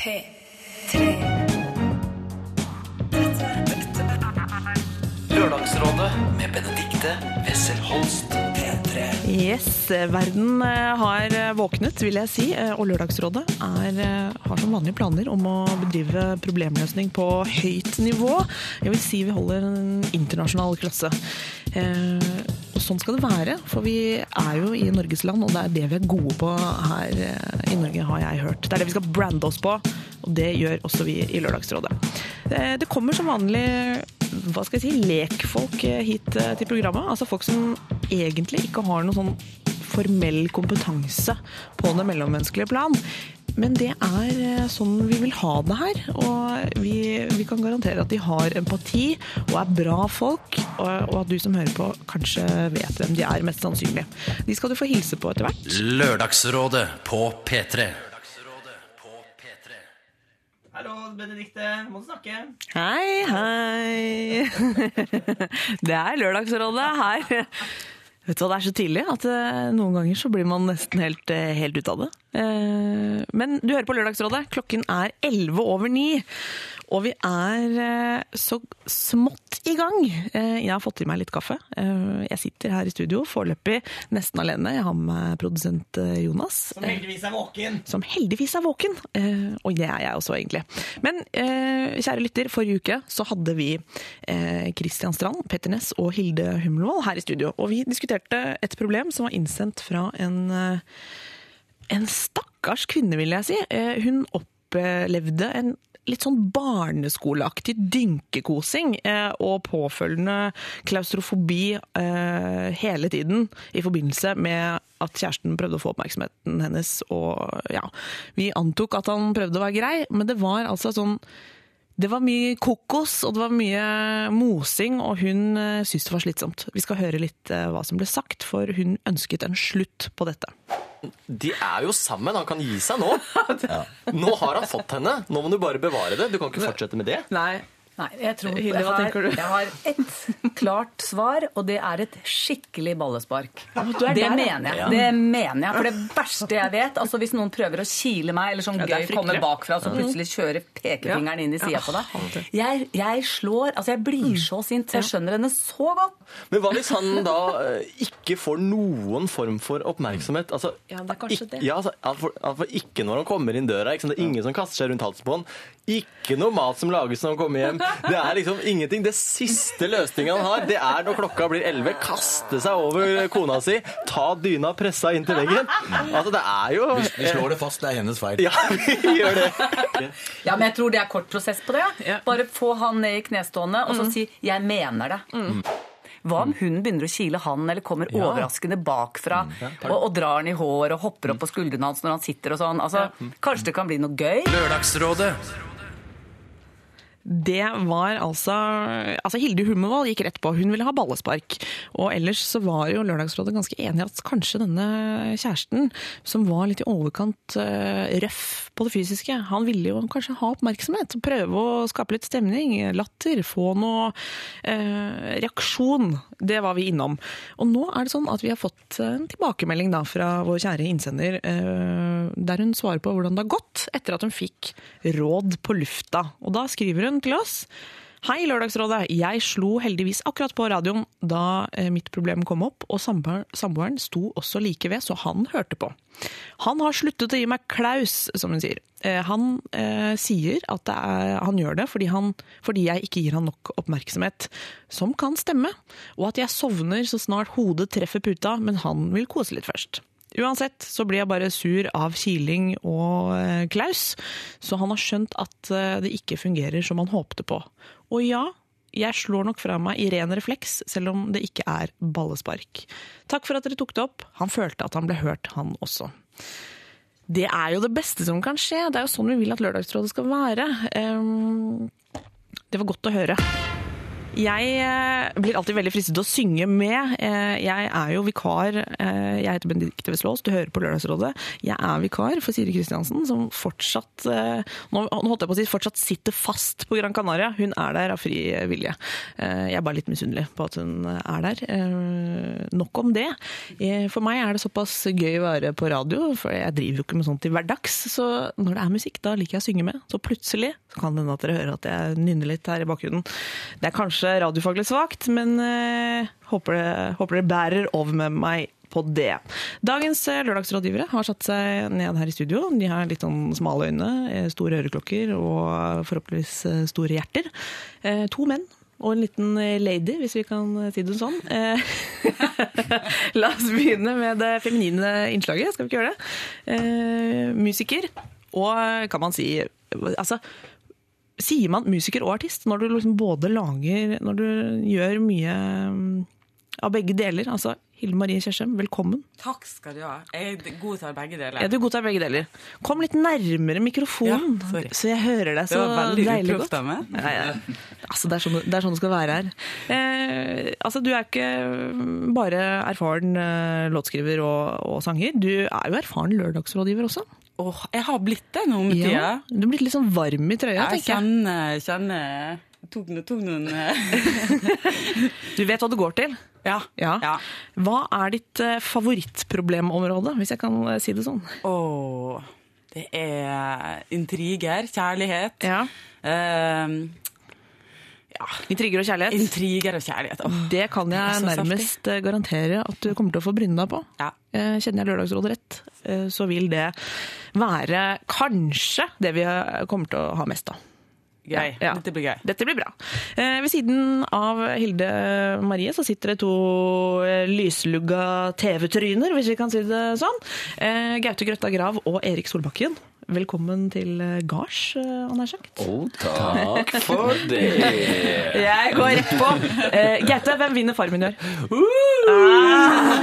P3. Lørdagsrådet med Benedikte Wessel Holst. P3. Yes, verden eh, har våknet, vil jeg si. eh, Og Lørdagsrådet er, eh, har som vanlige planer om å bedrive problemløsning på høyt nivå. Jeg vil si vi holder en internasjonal klasse. Eh, Og sånn skal det være, for vi er jo i Norges land, og det er det vi er gode på her eh, i Norge, har jeg hørt. Det er det vi skal brande oss på, og det gjør også vi i Lørdagsrådet. Det, det kommer som vanlig hva skal jeg si, lekfolk eh, hit eh, til programmet. Altså folk som egentlig ikke har noen sånn formell kompetanse på det mellommenneskelige plan. Men det er eh, sånn vi vil ha det her. Og vi, vi kan garantere at de har empati og er bra folk. Og, og at du som hører på, kanskje vet hvem de er, mest sannsynlig. De skal du få hilse på etter hvert. Lørdagsrådet på P3. Hallo, Benedikte. Må du snakke? Hei, hei. Det er Lørdagsrådet her. Vet du hva, Det er så tidlig at eh, noen ganger så blir man nesten helt, eh, helt ut av det. Eh, Men du hører på Lørdagsrådet. Klokken er elleve over ni. Og vi er eh, så smått i gang. Eh, Jeg har fått i meg litt kaffe. Eh, Jeg sitter her i studio foreløpig nesten alene. Jeg har med produsent Jonas. Som heldigvis er våken. som heldigvis er våken. Og det er jeg også, egentlig. Men kjære lytter, forrige uke så hadde vi Kristian Christian Strand, Petter Ness og Hilde Hummelvold her i studio. Og vi diskuterte et problem som var innsendt fra en, en stakkars kvinne, vil jeg si. Hun opplevde en litt sånn barneskoleaktig dynkekosing eh, og påfølgende klaustrofobi eh, hele tiden i forbindelse med at kjæresten prøvde å få oppmerksomheten hennes. Og ja, vi antok at han prøvde å være grei, men det var altså sånn det var mye kokos, og det var mye mosing, og hun eh, syntes det var slitsomt. Vi skal høre litt eh, hva som ble sagt, for hun ønsket en slutt på dette. De er jo sammen, han kan gi seg nå. Nå har han fått henne. Nå må du bare bevare det. Du kan ikke fortsette med det. Nei, Nei, jeg tror Hilde, hva tenker du? Jeg har ett klart svar, og det er et skikkelig ballespark. du det der, mener jeg. Det mener jeg. For det verste jeg vet, altså hvis noen prøver å kile meg, eller sånn Ja, gøy kommer bakfra, og så plutselig kjører pekefingeren inn i sida på deg. Jeg, jeg slår Altså, jeg blir så sint. Jeg skjønner henne så godt. Men hva hvis han da eh, ikke får noen form for oppmerksomhet? Altså, Ja, det er kanskje det. Ja, altså, ikke når han kommer inn døra. Ikke sant? Det er ingen som kaster seg rundt halsen på han. Ikke noe mat som lages når han kommer hjem. Det er liksom ingenting. Det siste løsningen han har, det er når klokka blir 11, kaste seg over kona si, ta dyna pressa inn til veggen. Altså, det er jo Vi slår det fast, det er hennes feil. Ja, vi gjør det. Ja, men jeg tror det er kort prosess på det. Ja. Ja. Bare få han ned i knestående, og så si 'jeg mener det'. Hva om hun begynner å kile han, eller kommer overraskende bakfra og, og drar han i hår og hopper opp på skuldrene hans når han sitter og sånn? Altså, Kanskje det kan bli noe gøy? Lørdagsrådet Det var altså Altså Hilde Hummervoll gikk rett på. Hun ville ha ballespark. Og ellers så var jo Lørdagsrådet ganske enig i at kanskje denne kjæresten, som var litt i overkant eh, røff på det fysiske, han ville jo kanskje ha oppmerksomhet. Prøve å skape litt stemning, latter, få noe eh, reaksjon. Det var vi innom. Og nå er det sånn at vi har fått en tilbakemelding da fra vår kjære innsender, eh, der hun svarer på hvordan det har gått etter at hun fikk råd på lufta. Og da skriver hun til oss Hei, Lørdagsrådet. Jeg slo heldigvis akkurat på radioen da eh, mitt problem kom opp, og samboeren, sto også like ved, så han hørte på. Han har sluttet å gi meg klaus, som hun sier. Eh, Han eh, sier at er, han gjør det fordi, han, fordi jeg ikke gir han nok oppmerksomhet, som kan stemme, og at jeg sovner så snart hodet treffer puta, men han vil kose litt først. Uansett så blir jeg bare sur av kiling og eh, klaus, så han har skjønt at eh, det ikke fungerer som han håpte på. Og ja, jeg slår nok fra meg i ren refleks, selv om det ikke er ballespark. Takk for at dere tok det opp. Han følte at han ble hørt, han også. Det er jo det beste som kan skje. Det er jo sånn vi vil at Lørdagsrådet skal være. Ehm, det var godt å høre. Jeg eh, blir alltid veldig fristet til å synge med. Eh, Jeg er jo vikar. eh, Jeg heter Benedicte Veslås, du hører på Lørdagsrådet. Jeg er vikar for Siri Kristiansen, som fortsatt nå holdt jeg på å si fortsatt sitter fast på Gran Canaria. Hun er der av fri vilje. Jeg er bare litt misunnelig på at hun er der. Nok om det. For meg er det såpass gøy å være på radio, for jeg driver jo ikke med sånt til hverdags. Så når det er musikk, da liker jeg å synge med. Så plutselig så kan det hende at dere hører at jeg nynner litt her i bakgrunnen. Det er kanskje radiofaglig svakt, men eh, håper, det, håper dere bærer over med meg på det. Dagens eh, lørdagsrådgivere har satt seg ned her i studio. De har litt sånn smale øyne, eh, store øreklokker og forhåpentligvis eh, store hjerter. Eh, To menn og en liten lady, hvis vi kan si det sånn. La oss begynne med det feminine innslaget, skal vi ikke gjøre det? Musiker, og kan man si Altså, sier man musiker og artist når du liksom både lager Når du gjør mye mm, av begge deler? Altså, Hilde Marie Kjersem, velkommen. Takk skal du ha. Jeg god til begge deler. Er du god til begge deler? Kom litt nærmere mikrofonen, Ja, så jeg hører deg Det så var veldig deilig godt. uproft av meg. Ja, ja. Altså, det, er sånn, det er sånn det skal være her. Eh, altså, du er ikke bare erfaren eh, låtskriver og, og sanger. Du er jo erfaren lørdagsrådgiver også. Åh, jeg har blitt det nå med tida. Ja, du er blitt litt sånn varm i trøya, Jeg tenker jeg. kjenner, kjenner Tok noen, tok noen eh, Du vet hva det går til. ja. Ja. ja. Hva er ditt eh, favorittproblemområde, hvis jeg kan eh, si det sånn? Åh, det er intriger, kjærlighet. Ja. Eh, Intriger og kjærlighet. intriger og kjærlighet. Åh, Det kan jeg det nærmest saftig. garantere at du kommer til å få bryne deg på. ja. Eh, Kjenner jeg Lørdagsrådet rett, eh, så vil det være kanskje det vi eh, kommer til å ha mest av. Gøy. Ja. Dette blir gøy. Dette blir bra. Eh, ved siden av Hilde Marie så sitter det to eh, lyslugga TV-tryner, hvis vi kan si det sånn. Eh, Gaute Grøtta Grav og Erik Solbakken. Velkommen til eh, gards, eh, han sagt. Å, takk for det. Jeg går rett på. Uh, Gaute, hvem vinner Farmen i år? Ah.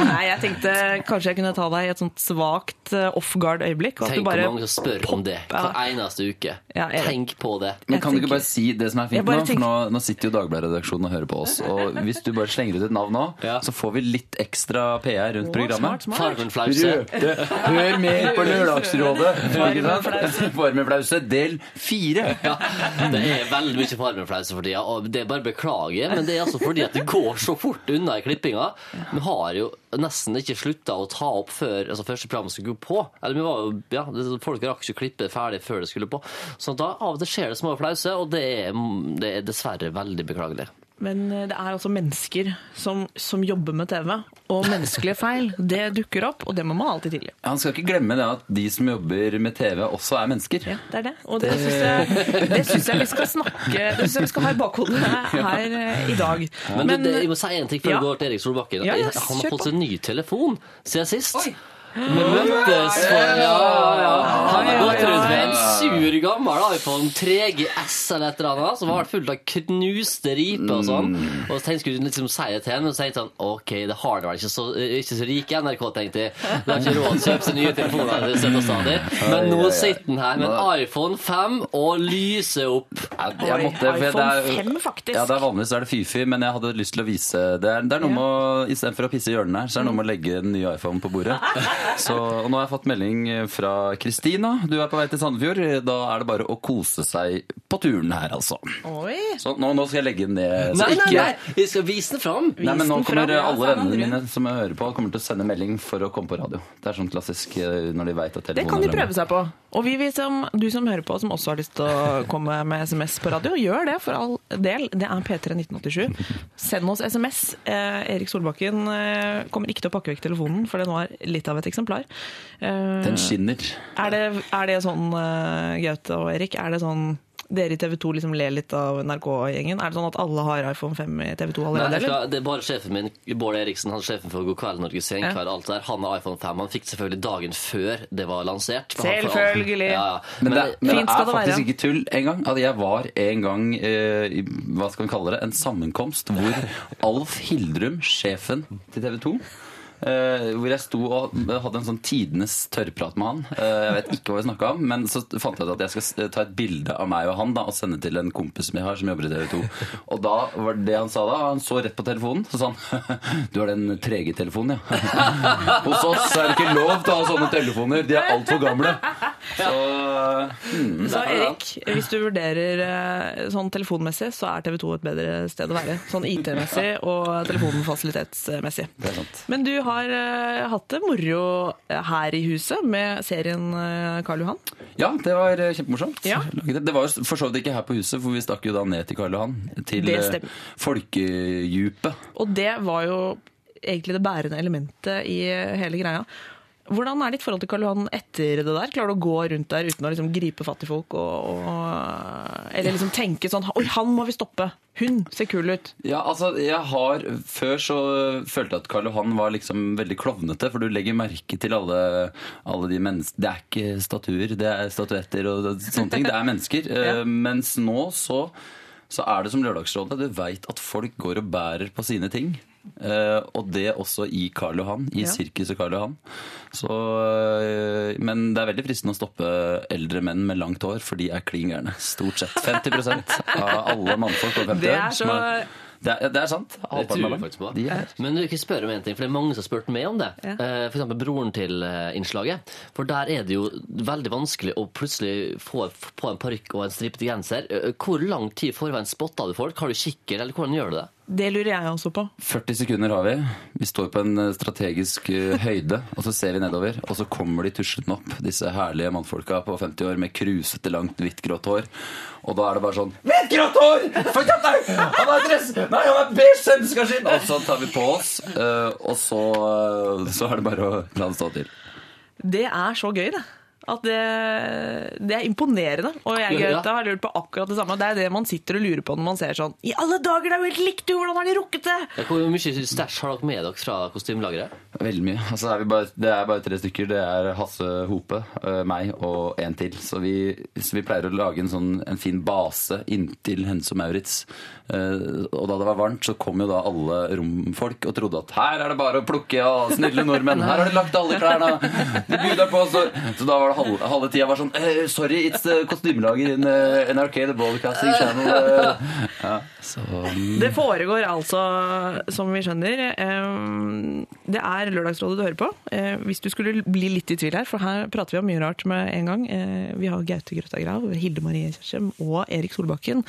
Nei, jeg tenkte kanskje jeg kunne ta deg i et sånt svakt off guard-øyeblikk. Tenk hvor mange som spør om det hver eneste uke. Ja, jeg- Tenk på det. Men kan du ikke bare si det som er fint nå? For nå, nå sitter jo Dagbladet-redaksjonen og hører på oss. Og hvis du bare slenger ut et navn nå, Ja. så får vi litt ekstra PR rundt programmet. smart, smart. Farmen-flause. Hør mer på Lørdagsrådet! Farmenflause del fire. Ja, det er veldig mye Farmen-flause for tida, og det er bare beklager, men det er altså fordi at det går så fort unna i klippinga. Vi har jo nesten ikke slutta å ta opp før altså første program skulle gå på. Eller vi var jo, ja, Folk rakk ikke å klippe ferdig før det skulle på. Så da av og til skjer det små flause, og det er, det er dessverre veldig beklagelig. Men eh, det er altså mennesker som, som jobber med TV, og menneskelige feil, det dukker opp, og det må man alltid tilgi. Han skal ikke glemme det at de som jobber med TV, også er mennesker. Ja, det er det. Og det, syns jeg, det syns jeg vi skal snakke Det syns jeg vi skal ha i bakhodet her, eh, i dag. Men, du, det, jeg må si en ting før Ja. vi går til Erik Solbakken. Ja, ja, han har fått seg ny telefon siden sist. Vi møttes for ja, ja. Han har gått rundt med en sur gammel iPhone 3GS eller et eller annet, som var fullt av knuste riper og sånn. Og så tenkte jeg liksom si det til henne, og så tenkte sånn OK, det har det vel ikke så, ikke så rike NRK, tenkte jeg. Det har ikke råd til å kjøpe seg nye telefoner stadig. Men nå sitter han her med en iPhone 5 og lyser opp. Jeg, måtte, for det iPhone er- 5 faktisk. Ja, det er Vanligvis er det Fifi, men jeg hadde lyst til å vise Det er, det er noe med å, Istedenfor å pisse i hjørnet her, så er det noe med å legge den nye iPhone på bordet. Så, Nå har jeg fått melding fra Kristina. Du er på vei til Sandefjord. Da er det bare å kose seg på turen her, altså. Oi! Så nå, nå skal jeg legge den ned. Så Nei, nei, ikke, nei! Vi skal vise den fram. Nei, men nå kommer fram, alle vennene mine som jeg hører på, kommer til å sende melding for å komme på radio. Det er sånn klassisk eh, når de vet at telefonen Det kan de er prøve seg på. Og vi, vi som, du som hører på, som også har lyst til å komme med SMS på radio, gjør det for all del. Det er P3 1987. Send oss SMS. Eh, Erik Solbakken eh, kommer ikke til å pakke vekk telefonen, for den var litt av et eksemplar. Eh, Den skinner. er, det, er det sånn, eh, Gaute og Erik, er det sånn dere i TV 2 liksom ler litt av NRK-gjengen? Er det sånn at alle har iPhone 5 i TV 2 allerede, Nei, eller? skal, det er bare sjefen min, Bård Eriksen, han er sjefen for God kveld Norge Senkveld. alt der. Han har iPhone 5. Han fikk selvfølgelig dagen før det var lansert. Selvfølgelig. Ja, ja. Men, det, men det er faktisk være. ikke tull engang. At jeg var en gang eh, i hva skal vi kalle det, en sammenkomst hvor Alf Hildrum, sjefen til TV 2, eh, hvor jeg sto og hadde en sånn tidenes tørrprat med han. Uh, jeg vet ikke hva vi snakka om, men så fant jeg ut at jeg skal ta et bilde av meg og han da, og sende til en kompis som jeg har som jobber i TV 2. Og da var det han sa da, han så rett på telefonen, så sa han Du har den trege telefonen, ja. Hos oss er det ikke lov til å ha sånne telefoner, de er altfor gamle. Så hmm. Så Erik, hvis du vurderer eh, sånn telefonmessig, så er TV 2 et bedre sted å være. Sånn IT-messig og telefonfasilitetsmessig. Men du har eh, hatt det moro her i huset med serien eh, Karl Johan. Ja, det var eh, kjempemorsomt. Ja. Det. Var for så vidt ikke her på huset, for vi stakk jo da ned til Karl Johan. Til eh, folkedjupet. Og det var jo egentlig det bærende elementet i hele greia. Hvordan er ditt forhold til Karl Johan etter det der? Klarer du å gå rundt der uten å liksom gripe fatt i folk? Og, og, eller liksom tenke sånn Oi, han må vi stoppe! Hun ser kul ut! Ja, altså, jeg har Før så følte jeg at Karl Johan var liksom veldig klovnete, for du legger merke til alle, alle de menneskene Det er ikke statuer, det er statuetter og sånne ting. Det er mennesker. ja. Mens nå så, så er det som Lørdagsrådet. Du veit at folk går og bærer på sine ting. Eh, og det også i Karl Johan, i Ja. sirkuset Karl Johan. Så, uh, men det er veldig fristende å stoppe eldre menn med langt hår, for de er klin gærne. Stort sett. 50% av alle mannfolk over 50 Det år. er som så det er, det er sant. Det faktisk på. De er. Men du, ikke spør om en ting, for det er mange som har spurt meg om det. Ja. Eh, For eksempel broren til eh, innslaget. For der er det jo veldig vanskelig å plutselig få på en parykk og en stripete genser. Eh, Hvor lang tid i forveien spotter du folk? Har du kikker, eller hvordan gjør du det? Det lurer jeg også på. 40 sekunder har vi. Vi står på en eh, strategisk eh, høyde, og så ser vi nedover. Og så kommer de tuslende opp, disse herlige mannfolka på 50 år med krusete, langt, hvitt, grått hår. Og da er det bare sånn Hvitt, grått hår! For nei, han har dress! Nei, han har beige senskaskin! Og så tar vi på oss, eh, og så, så er det bare å la det stå til. Det er så gøy, det. At det, det er imponerende. Og jeg Ja. Har lurt på akkurat det samme. Det er det man sitter og lurer på når man ser sånn I alle dager, det er jo helt likt! Hvordan har de rukket det? Hvor mye stæsj har dere med dere fra kostymelageret? Veldig mye. Altså, er vi bare, det er bare tre stykker. Det er Hasse Hope, øh, meg og en til. Så vi, så vi pleier å lage en, sånn, en fin base inntil Hense og Maurits. Eh, og da det var varmt, så kom jo da alle romfolk og trodde at her er det bare å plukke, og snille nordmenn, her har de lagt alle klærne, de bjuder på. Så, så da var det halve, halve tida var sånn eh, Sorry, it's kostymelager in uh, NRK, the broadcasting channel. eh. ja, så, mm. Det foregår altså, som vi skjønner eh, Det er Lørdagsrådet du hører på. Eh, Hvis du skulle bli litt i tvil her, for her prater vi om mye rart med en gang. Eh, Vi har Gaute Grøtta Grav, Hilde Marie Kjersem og Erik Solbakken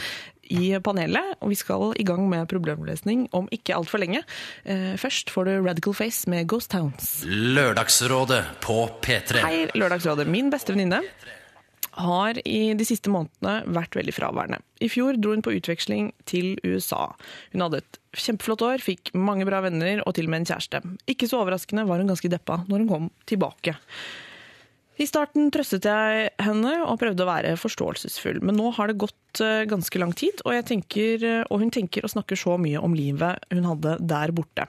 i panelet. Og vi skal i gang med problemløsning om ikke altfor lenge. Eh, Først får du Radical Face med Ghost Towns. Lørdagsrådet på P3. Hei, Lørdagsrådet. Min beste venninne har i de siste månedene vært veldig fraværende. I fjor dro hun på utveksling til USA. Hun hadde et kjempeflott år, fikk mange bra venner og til og med en kjæreste. Ikke så overraskende var hun ganske deppa når hun kom tilbake. I starten trøstet jeg henne og prøvde å være forståelsesfull, men nå har det gått eh, ganske lang tid, og, tenker, eh, og hun tenker og snakker så mye om livet hun hadde der borte.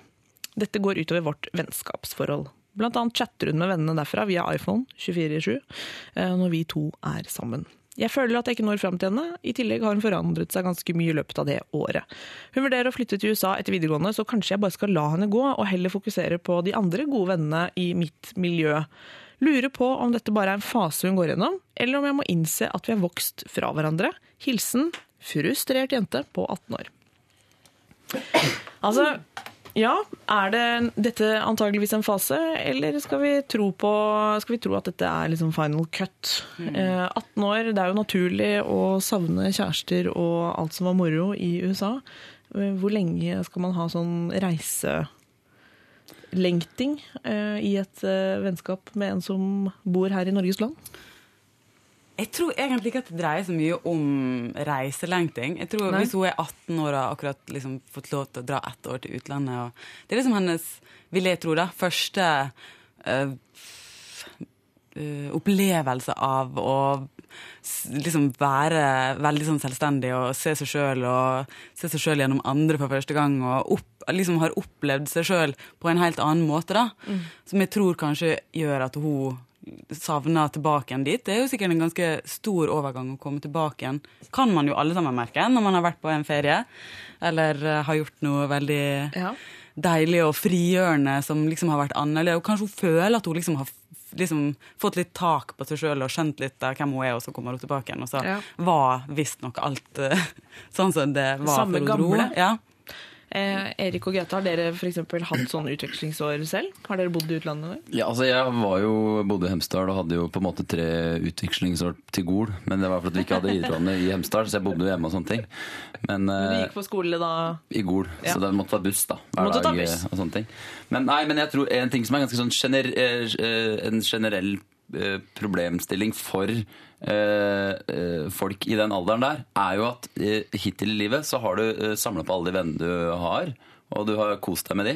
Dette går utover vårt vennskapsforhold. Blant annet chatter hun med vennene derfra via iPhone 24-7 eh, når vi to er sammen. Jeg føler at jeg ikke når fram til henne. I tillegg har hun forandret seg ganske mye i løpet av det året. Hun vurderer å flytte til USA etter videregående, så kanskje jeg bare skal la henne gå, og heller fokusere på de andre gode vennene i mitt miljø. Lurer på om dette bare er en fase hun går gjennom, eller om jeg må innse at vi har vokst fra hverandre. Hilsen frustrert jente på 18 år. Altså, ja, er det dette antageligvis en fase, eller skal vi tro, på, skal vi tro at dette er liksom final cut? Eh, 18 år, det er jo naturlig å savne kjærester og alt som var moro i USA. Eh, Hvor lenge skal man ha sånn reiselengting eh, i et eh, vennskap med en som bor her i Norges land? Jeg tror egentlig ikke at det dreier så mye om reiselengting. Jeg tror Nei. Hvis hun er 18 år og har akkurat liksom fått lov til å dra ett år til utlandet Det er liksom hennes, vil jeg tro, da, første eh, eh, opplevelse av å liksom være veldig sånn selvstendig og se seg sjøl og se seg sjøl gjennom andre for første gang. Og opp, liksom har opplevd seg sjøl på en helt annen måte, da. Som jeg tror kanskje gjør at hun savner tilbake igjen dit. Det er jo sikkert en ganske stor overgang å komme tilbake igjen. Kan man jo alle sammen merke når man har vært på en ferie eller eh, har gjort noe veldig Ja. deilig og frigjørende som liksom har vært annerledes. Og kanskje hun føler at hun liksom har liksom fått litt tak på seg sjøl og skjønt litt av hvem hun er, og så kommer hun tilbake igjen. Og så Ja. var visstnok alt eh, sånn som det var Samme før hun dro. gamle. Ja. Eh, Erik og Gaute, har dere eksempel hatt sånn utvekslingsår selv? Har dere bodd i utlandet? Ja, altså Jeg var jo, bodde i Hemsedal og hadde jo på en måte tre utvekslingsår til Gol. Men det var fordi vi ikke hadde videregående i Hemsedal, så jeg bodde jo hjemme og sånne ting. Men Du eh, gikk på skole da? i Gol, Ja. så det måtte være buss da, hver ta dag. buss. eh, Og sånne ting. Men, nei, men jeg tror en ting som er ganske sånn gener eh, en generell problemstilling for folk i den alderen der, er jo at eh, hittil i livet så har du eh, samla på alle de vennene du har, og du har kost deg med de.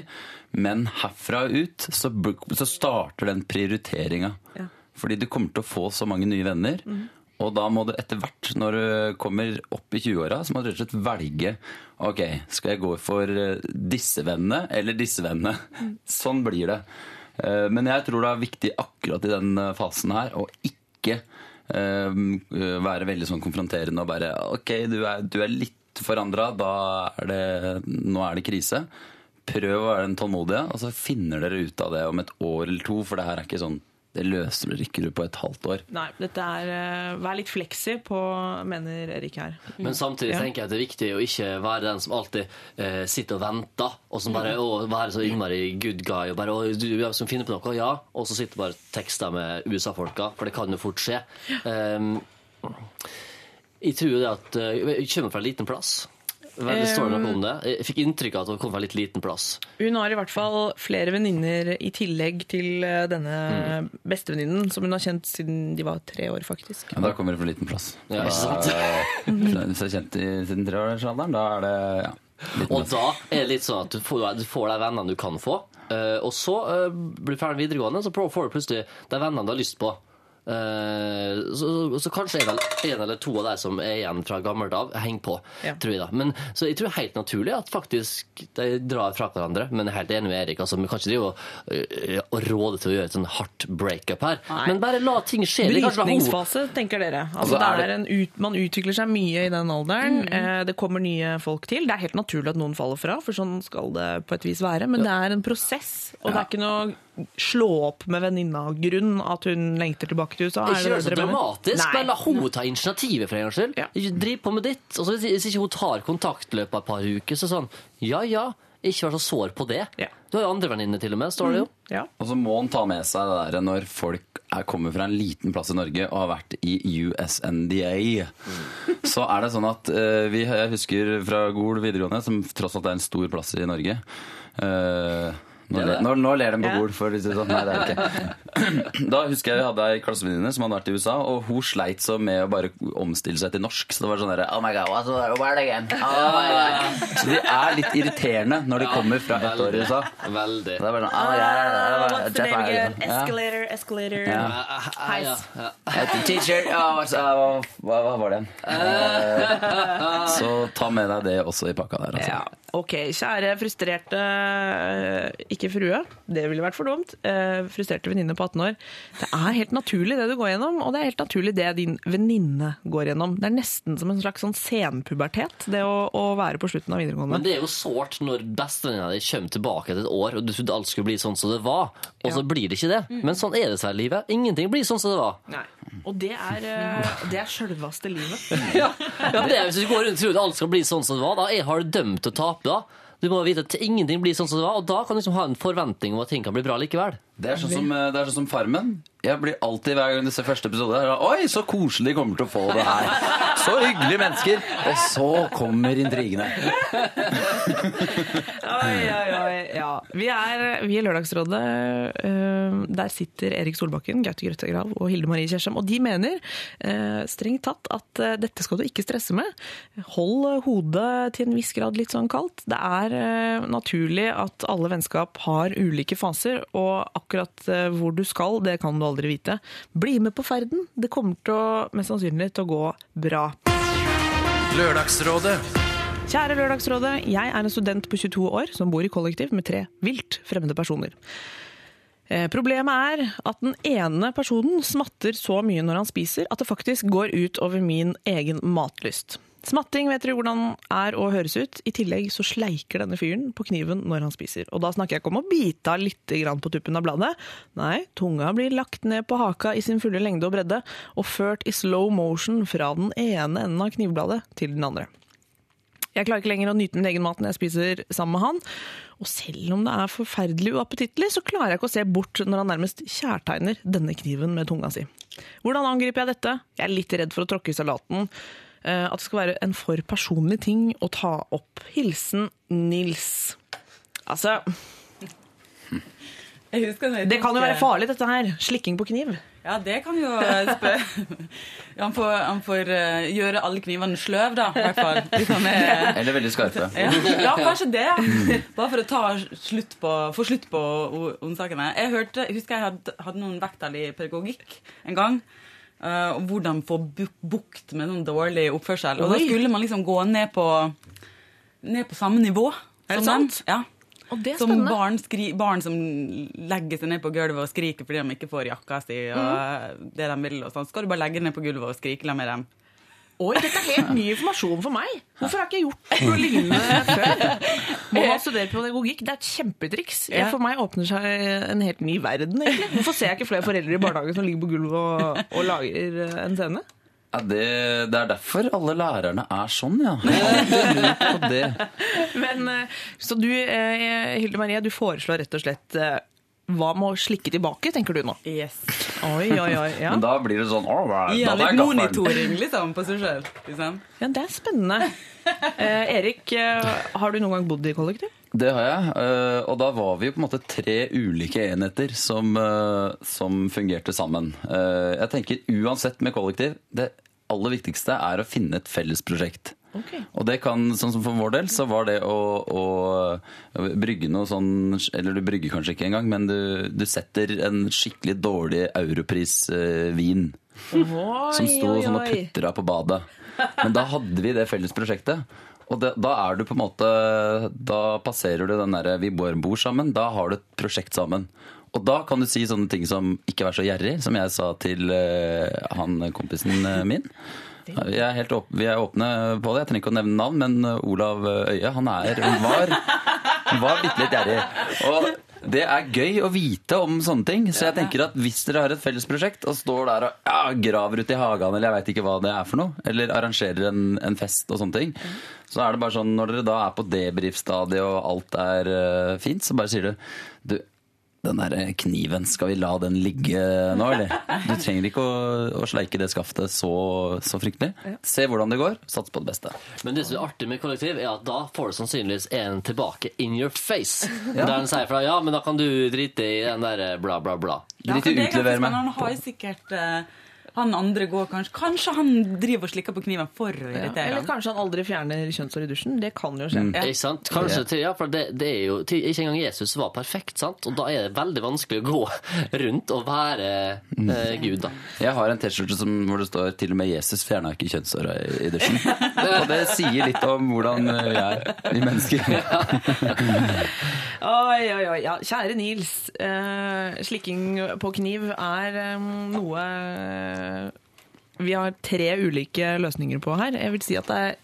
Men herfra og ut så, så starter den prioriteringa. Ja. Fordi du kommer til å få så mange nye venner. Og da må du etter hvert, når du kommer opp i 20-åra, så må du rett og slett velge Ok, skal jeg gå for eh, disse vennene eller disse vennene? Sånn blir det. Eh, Men jeg tror det er viktig akkurat i den eh, fasen her å ikke eh, være veldig sånn konfronterende og bare Ok, du er, du er litt forandra, Nå er det krise. Prøv å være den tålmodige, og så finner dere ut av det om et år eller to, for det her er ikke sånn det løser ikke på et halvt år. Nei, dette er eh, Vær litt fleksi på, mener Erik her. Men samtidig Ja. tenker jeg at det er viktig å ikke være den som alltid eh, sitter og venter, og som bare å, være så innmari good guy og bare å, du, ja, som finner på noe, ja, og så sitter bare tekster med USA-folka, for det kan jo fort skje. Um, jeg tror jo det at eh, Jeg kommer fra en liten plass. Vel, det står noe om det. Jeg fikk inntrykk av at hun kom fra en litt liten plass. Hun har i hvert fall flere venninner i tillegg til eh, denne Mm. bestevenninnen, som hun har kjent siden de var tre år, faktisk. Ja, da kommer det fra liten plass. Ja, ikke Da- sant? Hvis du er kjent i, siden treårsalderen, da er det ja, Og da er det litt sånn at du får, du får de vennene du kan få. eh, og så eh, blir du ferdig med videregående, så får du plutselig de vennene du har lyst på. Eh, så, så kanskje vel en eller to av de som er igjen fra gammelt av, henger på. Ja. tror jeg da. Men, så jeg tror helt naturlig at faktisk de drar fra hverandre. Men jeg er helt enig med Erik. Altså, vi kan ikke drive og, øh, og råde til å gjøre et sånn hardt breakup her. Men bare la ting skje. Brytningsfase, tenker dere. Altså, Altså, det en ut, man utvikler seg mye i den alderen. Eh, Det kommer nye folk til. Det er helt naturlig at noen faller fra, for sånn skal det på et vis være. Men det er en prosess, og det er ikke noe slå opp med venninna-grunn at hun lengter tilbake til USA. Er Ikke det så dramatisk. Nei. Bare la hun ta initiativet for en gangs skyld. Ja. Driv på med ditt. Og så hvis ikke hun tar kontakt i løpet av et par uker, så sånn Ja ja, ikke vær så sår på det. Ja. Du har jo andre venninner til og med, står det jo. Ja. Og så må han ta med seg det der når folk er, kommer fra en liten plass i Norge og har vært i USNDA. Så er det sånn at uh, vi, Jeg husker fra Gol videregående, som tross alt er en stor plass i Norge. Eh, nå, nå, nå ler de på bord, Gol, for å si det sånn. Nei, det er det ikke. Da husker jeg vi hadde ei klassevenninne som hadde vært i USA, og hun sleit så med å bare omstille seg til norsk. Så det var sånn derre Oh my god, what's the word again? Oh my god. Så de er litt irriterende når de kommer fra et år i USA. Veldig. Det er bare sånn, oh my god, What's the name. Escalator, escalator. Ja. Ja, ja, ja. Teacher oh, hva var det igjen? Eh, Så ta med deg det også i pakka der. Altså. Ja, ok. Kjære frustrerte eh, Ikke frue, det ville vært for dumt. eh, Frustrerte venninne på 18 år. Det er helt naturlig det du går gjennom, og det er helt naturlig det din venninne går gjennom. Det er nesten som en slags sånn senpubertet, det å, å være på slutten av videregående. Men det er jo sårt når bestevenninna di kommer tilbake etter et år, og du trodde alt skulle bli sånn som det var, og så Ja. blir det ikke det. Men sånn er det seg i livet. Ingenting blir sånn som det var. Nei. Og det er, eh, det er sjølveste livet. Ja, ja det er, Hvis du går rundt og tror at alt skal bli sånn som det var, da har du dømt å tape. Da. Du må vite at ingenting blir sånn som det var, og da kan du liksom ha en forventning om at ting kan bli bra likevel. Det er sånn som, eh, det er sånn som Farmen. Jeg blir alltid hver gang du ser første episode her, Oi, så koselig de kommer til å få det her. Så hyggelige mennesker. Og så kommer intrigene. Oi, oi, oi. Ja. Vi er, vi er Lørdagsrådet. eh, Der sitter Erik Solbakken, Gaute Grøtta Grav og Hilde Marie Kjersem. Og de mener eh, strengt tatt at dette skal du ikke stresse med. Hold hodet til en viss grad litt sånn kaldt. Det er naturlig at alle vennskap har ulike faser, og akkurat eh, hvor du skal, det kan du aldri vite. Bli med på ferden. Det kommer til å, mest sannsynlig til å gå bra. Lørdagsrådet. Kjære Lørdagsrådet, jeg er en student på 22 år som bor i kollektiv med tre vilt fremmede personer. Eh, Problemet er at den ene personen smatter så mye når han spiser at det faktisk går ut over min egen matlyst. Smatting vet dere hvordan er å høres ut. I tillegg så sleiker denne fyren på kniven når han spiser. Og da snakker jeg ikke om å bite av litt på tuppen av bladet. Nei, tunga blir lagt ned på haka i sin fulle lengde og bredde, og ført i slow motion fra den ene enden av knivbladet til den andre. Jeg klarer ikke lenger å nyte min egen mat når jeg spiser sammen med han. Og selv om det er forferdelig uappetittlig, så klarer jeg ikke å se bort når han nærmest kjærtegner denne kniven med tunga si. Hvordan angriper jeg dette? Jeg er litt redd for å tråkke i salaten. Eh, At det skal være en for personlig ting å ta opp. Hilsen Nils. Altså, Jeg husker jeg det kan jo være farlig dette her. Slikking på kniv. Ja, det kan jo eh, spørre Han får, han får eh, gjøre alle knivene sløv, da, i hvert fall. Liksom Eller veldig skarpe. ja. ja, kanskje det. Bare for å ta slutt på, få slutt på ondsakene. Jeg hørte, husker jeg hadde, hadde noen vekttall i pedagogikk en gang. Eh, om hvordan få bukt med noen dårlig oppførsel. Og da skulle man liksom gå ned på, ned på samme nivå. Er det sant? Ja. Og det er Som spennende. barn, skri, barn som legger seg ned på gulvet og skriker fordi de ikke får jakka si og mm. det de vil. og sånn. Skal du bare legge ned på gulvet og skrike med dem? Oi, dette er helt ny informasjon for meg. Hvorfor har jeg ikke gjort noe lignende før? Må man studere pedagogikk? Det er et kjempetriks. Ja. For meg åpner seg en helt ny verden, egentlig. Hvorfor ser jeg ikke flere foreldre i barnehagen som ligger på gulvet og, og lager eh, en scene? Ja, det, det er derfor alle lærerne er sånn, ja. Jeg. Men, eh, så du, eh, Hilde Marie, du foreslår rett og slett eh, hva med å slikke tilbake, tenker du nå? Yes. Oi, oi, oi. Ja, Men da blir det sånn da han er litt monitoring liksom, på seg sjøl. Liksom. ja det er spennende. Eh, Erik, eh, har du noen gang bodd i kollektiv? Det har jeg. eh, Og da var vi jo på en måte tre ulike enheter som, eh, som fungerte sammen. Eh, Jeg tenker uansett med kollektiv, det aller viktigste er å finne et felles prosjekt. Ok. Og det kan, sånn som for vår del, så var det å, å brygge noe sånn Eller du brygger kanskje ikke engang, men du, du setter en skikkelig dårlig europris-vin. Som sto sånn og putra på badet. Men da hadde vi det felles prosjektet. Og det, da er du på en måte Da passerer du den derre Vi bor bor sammen. Da har du et prosjekt sammen. Og da kan du si sånne ting som 'ikke vær så gjerrig', som jeg sa til uh, han kompisen eh, Vi er, helt åp vi er åpne på det. Jeg trenger ikke å nevne navn, men eh, Olav Øie han er, var, var bitte litt gjerrig. Og det er gøy å vite om sånne ting. Så jeg tenker at hvis dere har et felles prosjekt og står der og ja, graver ute i hagen eller jeg veit ikke hva det er for noe, eller arrangerer en, en fest og sånne ting, så er det bare sånn når dere da er på debrief-stadiet og alt er uh, fint, så bare sier du den der kniven, skal vi la den ligge nå, eller? Du trenger ikke å, å sleike det skaftet så, så fryktelig. Se hvordan det går, sats på det beste. Men det som er artig med kollektiv, er at da får du sannsynligvis en tilbake in your face. Der den sier fra ja, men da kan du drite i den der bla, bla, bla. Ja, Drit i det er utlever meg. Han har jo sikkert eh, Han andre går kanskje Kanskje han driver og slikker på kniven for å irritere Eller kanskje han aldri fjerner kjønnshår i dusjen. Det kan jo skje. Ikke sant? Kanskje til, ja, for det, det er jo til, Ikke engang Jesus var perfekt, sant? Og da er det veldig vanskelig å gå rundt og være eh, Gud, da. Jeg har en T-skjorte hvor det står til og med 'Jesus fjerna ikke kjønnshåra i, i dusjen'. Og det sier litt om hvordan eh, vi er, vi mennesker. Oi, oi, oi. Ja, kjære Nils. Eh, slikking på kniv er eh, noe vi har tre ulike løsninger på her. Jeg vil si at det er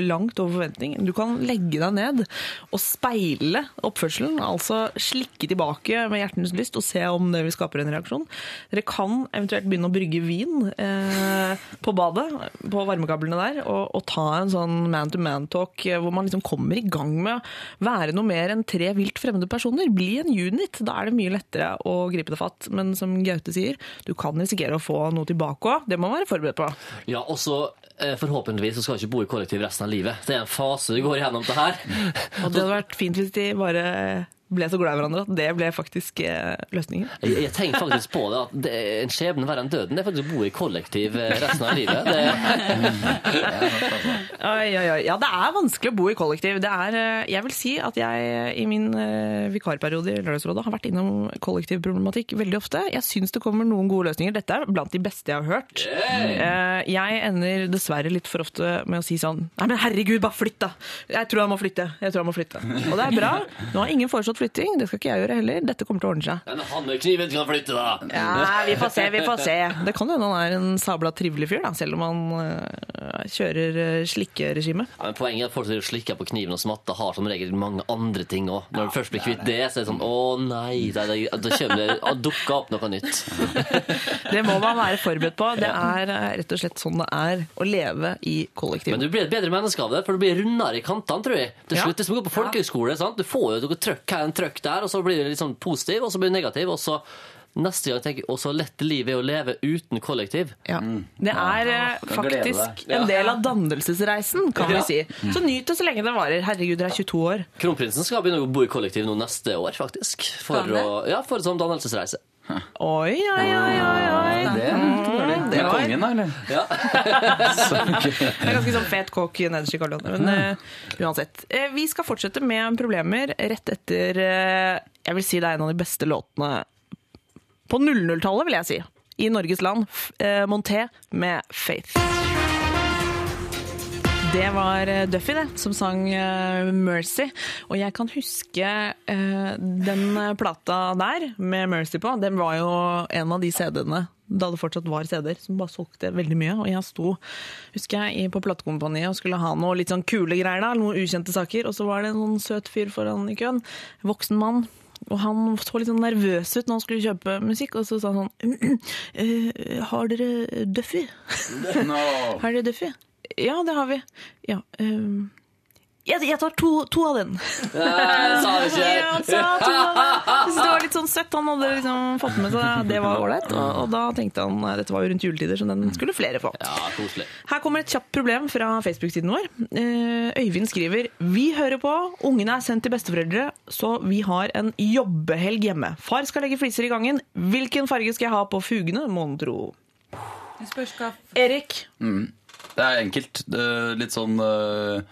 langt over forventning. Du kan legge deg ned og speile oppførselen, altså slikke tilbake med hjertens lyst og se om det vil skape en reaksjon. Dere kan eventuelt begynne å brygge vin eh, på badet, på varmekablene der, og, og ta en sånn man-to-man-talk eh, hvor man liksom kommer i gang med å være noe mer enn tre vilt fremmede personer. Bli en unit. Da er det mye lettere å gripe det fatt. Men som Gaute sier, du kan risikere å få noe tilbake òg. Det må man være forberedt på. Ja, og så forhåpentligvis så skal du ikke bo i kollektiv resten av livet. Det er en fase du går gjennom det her. Og det hadde vært fint hvis de bare ble så glad i hverandre at det ble faktisk eh, løsningen. Jeg, jeg tenker faktisk på det at det en skjebne verre enn døden. Det er faktisk å bo i kollektiv eh, resten av livet. Det, Oi, oi, oi. Ja, det er vanskelig å bo i kollektiv. Det er, eh, jeg vil si at jeg i min vikarperiode i Lørdagsrådet har vært innom kollektivproblematikk veldig ofte. Jeg syns det kommer noen gode løsninger. Dette er blant de beste jeg har hørt. Eh, Jeg ender dessverre litt for ofte med å si sånn Nei, men herregud, bare flytt, da! Jeg tror jeg må flytte. Jeg tror jeg må flytte. Og det er bra. Nå har ingen foreslått flytting. Det skal ikke jeg gjøre heller. Dette kommer til å ordne seg. men han med kniven kan flytte, da! Ja, vi får se, vi får se. Det kan hende han er en sabla trivelig fyr, da, selv om han øh, kjører slikkeregime. Ja, men Poenget er at folk som slikker på kniven og smatter, har som regel mange andre ting òg. Når du først blir kvitt det, så er det sånn Å nei, da, da, det opp noe nytt. Det må man være forberedt på. Det er eh, rett og slett sånn det er å leve i kollektiv. Men du blir et bedre menneske av det, for du blir rundere i kantene, tror jeg. Til Ja. slutt, Det er som å gå på folkehøyskole. sant? Du får jo noe trøkk her, en trøkk der, og så blir det litt sånn positiv, og så blir det negativ, og så neste gang tenker jeg også så lett livet er å leve uten kollektiv. Ja. Det er ja, faktisk en del av dannelsesreisen, kan vi si. Så nyt det så lenge det varer. Herregud, dere er 22 år. Kronprinsen skal begynne å bo i kollektiv nå neste år, faktisk. For, å, ja, for en sånn dannelsesreise. Oi, oi, oi, oi. oi. Det ikke dårlig. det er kongen, da, eller? Ja. Det er ganske sånn fet kokk nederst i Karl Men uh, uansett. Uh, vi skal fortsette med problemer rett etter uh, Jeg vil si det er en av de beste låtene på 00-tallet, vil jeg si. I Norges land. Monté med 'Faith'. Det var eh, Duffy det, som sang eh, 'Mercy'. Og jeg kan huske eh, den plata der, med 'Mercy' på. Den var jo en av de CD-ene da det fortsatt var CD-er, som bare solgte veldig mye. Og jeg sto husker jeg, på platekompaniet og skulle ha noe litt sånn kule greier, da, noen ukjente saker. Og så var det en sånn søt fyr foran i køen. Voksen mann. Og han så litt sånn nervøs ut når han skulle kjøpe musikk, og så sa han sånn «Eh, Har dere Duffy? No. Har dere Duffy? Ja, det har vi. Ja. um, jeg, jeg tar to, to av den. Nei, sa det ikke. Ja, han sa to av den. Jeg det var litt sånn søtt. Han hadde liksom fått med seg at det var ålreit. Og, og da tenkte han dette var jo rundt juletider, så den skulle flere få. Ja, koselig. Her kommer et kjapt problem fra Facebook-siden vår. Eh, Øyvind skriver Vi hører på, ungene er sendt til besteforeldre, så vi har en jobbehelg hjemme. Far skal legge fliser i gangen. Hvilken farge skal jeg ha på fugene, mon tro? Erik. Mm. Erik? Det er enkelt. Det er litt sånn øh,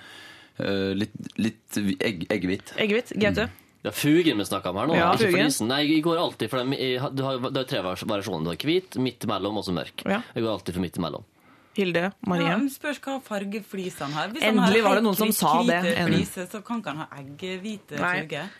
øh, Litt, litt egg, eggehvit. Eggehvit? Gaute? Ja, Fugen vi snakker om her nå. Ja, ikke fugen. flisen. Nei, jeg går alltid for dem. har- Du har, det er tre variasjoner. Du har hvit, midt imellom og så mørk. Ja. Jeg går alltid for midt imellom. Hilde? Marie? Ja, men spørs hva farge flisene har. Hvis han Endelig har var det noen som helt sa det. hvite En- Fliser, så kan ikke han ha eggehvite Nei. fuger.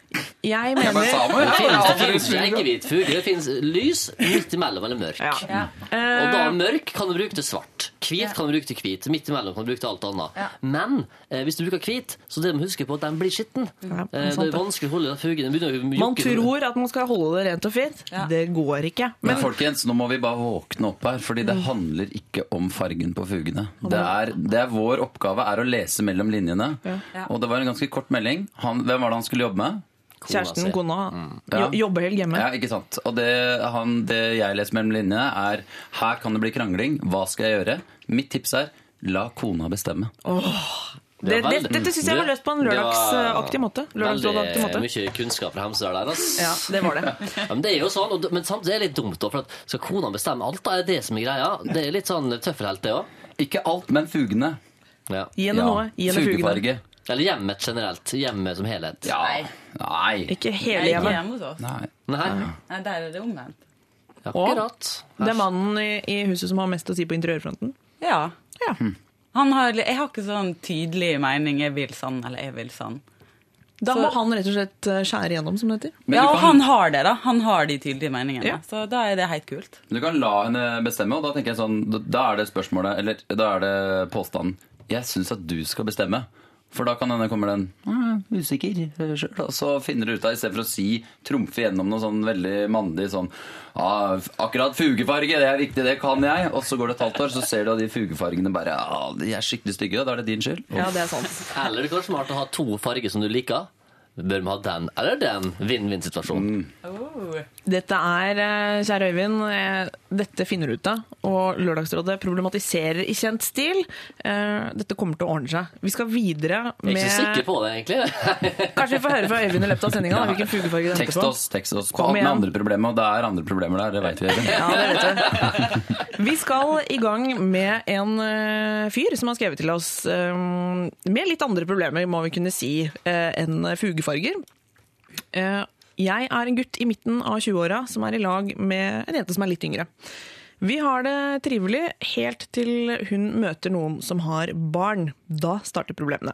Jeg mener sa meg, Det ja, det finnes ikke hvit fugl. Det finnes lys, midt imellom eller mørk. Ja. Ja. Og da mørk kan du bruke til svart. Hvit kan du bruke til hvit. Midt imellom kan du bruke til alt annet. Men eh, hvis du bruker hvit, så det må du huske på at den blir skitten. Ja, eh, det er vanskelig å holde den fugen. Den begynner å Man tror at man skal holde det rent og fint. Ja. Det går ikke. Men Men folkens, nå må vi bare våkne opp her, fordi det handler ikke om fargen på fugene. Det er, det er Vår oppgave er å lese mellom linjene. Ja. Og det var en ganske kort melding. Han, hvem var det han skulle jobbe med? Kjæresten, si. kona, Ja. jo- jobbehelg hjemme. Ja, ikke sant. Og det, han, det jeg leser mellom linjene, er her kan det bli krangling. Hva skal jeg gjøre? Mitt tips er la kona bestemme. Det, det, det, dette syns jeg var løst på en lørdagsaktig måte. Veldig måte. mye kunnskap fra Hemsedal der. altså. Ja, det var det. Ja, men det er jo sånn, og, men samtidig er det litt dumt, da, for at skal kona bestemme alt, da er det det som er greia. Det er litt sånn tøffelhelt, det òg. Ikke alt, men fugene. Ja. Gi henne noe. Gi henne fugene. Eller hjemmet generelt. Hjemmet som helhet. Ja. Nei. Ikke hele hjemmet. hjemme hos oss. Nei. Nei, Nei, der er det omvendt. akkurat. Det er mannen i, i huset som har mest å si på interiørfronten. Ja. Ja. Han har, jeg har ikke sånn tydelig mening 'jeg vil sånn' eller 'jeg vil sånn'. Da Så- må han rett og slett eh, skjære igjennom, som det heter. Ja, og kan- han har det, da. Han har de tydelige meningene. Ja. Så da er det helt kult. Du kan la henne bestemme, og da tenker jeg sånn da er det spørsmålet, eller da er det påstanden Jeg syns at du skal bestemme. For da kan hende kommer den «Ah, usikker selv, og så finner du ut av istedenfor å si trumfe gjennom noe sånn veldig mandig sånn ah, Akkurat fugefarge, det er viktig, det kan jeg. Og så går det et halvt år, så ser du at de fugefargene bare ah, De er skikkelig stygge, og da er det din skyld. Ja, det er sant. Eller det kan være smart å ha to farger som du liker. Bør vi ha den eller den? Vinn-vinn-situasjon. Dette er, eh, kjære Øyvind, eh, dette finner du ut av. Og Lørdagsrådet problematiserer i kjent stil. Eh, Dette kommer til å ordne seg. Vi skal videre med Jeg er ikke så sikker på det, egentlig. Kanskje vi får høre fra Øyvind i løpet av sendinga hvilken fugefarge det henter på. oss, tekst oss. Kom igjen. andre problemer, og det er andre problemer der, det veit vi. Øyvind. Ja, det vet vi. Vi skal i gang med en fyr som har skrevet til oss med litt andre problemer, må vi kunne si, enn fugefarger. Eh, Jeg er en gutt i midten av 20-åra som er i lag med en jente som er litt yngre. Vi har det trivelig helt til hun møter noen som har barn. Da starter problemene.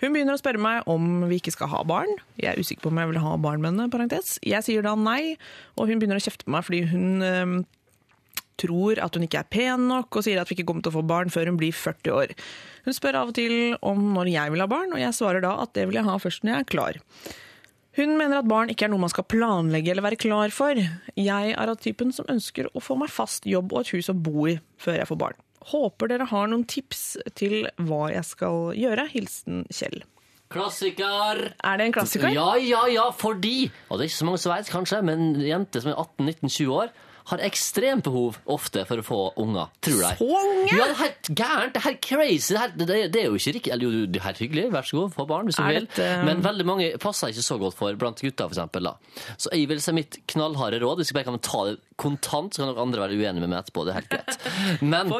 Hun begynner å spørre meg om vi ikke skal ha barn. Jeg er usikker på om jeg vil ha barn med henne. parentes. Jeg sier da nei, og hun begynner å kjefte på meg fordi hun øh, tror at hun ikke er pen nok, og sier at vi ikke kommer til å få barn før hun blir 40 år. Hun spør av og til om når jeg vil ha barn, og jeg svarer da at det vil jeg ha først når jeg er klar. Hun mener at barn ikke er noe man skal planlegge eller være klar for. Jeg er av typen som ønsker å få meg fast jobb og et hus å bo i før jeg får barn. Håper dere har noen tips til hva jeg skal gjøre. Hilsen Kjell. Klassiker! Er det en klassiker? Ja, ja, ja, fordi Og det er ikke så mange som vet, kanskje, men en jente som er 18-19-20 år, har ekstremt behov ofte for å få unger, tror de. Så unge? Ja, det er helt gærent. Det er helt crazy. Det, er, det, det er jo ikke riktig. Eller jo, det er helt hyggelig. Vær så god, få barn hvis du vil. Men veldig mange passer ikke så godt for blant gutta, for eksempel. Da. Så jeg vil si mitt knallharde råd. Hvis jeg bare kan ta det kontant, så kan nok andre være uenige med meg etterpå. Det er helt greit. Men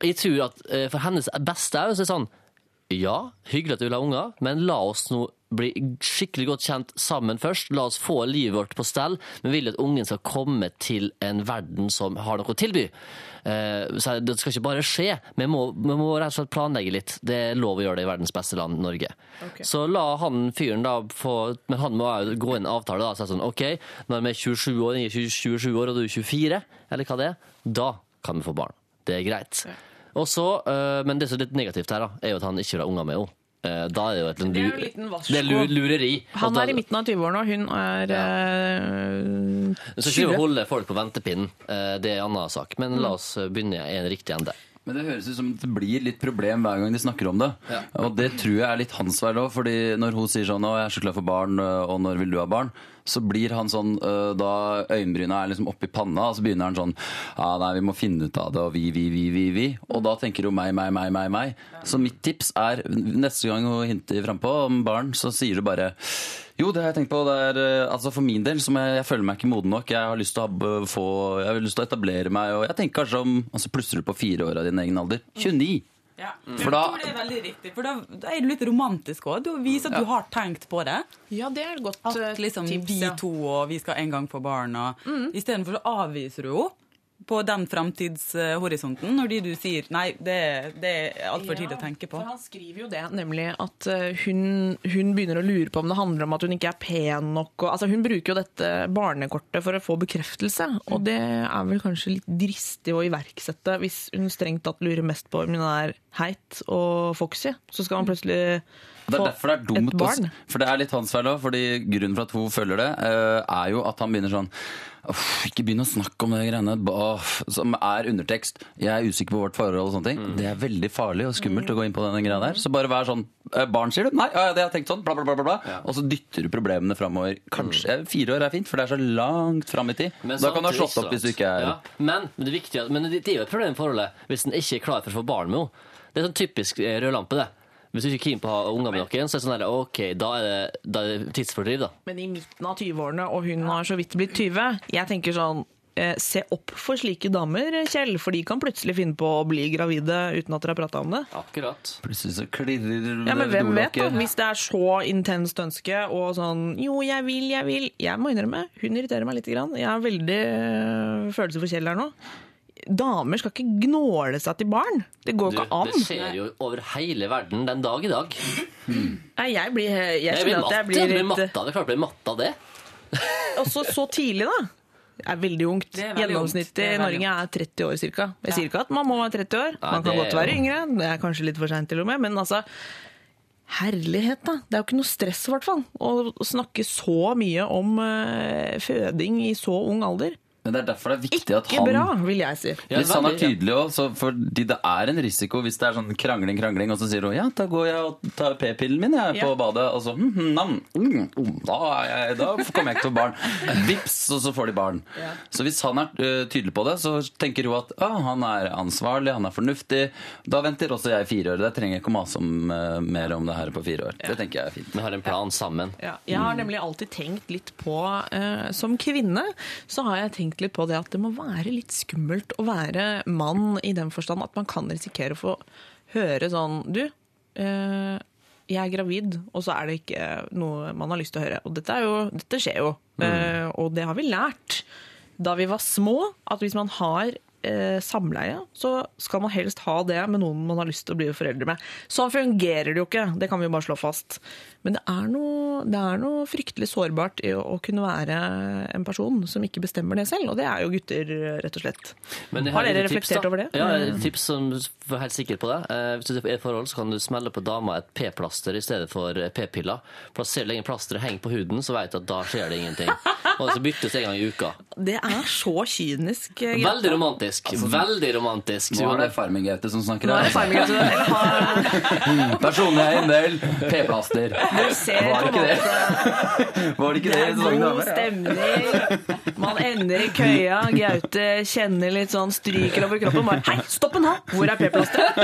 jeg tror at eh, for hennes beste jo så er det sånn ja, hyggelig at du vil ha unger, men la oss nå bli skikkelig godt kjent sammen først. La oss få livet vårt på stell. Vi vil at ungen skal komme til en verden som har noe å tilby. Eh, Så det skal ikke bare skje. Vi må, vi må rett og slett planlegge litt. Det er lov å gjøre det i verdens beste land, Norge. Så la han fyren da få Men han må jo gå inn i en avtale da, og si sånn OK, når vi er 27 år, jeg er 27 år, og du er 24, eller hva det er, da kan vi få barn. Det er greit. Og så, øh, men det som er litt negativt her, da, er jo at han ikke vil ha unger med henne. Eh, Da er det jo et, eller annet det er lu- lureri. Han er i midten av 20-årene, og hun er eh, skal ikke 20. holde folk på ventepinnen, eh, det er en annen sak. Men la oss begynne i en riktig ende. Men det høres ut som det blir litt problem hver gang de snakker om det. Ja. Og det tror jeg er litt hans feil òg, fordi når hun sier sånn 'Å, jeg er så klar for barn, og når vil du ha barn?' Så blir han sånn uh, Da øyenbryna er liksom oppi panna, og så begynner han sånn 'Ja, nei, vi må finne ut av det', og vi, vi, vi, vi, vi. Og da tenker hun meg, meg, meg, meg, meg. Så mitt tips er neste gang hun hinter frampå om barn, så sier du bare jo, det har jeg tenkt på. Det er, eh, altså For min del, som jeg, jeg føler meg ikke moden nok. Jeg har lyst til å, få, jeg har lyst til å etablere meg. Og jeg tenker kanskje om altså Plusser du på fire år av din egen alder? 29! Ja. For da- Jeg tror det er veldig riktig, for da, da er du litt romantisk òg. Du viser at du har tenkt på det. Ja, det er et godt At eh, liksom tips. vi ja. to og vi skal en gang få barn. Og Istedenfor så avviser du henne på den framtidshorisonten når de du sier nei, det, det er altfor tidlig å tenke på. For han skriver jo det, nemlig at eh, hun, hun begynner å lure på om det handler om at hun ikke er pen nok. Og, altså hun bruker jo dette barnekortet for å få bekreftelse, og det er vel kanskje litt dristig å iverksette hvis hun strengt tatt lurer mest på om hun er heit og foxy. Så skal han plutselig Det er derfor det er dumt. For det er litt hans feil òg. Fordi grunnen for at hun følger det, eh, er jo at han begynner sånn Uff, ikke begynn å snakke om det greiene Uff, som er undertekst. Jeg er usikker på vårt forhold og sånne ting. Det er veldig farlig og skummelt å gå inn på denne greia der. Så bare vær sånn eh, Barn, sier du? Nei, ja, det har jeg tenkt sånn. Bla, bla, bla. bla, Ja. Og så dytter du problemene framover. Kanskje mm. fire år er fint, for det er så langt fram i tid. Men da kan du ha slått opp hvis du ikke er ja, men, men det er viktig men det det er jo et problem i forholdet hvis en ikke er klar for å få barn med henne. Det er sånn typisk eh, rød lampe, det. Hvis du ikke er keen på å ha unger med noen, så er det sånn der, OK, da er det, da er det tidsfordriv, da. Men i midten av 20-årene, og hun har så vidt blitt 20. Jeg tenker sånn eh, Se opp for slike damer, Kjell, for de kan plutselig finne på å bli gravide uten at dere har prata om det. Akkurat. Plutselig så klirrer Ja, men hvem vet, da? Hvis det er så intenst ønske og sånn Jo, jeg vil, jeg vil. Jeg må innrømme, hun irriterer meg litt. Grann. Jeg har veldig øh, følelse for Kjell her nå. Damer skal ikke gnåle seg til barn. Det går Du, ikke an. det skjer jo over hele verden den dag i dag. Nei, jeg blir, jeg Jeg blir at jeg blir blir litt matta. Det er klart jeg blir matta, det. Også så tidlig, da. Det er veldig ungt. Er veldig. Gjennomsnittet i Norge er 30 år ca. Jeg sier ikke at man må være 30 år. Man kan godt være jo- yngre. Det er kanskje litt for seint til og med. Men altså Herlighet, da. Det er jo ikke noe stress, i hvert fall. Å snakke så mye om uh, føding i så ung alder. Men det er derfor det er viktig at han Ikke bra, vil jeg si. Ja, Hvis han er tydelig også, så fordi det er en risiko hvis det er sånn krangling, krangling, og så sier hun ja, da går jeg og tar p-pillen min jeg, på Ja. badet, og så hm, hm, nam, mm, oh, da, er jeg, da kommer jeg ikke til å få barn. Vips, og så får de barn. Så hvis han er ø, tydelig på det, så tenker hun at ah, han er ansvarlig, han er fornuftig. Da venter også jeg fire år. da trenger jeg ikke å mase om, uh, mer om det her på fire år. Det tenker jeg er fint. Vi har en plan sammen. Ja, jeg har nemlig alltid tenkt litt på uh, Som kvinne så har jeg tenkt litt på det at det må være litt skummelt å være mann i den forstand at man kan risikere å få høre sånn Du, eh, jeg er gravid, og så er det ikke noe man har lyst til å høre. Og dette, er jo, dette skjer jo, eh, og det har vi lært da vi var små, at hvis man har eh, samleie, så skal man helst ha det med noen man har lyst til å bli foreldre med. Sånn fungerer det jo ikke, det kan vi jo bare slå fast. Men det er noe, det er noe fryktelig sårbart i å, å kunne være en person som ikke bestemmer det selv, og det er jo gutter, rett og slett. Men Har dere tips, reflektert over det? Ja, et tips som du er helt sikker på det. Eh, Hvis du er i et forhold, så kan du smelle på dama et p-plaster i stedet for eh, p-piller. For da ser du lenge plasteret henger på huden, så vet du at da skjer det ingenting. Og så byttes en gang i uka. Det er så kynisk. eh, Veldig romantisk. Veldig romantisk. Nå er det Farming-Gaute som snakker Nå er det her. farming, altså. Personlig eiendel, p-plaster. Du ser Var det ikke det? Var det ikke Det det? er i god stemning. Man ender i køya. Gaute kjenner litt sånn stryker over kroppen. Bare 'hei, stopp en her! Hvor er p-plasteret?'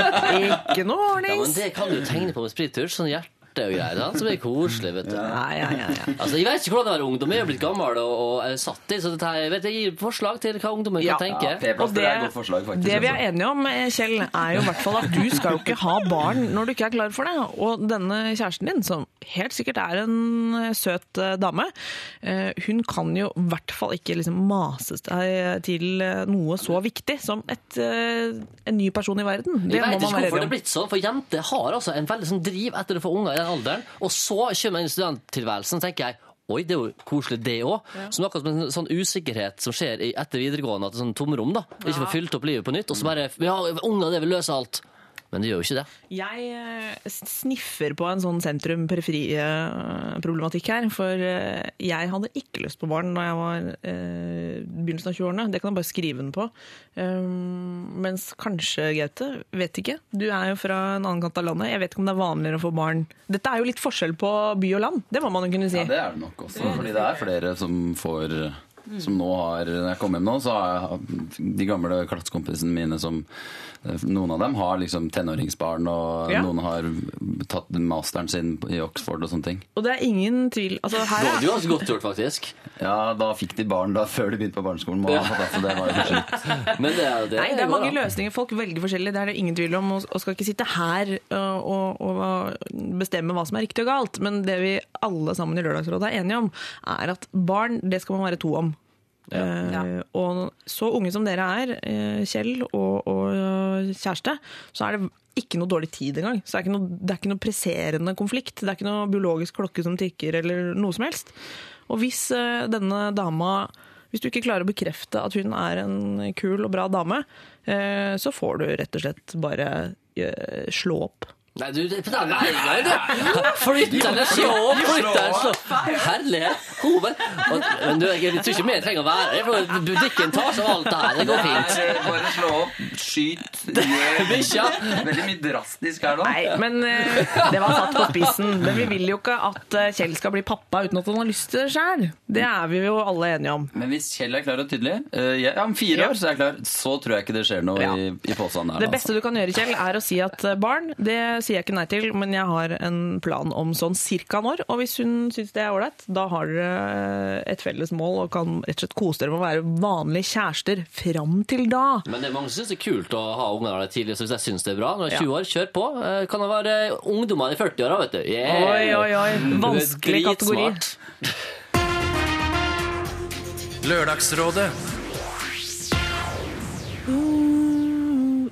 Ikke noe Ja, men det kan du tegne på med sprittusj. Sånn hjerte og greier. sant? Som er koselig, vet du. Ja, ja, ja, ja. Altså, Jeg vet ikke hvordan det er å være ungdom. Jeg er blitt gammel og, og er satt i, så dette her, jeg vet, jeg gir forslag til hva ungdommen Ja. kan tenke. Og P-plaster det, er et godt forslag, faktisk. det vi er altså. enige om, eh, Kjell, er jo i hvert fall at du skal jo ikke ha barn når du ikke er klar for det. Og denne kjæresten din, som helt sikkert er en eh, søt eh, dame, eh, hun kan jo i hvert fall ikke liksom mase seg til noe så viktig som et, en ny person i verden. Det Jeg vet ikke hvorfor det er blitt sånn, for jenter har altså en veldig sånn driv etter å få unger i den alderen, og så kommer inn i studenttilværelsen, tenker jeg, oi, det er jo koselig det òg. Som akkurat som en sånn usikkerhet som skjer etter videregående, at det er sånn tomrom, da. Ikke får fylt opp livet på nytt, og så bare Ja, unger, det vil løse alt. Men det gjør jo ikke det. Jeg eh, sniffer på en sånn sentrum-periferi-problematikk her. For eh, jeg hadde ikke lyst på barn da jeg var eh, i begynnelsen av 20-årene. Det kan jeg bare skrive den på. Um, mens kanskje, Gaute, vet ikke. Du er jo fra en annen kant av landet. Jeg vet ikke om det er vanligere å få barn. Dette er jo litt forskjell på by og land, det må man jo kunne si. Ja, det er det nok også. Fordi det er flere som får som nå har, Når jeg kom hjem nå, så har jeg de gamle klassekompisene mine som Noen av dem har liksom tenåringsbarn, og Ja. noen har tatt masteren sin i Oxford og sånne ting. Og det er ingen tvil altså, her Det var jo ganske godt gjort, faktisk. Ja, da fikk de barn da før de begynte på barneskolen. må ja. altså, det var jo Men det, er- det, Nei, det er mange da. løsninger. Folk velger forskjellig, det er det ingen tvil om. Og og skal ikke sitte her øh, og, og bestemme hva som er riktig og galt. Men det vi alle sammen i Lørdagsrådet er enige om, er at barn, det skal man være to om. Eh, og så unge som dere er, eh, Kjell og, og øh, kjæreste, så er det ikke noe dårlig tid engang. Så det er ikke noe, det er ikke noe presserende konflikt. Det er ikke noe biologisk klokke som tikker, eller noe som helst. Og hvis eh, denne dama hvis du ikke klarer å bekrefte at hun er en kul og bra dame, eh, så får du rett og slett bare eh, slå opp. Nei, du, det, nei, nei, nei, du. Flytt flytter, slå opp, flytt deg, slå Herlighet. Hoved. Og, men du, jeg tror ikke vi trenger å være her, butikken tar seg av alt det her. Det går fint. Bare slå opp, skyt, gjør Bikkja. Veldig mye drastisk her nå. Nei, men eh, det var satt på spissen. Men vi vil jo ikke at eh, Kjell skal bli pappa uten at han har lyst til det sjøl. Det er vi jo alle enige om. Men hvis Kjell er klar og tydelig ja, jeg, Om fire Ja. år så er jeg klar, så tror jeg ikke det skjer noe Ja. i, i posen her. Det beste du kan gjøre, Kjell, er å si at eh, barn, det sier jeg ikke nei til, men jeg har en plan om sånn cirka når. Og hvis hun syns det er ålreit, da har dere et felles mål og kan rett og slett kose dere med å være vanlige kjærester fram til da. Men det er mange som syns det er kult å ha unger det tidlig, så hvis jeg syns det er bra når jeg er Ja. 20 år, kjør på. Eh, Kan det være ungdommer i 40-åra, vet du. Yeah. Oi, oi, oi. Vanskelig kategori. Lørdagsrådet. Lørdagsrådet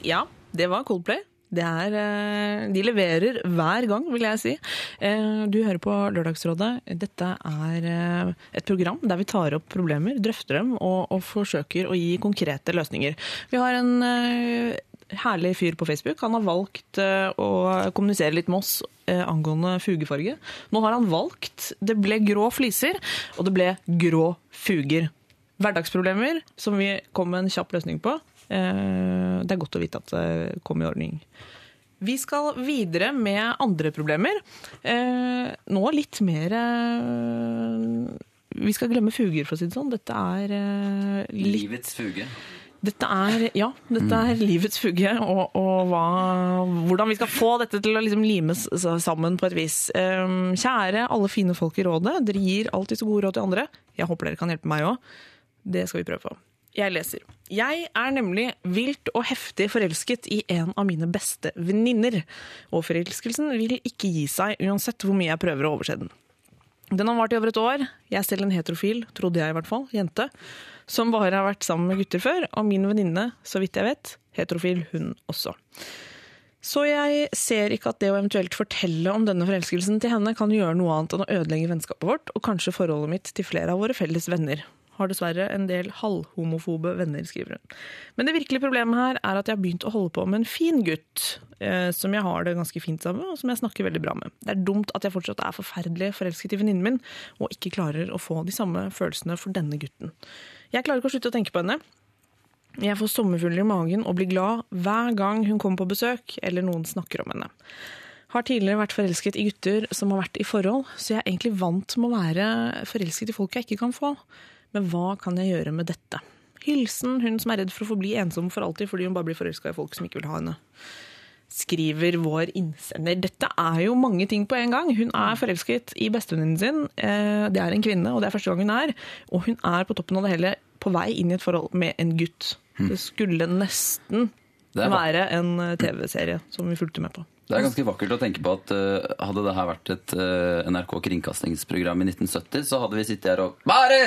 Ja, det var Coldplay. Er, eh, de leverer hver gang, vil jeg si. Eh, Du hører på Lørdagsrådet. Dette er eh, et program der vi tar opp problemer, drøfter dem og, og forsøker å gi konkrete løsninger. Vi har en herlig fyr på Facebook. Han har valgt å kommunisere litt med oss angående fugefarge. Nå har han valgt Det ble grå fliser, og det ble grå fuger. Hverdagsproblemer som vi kom med en kjapp løsning på. Eh, Det er godt å vite at det kom i ordning. Vi skal videre med andre problemer. Eh, Nå litt mer eh, Vi skal glemme fuger, for å si det sånn. Dette er litt Livets fuge. dette er, ja, dette er livets fugge, og, og hva, hvordan vi skal få dette til å liksom limes sammen på et vis. Kjære alle fine folk i rådet, dere gir alltid så gode råd til andre. Jeg håper dere kan hjelpe meg òg. Det skal vi prøve på. Jeg leser. Jeg er nemlig vilt og heftig forelsket i en av mine beste venninner. Og forelskelsen vil ikke gi seg uansett hvor mye jeg prøver å overse den. Den har vart i over et år. Jeg er selv en heterofil, trodde jeg i hvert fall, jente, som bare har vært sammen med gutter før. Og min venninne, så vidt jeg vet, heterofil hun også. Så jeg ser ikke at det å eventuelt fortelle om denne forelskelsen til henne kan gjøre noe annet enn å ødelegge vennskapet vårt, og kanskje forholdet mitt til flere av våre felles venner. Har dessverre en del halvhomofobe venner, skriver hun. Men det virkelige problemet her er at jeg har begynt å holde på med en fin gutt, eh, som jeg har det ganske fint sammen med, og som jeg snakker veldig bra med. Det er dumt at jeg fortsatt er forferdelig forelsket i venninnen min, og ikke klarer å få de samme følelsene for denne gutten. Jeg klarer ikke å slutte å tenke på henne. Jeg får sommerfugler i magen og blir glad hver gang hun kommer på besøk eller noen snakker om henne. Har tidligere vært forelsket i gutter som har vært i forhold, så jeg er egentlig vant med å være forelsket i folk jeg ikke kan få. Men hva kan jeg gjøre med dette? Hilsen hun som er redd for å forbli ensom for alltid fordi hun bare blir forelska i folk som ikke vil ha henne. Skriver vår innsender. Dette er jo mange ting på en gang. Hun er forelsket i bestevenninnen sin. Eh, Det er en kvinne, og det er første gang hun er. Og hun er på toppen av det hele på vei inn i et forhold med en gutt. Det skulle nesten Det være en eh, TV-serie som vi fulgte med på. Det er ganske vakkert å tenke på at uh, hadde det her vært et uh, NRK kringkastingsprogram i 1970, så hadde vi sittet her og Bare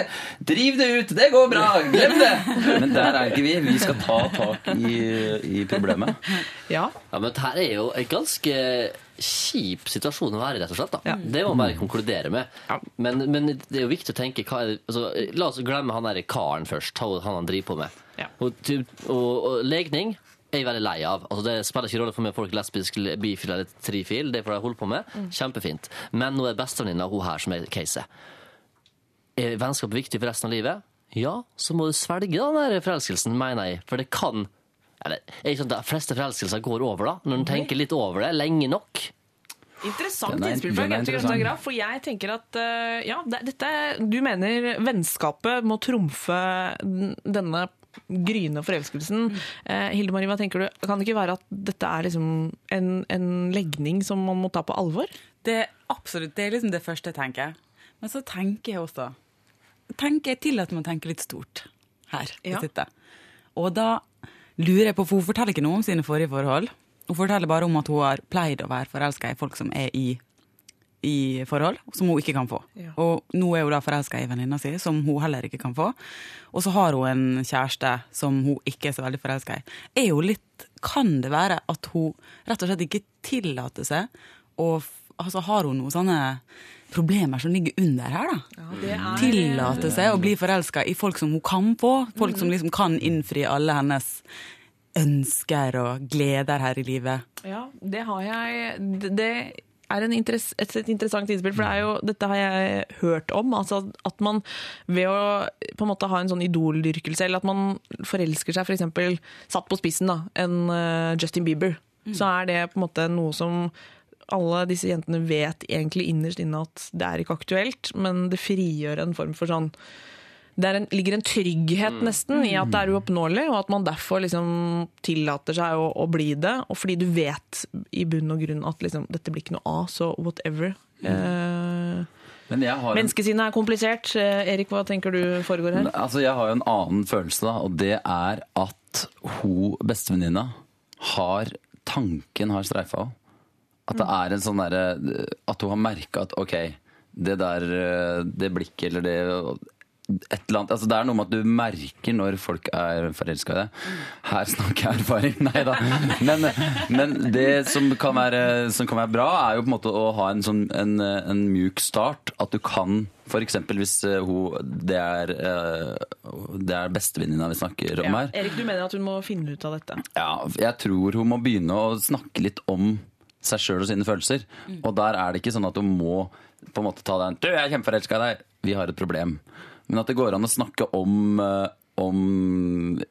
driv det ut! Det går bra! Glem det! Men der er ikke vi. Vi skal ta tak i, i problemet. Ja, Ja, men dette er jo en ganske kjip situasjon å være i, rett og slett. Da. Det må man bare konkludere med. Men, men det er jo viktig å tenke hva er det, altså, La oss glemme han der karen først, han han driver på med. Ja. Og, og, og legning er jeg veldig lei av. Altså, det spiller ikke rolle for meg om folk er lesbisk, bifil eller trifil. Det får jeg holde på med. Kjempefint. Men nå er det bestevenninna hun her som er caset. Er vennskap viktig for resten av livet? Ja, så må du svelge den der forelskelsen, mener jeg. For det kan eller, er ikke sånn at De fleste forelskelser går over, da, når en tenker litt over det lenge nok. Interessant er- innspill fra er Gaute interessant. For jeg tenker at eh, ja, dette, du mener vennskapet må trumfe denne denne gryende forelskelsen. Eh, Hilde Marie, hva tenker du? Kan det ikke være at dette er liksom en, en legning som man må ta på alvor? Det er absolutt, det er liksom det første jeg tenker. Men så tenker jeg også tenker Jeg tillater meg å tenke litt stort her. Ja. Og da lurer jeg på, for hun forteller ikke noe om sine forrige forhold. Hun forteller bare om at hun har pleid å være forelska i folk som er i, i forhold, som hun ikke kan få. Ja. Og nå er hun da forelska i venninna si, som hun heller ikke kan få. Og så har hun en kjæreste som hun ikke er så veldig forelska i. Er hun litt Kan det være at hun rett og slett ikke tillater seg å Altså har hun noen sånne problemer som ligger under her, da? Tillate seg å bli forelska i folk som hun kan få. Folk som liksom kan innfri alle hennes ønsker og gleder her i livet. Ja, det har jeg det er en interess, et, et interessant innspill, for det er jo, dette har jeg hørt om. Altså at man ved å på en måte ha en sånn idoldyrkelse, eller at man forelsker seg f.eks. satt på spissen, da, en eh, Justin Bieber, så er det på en måte noe som alle disse jentene vet egentlig innerst inne at det er ikke aktuelt, men det frigjør en form for sånn det en, ligger en trygghet nesten i at det er uoppnåelig, og at man derfor liksom tillater seg å, å bli det. Og fordi du vet i bunn og grunn at liksom, dette blir ikke noe av, så whatever. Eh, Men menneskesinnet er komplisert. Eh, Erik, hva tenker du foregår her? Altså, jeg har jo en annen følelse, da, og det er at hun bestevenninna har Tanken har streifa henne. At det er en sånn derre At hun har merka at OK, det der Det blikket eller det et eller annet, altså Det er noe med at du merker når folk er forelska i deg. Her snakker jeg erfaring, nei da. Men, men det som kan, være, som kan være bra, er jo på en måte å ha en, sånn, en, en mjuk start. At du kan f.eks. hvis eh, hun Det er, eh, det er bestevenninna vi snakker om Ja. her. Erik, du mener at hun må finne ut av dette? Ja, jeg tror hun må begynne å snakke litt om seg sjøl og sine følelser. Og der er det ikke sånn at hun må på en måte ta den Du, jeg er kjempeforelska i deg. Vi har et problem. Men at det går an å snakke om, eh, om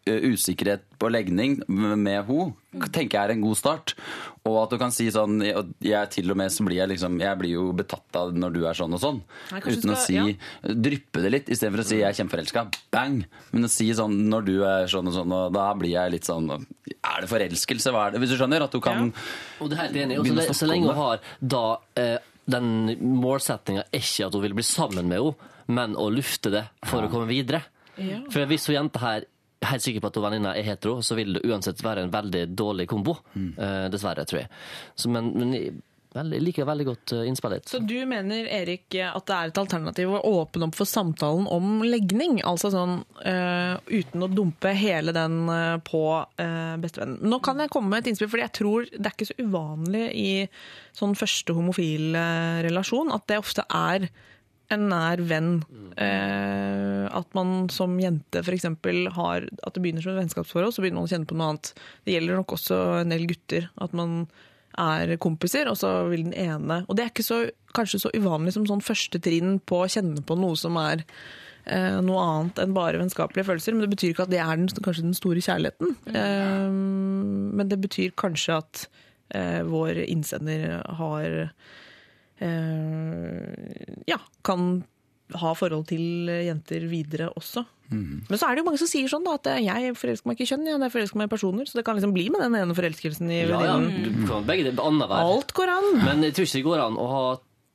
eh, usikkerhet på legning med henne, tenker jeg er en god start. Og at du kan si sånn jeg til og med så blir jeg liksom Jeg blir jo betatt av når du er sånn og sånn. Nei, Uten skal, å si si Dryppe det litt, istedenfor å si 'jeg er kjempeforelska'. Bang! Men å si sånn når du er sånn og sånn, og da blir jeg litt sånn Er det forelskelse? Hva er det? Hvis du skjønner? At du kan Og det er helt enig. Og så, lenge hun har da eh, den målsettinga er ikke at hun vil bli sammen med henne, men å lufte det for å komme videre. Ja. For hvis hun jenta her er helt sikker på at hun venninna er hetero, så vil det uansett være en veldig dårlig kombo. Eh, dessverre, tror jeg. Så, men, men Veldig, liker veldig godt eh, innspillet. Så du mener, Erik, at det er et alternativ å åpne opp for samtalen om legning? Altså sånn uh, uten å dumpe hele den eh, på uh, bestevennen. Nå kan jeg komme med et innspill, for jeg tror det er ikke så uvanlig i sånn første homofil relasjon at det ofte er en nær venn. Eh, at man som jente f.eks. har At det begynner som et vennskapsforhold, så begynner man å kjenne på noe annet. Det gjelder nok også en del gutter. At man er kompiser, og så vil den ene Og det er ikke så, kanskje så uvanlig som sånn første trinn på å kjenne på noe som er eh, noe annet enn bare vennskapelige følelser. Men det betyr ikke at det er den, kanskje den store kjærligheten. Eh, men det betyr kanskje at eh, vår innsender har Ja, kan ha forhold til jenter videre også. Men så er det jo mange som sier sånn da, at jeg forelsker meg ikke i kjønn, jeg forelsker meg i personer. Så det kan liksom bli med den ene forelskelsen i Ja, ja, du kan begge. Alt går an. Men jeg tror ikke det går an å ha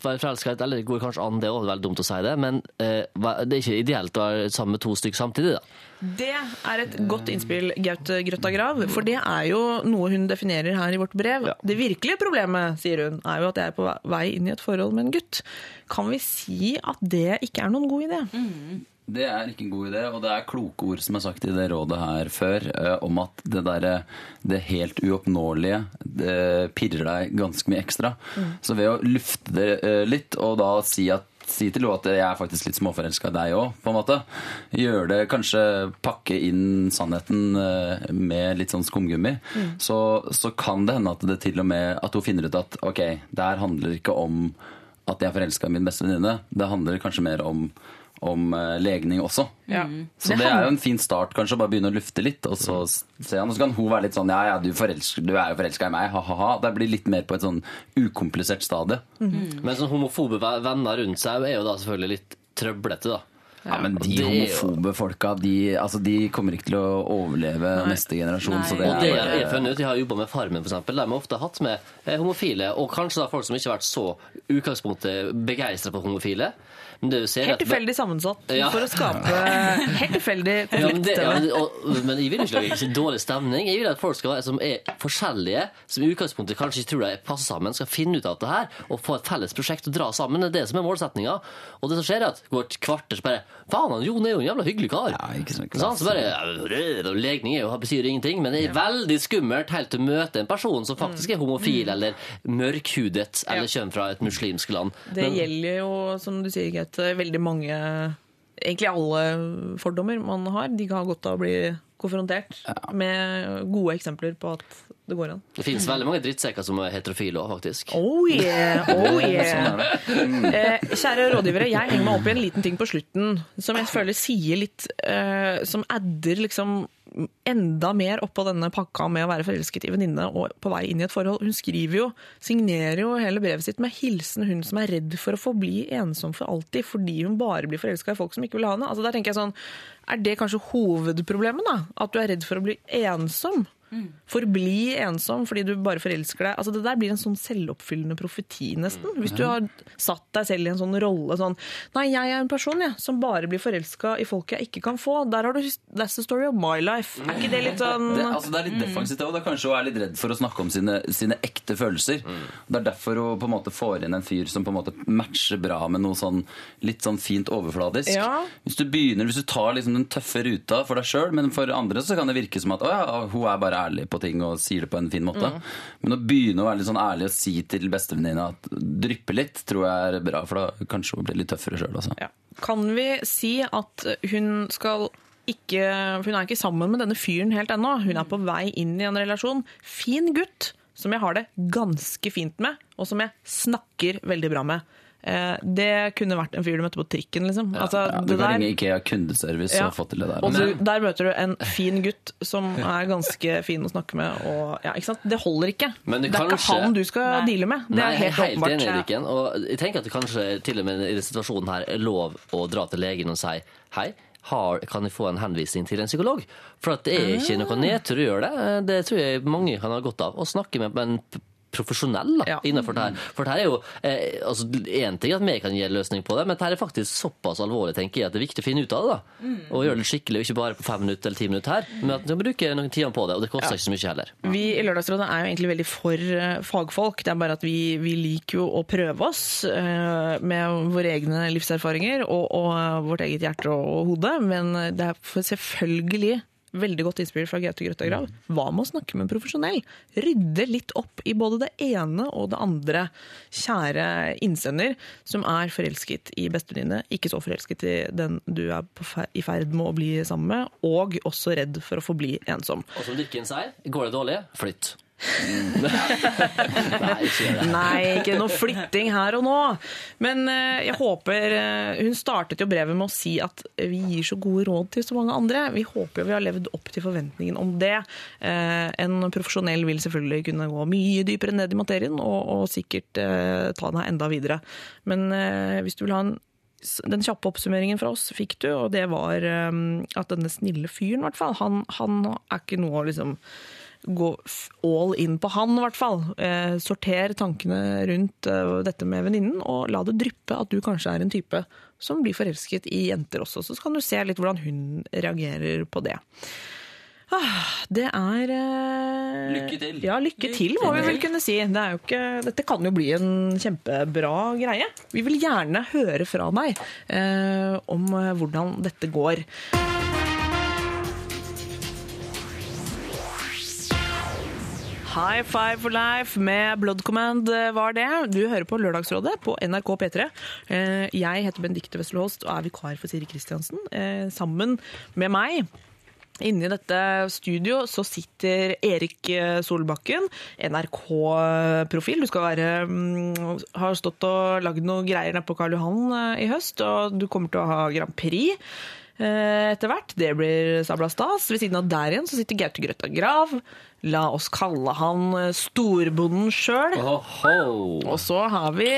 være forelska Eller det går kanskje an, det er også veldig dumt å si det, men eh, det er ikke ideelt å være sammen med to stykker samtidig. da. Det er et godt innspill, Gaute Grøtta Grav. For det er jo noe hun definerer her i vårt brev. Ja. Det virkelige problemet, sier hun, er jo at jeg er på vei inn i et forhold med en gutt. Kan vi si at det ikke er noen god idé? Det er ikke en god idé, og det er kloke ord som er sagt i det rådet her før, eh, om at det derre det helt uoppnåelige det pirrer deg ganske mye ekstra. Så ved å lufte det eh, litt, og da si at Si til henne at jeg er faktisk litt småforelska i deg òg, på en måte. Gjør det, kanskje pakke inn sannheten eh, med litt sånn skumgummi. Så, så kan det hende at det til og med at hun finner ut at ok, det her handler ikke om at jeg er forelska i min beste venninne. Det handler kanskje mer om, om eh, legning også. Ja. Så det er jo en fin start, kanskje, å bare begynne å lufte litt. Og så se han, og så kan hun være litt sånn Ja, ja, du, forelsker, du er jo forelska i meg, ha-ha-ha. Det blir litt mer på et sånn ukomplisert stadie. Men sånn homofobe venner rundt seg er jo da selvfølgelig litt trøblete, da. Ja, men de Det jo- homofobe folka, de, altså, de kommer ikke til å overleve neste generasjon. Nei. Så det Og det er, jeg har funnet ut, jeg har jobba med Farmen, for eksempel, har ofte hatt med eh, homofile, og kanskje da folk som ikke har vært så utgangspunktet begeistra på homofile. Helt tilfeldig sammensatt Ja. for å skape helt tilfeldig Ja, men, det, ja, og, men jeg vil ikke lage ikke dårlig stemning. Jeg vil at folk skal som er forskjellige, som i utgangspunktet kanskje ikke tror de passer sammen, skal finne ut av det her og få et felles prosjekt og dra sammen. Det er det som er målsettinga. Og det som skjer, er at går et kvarter, så bare Faen, han Jon er jo en jævla hyggelig kar. Ja, ikke sant, Sånn, så bare, ja, Legning er jo, betyr ingenting, men det er veldig skummelt helt til å møte en person som faktisk er homofil eller mørkhudet eller kommer fra et muslimsk land. Det Men- gjelder jo, som du sier, Gaute, veldig mange Egentlig alle fordommer man har. De har godt av å bli konfrontert med gode eksempler på at det går an. Det finnes veldig mange drittsekker som er heterofile òg, faktisk. Oh yeah! Oh yeah! Eh, kjære rådgivere, jeg henger meg opp i en liten ting på slutten som jeg føler sier litt eh, Som adder liksom enda mer oppå denne pakka med å være forelsket i venninne og på vei inn i et forhold. Hun skriver jo, signerer jo hele brevet sitt med hilsen hun som er redd for å forbli ensom for alltid fordi hun bare blir forelska i folk som ikke vil ha henne. Altså der tenker jeg sånn, Er det kanskje hovedproblemet? da? At du er redd for å bli ensom? Forbli ensom fordi du bare forelsker deg. Altså Det der blir en sånn selvoppfyllende profeti, nesten. Hvis du har satt deg selv i en sånn rolle sånn Nei, jeg er en person ja, som bare blir forelska i folk jeg ikke kan få. Der har du That's the story of my life. Er ikke det litt sånn det, altså, det er litt defensivt, og det er kanskje hun er litt redd for å snakke om sine, sine ekte følelser. Det er derfor hun på en måte får inn en fyr som på en måte matcher bra med noe sånn litt sånn fint overfladisk. Ja. Hvis du begynner, hvis du tar liksom den tøffe ruta for deg sjøl, men for andre så kan det virke som at å ja, hun er bare ærlig på ting og sier det på en fin måte. Men å begynne å være litt sånn ærlig og si til bestevenninna at dryppe litt, tror jeg er bra, for da kanskje hun blir litt tøffere sjøl også. ja. Kan vi si at hun skal ikke Hun er ikke sammen med denne fyren helt ennå. Hun er på vei inn i en relasjon. Fin gutt, som jeg har det ganske fint med, og som jeg snakker veldig bra med. Eh, Det kunne vært en fyr du møtte på trikken, liksom. Altså, Ja, du det kan der- ringe IKEA kundeservice Ja. og få til det der. Og du, der møter du en fin gutt som er ganske fin å snakke med. Og, ja, ikke sant? Det holder ikke. Men det det er ikke han du skal Nei. deale med. Det Nei, er helt, helt åpenbart. enig, Rikken. Og jeg tenker at det kanskje til og med i denne situasjonen her er lov å dra til legen og si hei. Har, kan jeg få en henvisning til en psykolog? For at det er ikke noe nedtur å gjøre det. Det tror jeg mange kan ha godt av. Å snakke med en profesjonell da, Ja. innenfor det her. For det her er jo eh, altså, En ting at vi kan gi en løsning på det, men det her er faktisk såpass alvorlig tenker jeg, at det er viktig å finne ut av det. da. Og gjøre det skikkelig, ikke bare på fem minutter eller ti minutter her, men at du bruker noen timer på det. Og det koster ikke så mye heller. Vi i Lørdagsrådet er jo egentlig veldig for eh, fagfolk. Det er bare at vi, vi liker jo å prøve oss uh, med våre egne livserfaringer og, og vårt eget hjerte og, og hode. Men det er selvfølgelig veldig godt innspill fra Gaute Grøtta Grav. Hva med å snakke med en profesjonell? Rydde litt opp i både det ene og det andre. Kjære innsender som er forelsket i bestevenninne, ikke så forelsket i den du er på fer i ferd med å bli sammen med, og også redd for å forbli ensom. Og som Dickens sier, går det dårlig, flytt. Nei, ikke noe flytting her og nå. Men eh, jeg håper eh, Hun startet jo brevet med å si at vi gir så gode råd til så mange andre. Vi håper jo vi har levd opp til forventningen om det. Eh, En profesjonell vil selvfølgelig kunne gå mye dypere ned i materien og, og sikkert ta den her enda videre. Men hvis du vil ha en den kjappe oppsummeringen fra oss fikk du, og det var at denne snille fyren, hvert fall, han, han er ikke noe å liksom gå all in på han, i hvert fall. Eh, sorter tankene rundt eh, dette med venninnen, og la det dryppe at du kanskje er en type som blir forelsket i jenter også. Så kan du se litt hvordan hun reagerer på det. Ah, det er eh, Lykke til. Ja, lykke til, må vi vel kunne si. Det ikke, dette kan jo bli en kjempebra greie. Vi vil gjerne høre fra deg eh, om eh, hvordan dette går. High five for life med Blood Command eh, var det. Du hører på Lørdagsrådet på NRK P3. Eh, Jeg heter Benedicte Wesselholst og er vikar for Siri Kristiansen. Eh, Sammen med meg Inni dette studio så sitter Erik Solbakken, NRK-profil. Du skal være, mm, har stått og lagd noe greier nede på Karl Johan i høst, og du kommer til å ha Grand Prix etter hvert. Det blir sabla stas. Ved siden av der igjen så sitter Gaute Grøtta Grav. La oss kalle han eh, storbonden sjøl. Og så har vi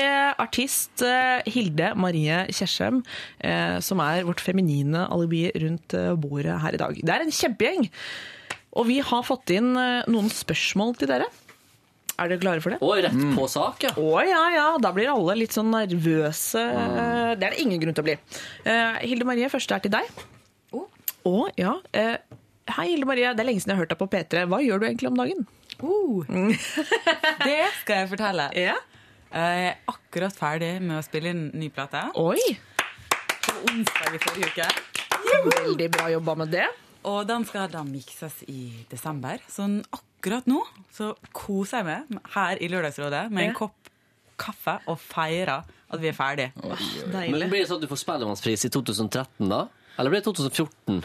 artist eh, Hilde Marie Kjersem, eh, som er vårt feminine alibi rundt eh, bordet her i dag. Det er en kjempegjeng! Og vi har fått inn eh, noen spørsmål til dere. Er dere klare for det? Og rett på sak, ja. Å ja, ja. Da blir alle litt sånn nervøse. Det er det ingen grunn til å bli. Eh, Hilde Marie, første er til deg. Å, ja. Eh, hei, Hilde Marie. Det er lenge siden jeg har hørt deg på P3. Hva gjør du egentlig om dagen? Det skal jeg fortelle. Ja. Jeg er akkurat ferdig med å spille inn ny plate. Oi, På onsdag i forrige uke. veldig bra jobba med det. Og den skal da mikses i desember. Sånn akkurat nå så koser jeg meg her i Lørdagsrådet med en kopp kaffe og feirer at vi er ferdige. Men blir det sånn at du får Spellemannspris i 2013, da? Eller blir det 2014?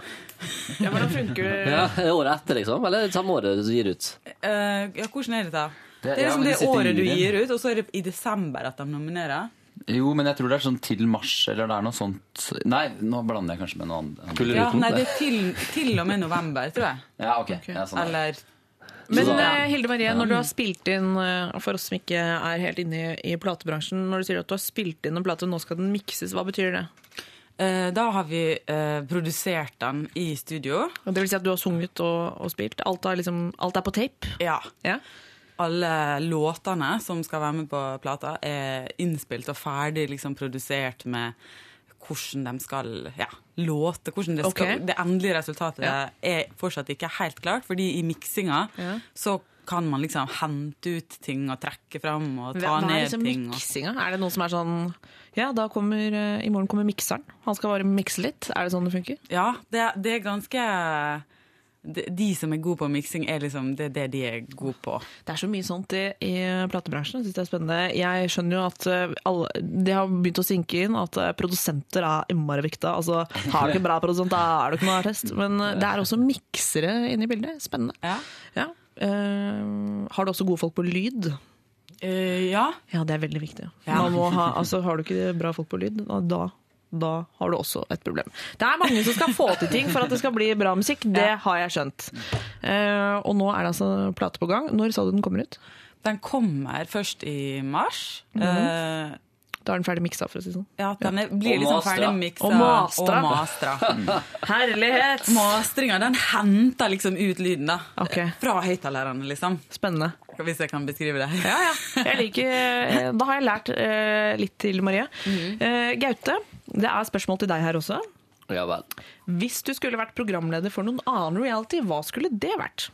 Ja, men da funker det? Ja, Året etter, liksom? Eller samme året du gir ut? Uh, ja, hvordan er det da? Det er liksom det året du gir ut, og så er det i desember at de nominerer. Jo, men jeg tror det er sånn til mars, eller det er noe sånt Nei, nå blander jeg kanskje med noe annet. Ja, nei, det er til, til og med november, tror jeg. Ja, ok. Ja, sånn. Eller Men eh, Hilde Marie, når du har spilt inn, eh, for oss som ikke er helt inne i, i platebransjen, når du sier at du har spilt inn en plate, nå skal den mikses, hva betyr det? eh, Da har vi eh, produsert den i studio. Og Det vil si at du har sunget og, og spilt? Alt er, liksom, alt er på tape? Ja. Ja. Alle låtene som skal være med på plata, er innspilt og ferdig liksom, produsert med hvordan de skal ja, låte. Hvordan det, skal, okay. det endelige resultatet Ja. er fortsatt ikke helt klart, fordi i miksinga Ja. så kan man liksom hente ut ting og trekke fram og ta Hva ned liksom ting. Miksinga? Er det noe som er sånn Ja, da kommer, eh, i morgen kommer mikseren. Han skal bare mikse litt. Er det sånn det funker? Ja, det, det er ganske de, som er gode på miksing, er liksom det, er det de er gode på. Det er så mye sånt i, i platebransjen. Jeg synes det er spennende. Jeg skjønner jo at eh, alle, det har begynt å synke inn at eh, produsenter er innmari viktige. Altså, har du ikke bra produsent, da er du ikke noe artist. Men eh, det er også miksere inne i bildet. Spennende. Ja. Ja. Uh, har du også gode folk på lyd? Uh, ja. Ja, det er veldig viktig. Ja. Man må ha, altså, har du ikke bra folk på lyd, da, da har du også et problem. Det er mange som skal få til ting for at det skal bli bra musikk. Det har jeg skjønt. Uh, og nå er det altså plate på gang. Når sa du den kommer ut? Den kommer først i mars. eh, Da er den ferdig miksa, for å si det sånn. Ja, den er, blir Og liksom mastra. ferdig miksa Og mastra. og mastra. Herlighet! Mastringa den henter liksom ut lyden da Okay. fra høyttalerne, liksom. Spennende. Hvis jeg kan beskrive det. Ja, ja. Jeg liker, da har jeg lært uh, litt til Marie. Eh, Gaute, det er spørsmål til deg her også. Ja vel. Hvis du skulle vært programleder for noen annen reality, hva skulle det vært?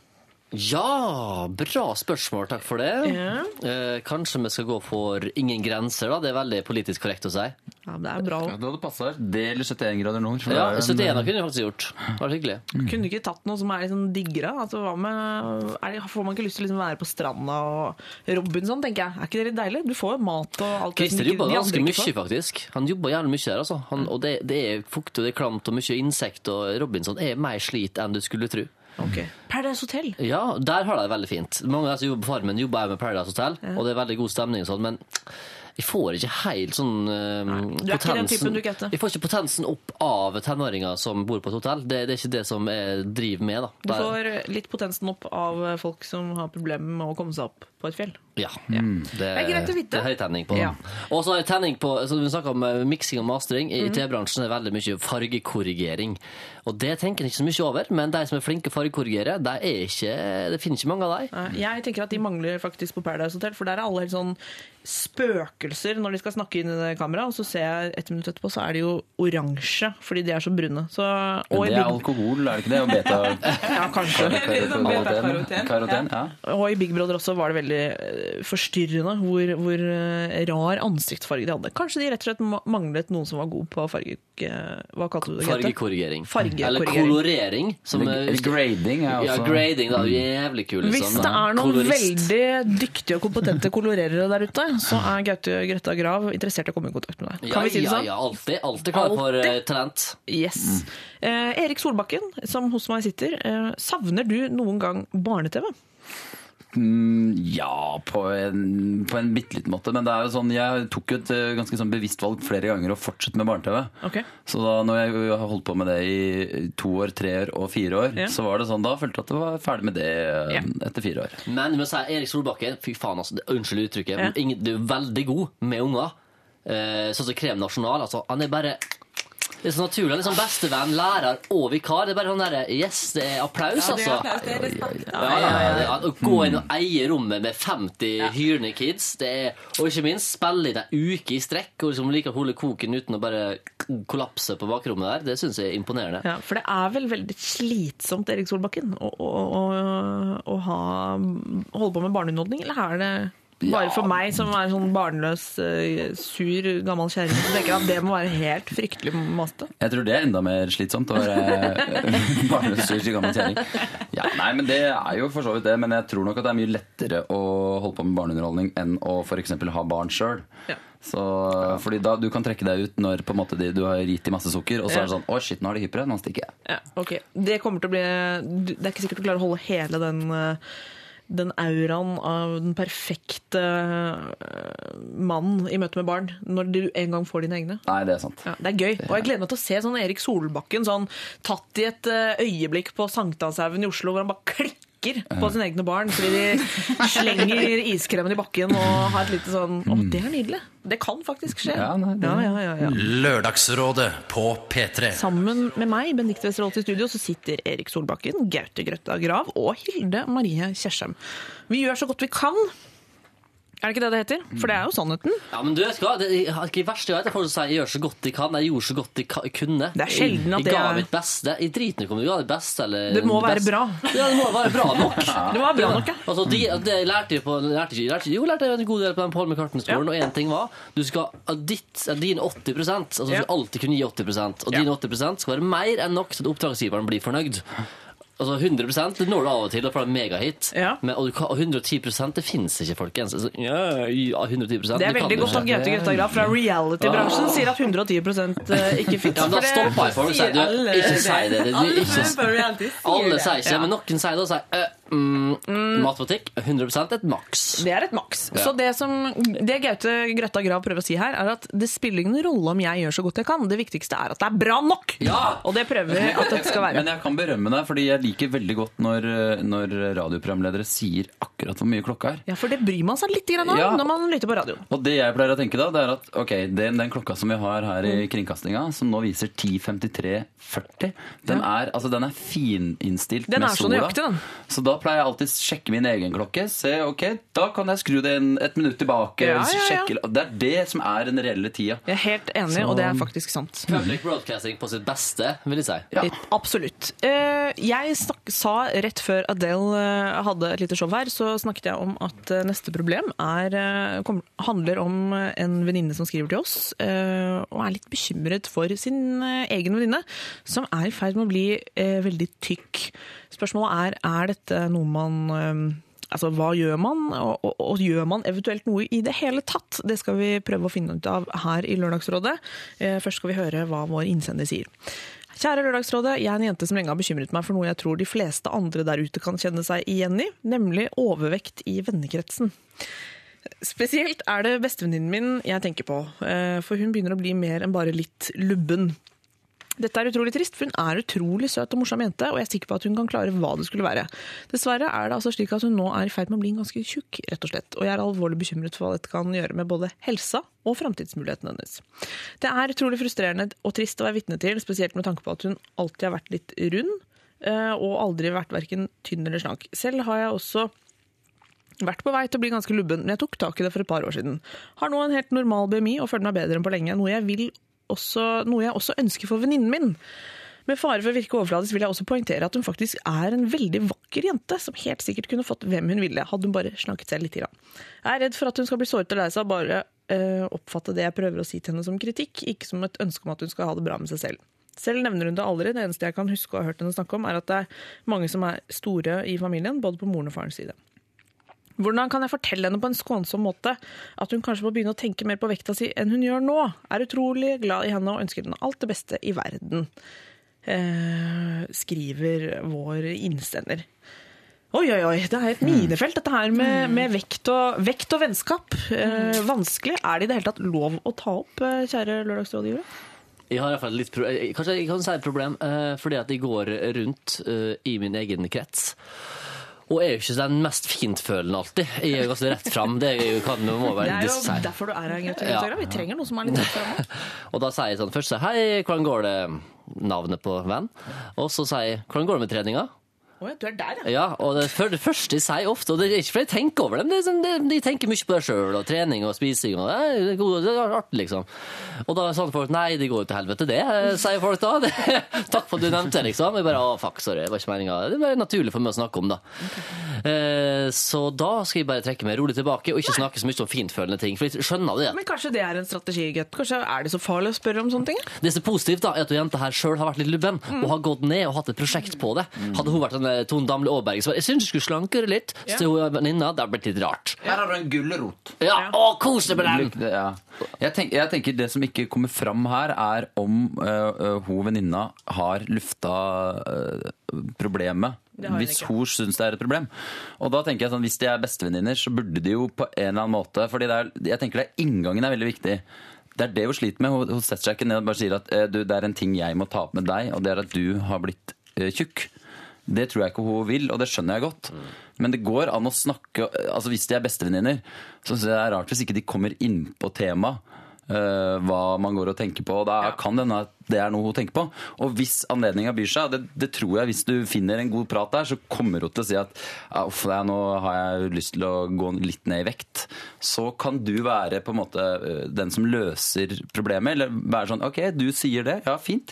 Ja, bra spørsmål. Takk for det. Ja. Eh, kanskje vi skal gå for ingen grenser, da. Det er veldig politisk korrekt å si. Ja, det er bra. Ja, det hadde passa. Det eller 71 grader nord. Ja, er jo så en- det kunne jeg faktisk gjort. Det var hyggelig. Kunne du ikke tatt noe som er litt sånn diggere? Altså, hva med, er får man ikke lyst til å liksom være på stranda og Robinson, tenker jeg. Er ikke det litt deilig? Du får jo mat og alt det som Christer jobber ganske mye, faktisk. Han jobber gjerne mye der, altså. Han, og det, det er fuktig, og det er klamt, og mye insekt, og Robinson er mer slit enn du skulle tro. Ok. Paradise Hotel. Ja, der har de det veldig fint. Mange av de som jobber på Farmen, jobber også med Paradise Hotel, og det er veldig god stemning og sånn, men jeg får ikke helt sånn uh, Gaute. Jeg får ikke potensen opp av tenåringer som bor på et hotell. Det, det er ikke det som jeg driver med, da. Du får litt potensen opp av folk som har problemer med å komme seg opp på et fjell. Ja. Det, er greit å vite. det er høy tenning på. Ja. Og så har jeg tenning på så Vi snakka om eh, miksing og mastering. I IT-bransjen er det veldig mye fargekorrigering. Og det tenker en ikke så mye over, men de som er flinke å fargekorrigere, det, er ikke, det finnes ikke mange av dem. Jeg tenker at de mangler faktisk på Paradise Hotel, for der er alle helt sånn spøkelser når de skal snakke inn i det kameraet, og så ser jeg et minutt etterpå, så er de jo oransje fordi de er så brune. Så, og, det er Big, alkohol, er det ikke det? Og beta... ja, kanskje. Karoten, ja. og i Big Brother også var det veldig eh, forstyrrende hvor, hvor eh, rar ansiktsfarge de hadde. Kanskje de rett og slett manglet noen som var god på farge... eh, Hva kalte du det? Fargekorrigering. Eller kolorering. Som, Eller grading er ja, grading, da. Jævlig kul. Hvis liksom. det er noen Kolorist. veldig dyktige og kompetente kolorerere der ute, så er Gaute Grøtta Grav interessert i å komme i kontakt med deg. Ja, vi si det sånn? ja, alltid. Alltid klar for talent. Yes. Eh, Erik Solbakken, som hos meg sitter, eh, savner du noen gang barne-TV? Mm, ja, på en, på en bitte liten måte. Men det er jo sånn, jeg tok jo et eh, ganske sånn bevisst valg flere ganger å fortsette med barne-TV. Okay. Så da når jeg har holdt på med det i to år, tre år og fire år, Ja. så var det sånn da følte jeg at jeg var ferdig med det eh, Ja. etter fire år. Men jeg må si Erik Solbakken, fy faen, altså, unnskyld uttrykket, Ja. men ingen, du er veldig god med unger. Eh, sånn som Krem Nasjonal. Altså, han er bare det er så naturlig. Liksom bestevenn, lærer og vikar. Det er bare sånn derre Yes, det er applaus, altså. Ja, det er altså. applaus, det er. Ja, ja, ja, ja. Å gå inn og eie rommet med 50 hyrende kids, det er, og ikke minst spille inn ei uke i strekk og liksom like å holde koken uten å bare kollapse på bakrommet der, det syns jeg er imponerende. Ja, for det er vel veldig slitsomt, Erik Solbakken, å, å, å, å ha, holde på med barneunderholdning, eller er det bare for meg som er sånn barnløs, eh, sur, gammel kjerring, som tenker at det må være helt fryktelig masete? Jeg tror det er enda mer slitsomt å være barnløs, sur, gammel kjerring. Ja, nei, men det er jo for så vidt det, men jeg tror nok at det er mye lettere å holde på med barneunderholdning enn å f.eks. ha barn sjøl. Ja. Så, fordi da du kan trekke deg ut når måte du har gitt dem masse sukker, og så Ja. er det sånn Å, shit, nå er de hyppere. Nå stikker jeg. Ja, okay. Det kommer til å bli Det er ikke sikkert du klarer å holde hele den eh, den auraen av den perfekte eh, mannen i møte med barn, når du en gang får dine egne. Nei, det er sant. Ja, det er gøy. Og jeg gleder meg til å se sånn Erik Solbakken sånn, tatt i et eh, øyeblikk på Sankthanshaugen i Oslo, hvor han bare klikker på sine egne barn fordi de slenger iskremen i bakken og har et lite sånn Å, det er nydelig. Det kan faktisk skje. Ja, nei, det- ja, ja, ja, ja. Lørdagsrådet på P3. Sammen med meg, Benedicte Westerdal i studio, så sitter Erik Solbakken, Gaute Grøtta Grav og Hilde Marie Kjersheim. Vi gjør så godt vi kan. Er det ikke det det heter? For det er jo sannheten. Ja, men du vet hva, det er ikke verst jeg vet, det er folk som sier 'jeg gjør så godt de kan'. Jeg gjorde så godt de ka- kunne. Det er sjelden at jeg, det jeg ga er- mitt beste. Jeg driter ikke om jeg ga det beste eller Det må være best. bra. Ja, det må være bra nok. Det var bra nok, ja. Altså, de, det lærte jeg på lærte ikke, lærte, Jo, lærte jeg en god del på den Paul McCartney-skolen, og én ting var du skal at ditt, at din 80 altså Du Ja. skal alltid kunne gi 80 og din 80 skal være mer enn nok til at oppdragsgiveren blir fornøyd. Altså 100 det når du av og til, da får en megahit. Ja. Men, og, du og 110 det fins ikke, folkens. Altså, ja, ja, 110 Det er veldig godt at Gaute Grøtta Grav fra reality-bransjen sier at 110 ikke fins. Ja, da stopper jeg folk og sier du, ikke si det. du, ikke, alle sier ikke men noen sier det og sier «Øh, matbutikk 100% et maks. Det er et maks. Ja. Så det som det Gaute Grøtta Grav prøver å si her, er at det spiller ingen rolle om jeg gjør så godt jeg kan. Det viktigste er at det er bra nok! Ja! Og det prøver vi at det skal være. Men jeg kan berømme deg, fordi jeg liker veldig godt når, når radioprogramledere sier akkurat hvor mye klokka er. Ja, for det bryr man seg litt om Ja. når man lytter på radioen. Og det jeg pleier å tenke da, det er at ok, den, den klokka som vi har her Mm. i kringkastinga, som nå viser 10.53,40, den, er, altså, den er fininnstilt Den med er så sola. nøyaktig, den. Så da pleier jeg alltid sjekke min egen klokke. Se, ok, da kan jeg skru det en, et minutt tilbake. Ja, ja, ja. Sjekke, det er det som er den reelle tida. Jeg er helt enig, og det er faktisk sant. Public broadcasting på sitt beste, vil jeg si. Ja. Absolutt. Eh, Jeg snak, sa rett før Adele eh, hadde et lite show her, så snakket jeg om at eh, neste problem er, kom, handler om en venninne som skriver til oss, eh, og er litt bekymret for sin egen venninne, som er i ferd med å bli veldig tykk. Spørsmålet er, er dette noe man Altså, hva gjør man, og, og, og gjør man eventuelt noe i det hele tatt? Det skal vi prøve å finne ut av her i Lørdagsrådet. Eh, Først skal vi høre hva vår innsender sier. Kjære Lørdagsrådet, jeg er en jente som lenge har bekymret meg for noe jeg tror de fleste andre der ute kan kjenne seg igjen i, nemlig overvekt i vennekretsen. Spesielt er det bestevenninnen min jeg tenker på, eh, for hun begynner å bli mer enn bare litt lubben. Dette er utrolig trist, for hun er utrolig søt og morsom jente, og jeg er sikker på at hun kan klare hva det skulle være. Dessverre er det altså slik at hun nå er i ferd med å bli ganske tjukk, rett og slett, og jeg er alvorlig bekymret for hva dette kan gjøre med både helsa og framtidsmulighetene hennes. Det er utrolig frustrerende og trist å være vitne til, spesielt med tanke på at hun alltid har vært litt rund, eh, og aldri vært verken tynn eller slank. Selv har jeg også vært på vei til å bli ganske lubben, men jeg tok tak i det for et par år siden. Har nå en helt normal BMI og føler meg bedre enn på lenge, noe jeg, vil også, noe jeg også ønsker for venninnen min. Med fare for å virke overfladisk vil jeg også poengtere at hun faktisk er en veldig vakker jente, som helt sikkert kunne fått hvem hun ville, hadde hun bare snakket seg litt. Grann. Jeg er redd for at hun skal bli såret og lei seg og bare øh, oppfatte det jeg prøver å si til henne som kritikk, ikke som et ønske om at hun skal ha det bra med seg selv. Selv nevner hun det aldri. Det eneste jeg kan huske å ha hørt henne snakke om, er at det er mange som er store i familien, både på moren og farens side. Hvordan kan jeg fortelle henne på en skånsom måte at hun kanskje må begynne å tenke mer på vekta si enn hun gjør nå? Er utrolig glad i henne og ønsker henne alt det beste i verden. Eh, skriver vår innsender. Oi, oi, oi, det er et minefelt dette her med, med vekt, og, vekt og vennskap. Eh, vanskelig. Er det i det hele tatt lov å ta opp, eh, kjære lørdagsrådgivere? Jeg har i hvert fall litt pro eh, Kanskje jeg kan si et problem, eh, fordi at jeg går rundt eh, i min egen krets. Og er jo ikke den mest fintfølende alltid. Jeg er ganske rett fram. Det er jo, kan, må Det er jo si. derfor du er her. Ja. Vi trenger noe som er litt rett fram. Og da sier jeg sånn først så, Hei, hvordan går det? Navnet på venn. Og så sier jeg Hvordan går det med treninga? Ja, du er der, ja. Ja, og det, for det første de sier ofte, og det er ikke fordi jeg tenker over det, det sånn, det, de tenker mye på det sjøl, og trening og spising, og det er, god, det er artig, liksom. Og da er sånn folk Nei, det går jo til helvete, det, eh, sier folk da. Det, takk for at du nevnte det, liksom. Jeg bare Å, fuck, sorry, det var ikke meninga. Det er bare naturlig for meg å snakke om, da. Eh, så da skal jeg bare trekke meg rolig tilbake, og ikke snakke så mye om fintfølende ting. For jeg skjønner det. Men kanskje det er en strategi, Gaute? Kanskje er det så farlig å spørre om sånne ting? Det som er positivt, da, er at jenta her sjøl har vært litt lubben og har gått ned og hatt et prosjekt på det. Hadde hun vært en Tone Damli Aaberg så jeg syns du skulle slankere litt, så til hun venninna, det har blitt litt rart. Her har du en gulrot. Ja, å, kos deg med den! Ja. Jeg, tenk, jeg tenker Det som ikke kommer fram her, er om uh, hun venninna har lufta uh, problemet. Hun Hvis hun syns det er et problem. Og da tenker jeg sånn, Hvis de er bestevenninner, så burde de jo på en eller annen måte fordi det er, Jeg tenker det er Inngangen er veldig viktig. Det er det hun sliter med. Hun, hun setter seg ikke ned og bare sier at eh, du, det er en ting jeg må ta opp med deg, og det er at du har blitt eh, tjukk. Det tror jeg ikke hun vil, og det skjønner jeg godt. Men det går an å snakke altså Hvis de er bestevenninner, så synes jeg det er rart hvis ikke de kommer inn på temaet. Uh, hva man går og tenker på. Da kan det hende at det er noe hun tenker på. Og hvis anledninga byr seg, det, det tror jeg hvis du finner en god prat der, så kommer hun til å si at uff, nå har jeg lyst til å gå litt ned i vekt. Så kan du være på en måte eh, den som løser problemet. Eller være sånn OK, du sier det. Ja, fint.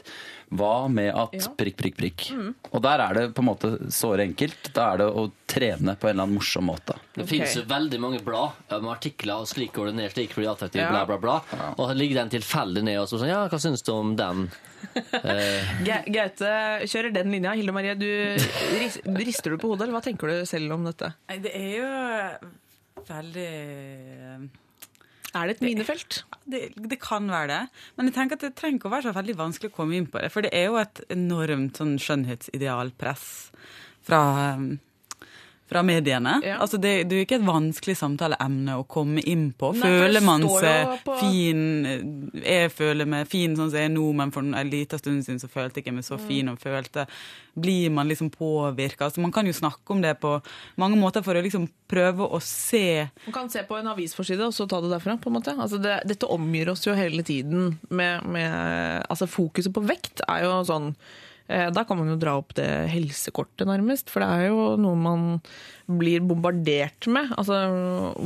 Hva med at Ja. prikk, prikk, prikk? Og der er det på en måte såre enkelt. Da er det å trene på en eller annen morsom måte. Det finnes jo veldig mange blad med artikler og slik går det ned, slik blir det attraktivt, Ja. bla, bla, bla. Og her ligger den tilfeldig ned og så sånn Ja, hva syns du om den? Ga- Gaute kjører den linja. Hilde Marie, du rister du på hodet, eller hva tenker du selv om dette? Nei, det er jo veldig Er det et minefelt? det, det kan være det. Men jeg tenker at det trenger ikke å være så veldig vanskelig å komme inn på det. For det er jo et enormt sånn skjønnhetsidealpress fra, fra mediene. Ja. Altså det, det er jo ikke et vanskelig samtaleemne å komme inn på. Nei, føler man seg på- fin Jeg føler meg fin sånn som jeg er nå, men for en liten stund siden så følte jeg ikke meg så Mm. fin og følte Blir man liksom påvirka? Altså man kan jo snakke om det på mange måter for å liksom prøve å se Man kan se på en avisforside og så ta det derfra. på en måte. Altså det, dette omgir oss jo hele tiden med, med altså Fokuset på vekt er jo sånn Da kan man jo dra opp det helsekortet, nærmest. For det er jo noe man blir bombardert med. Altså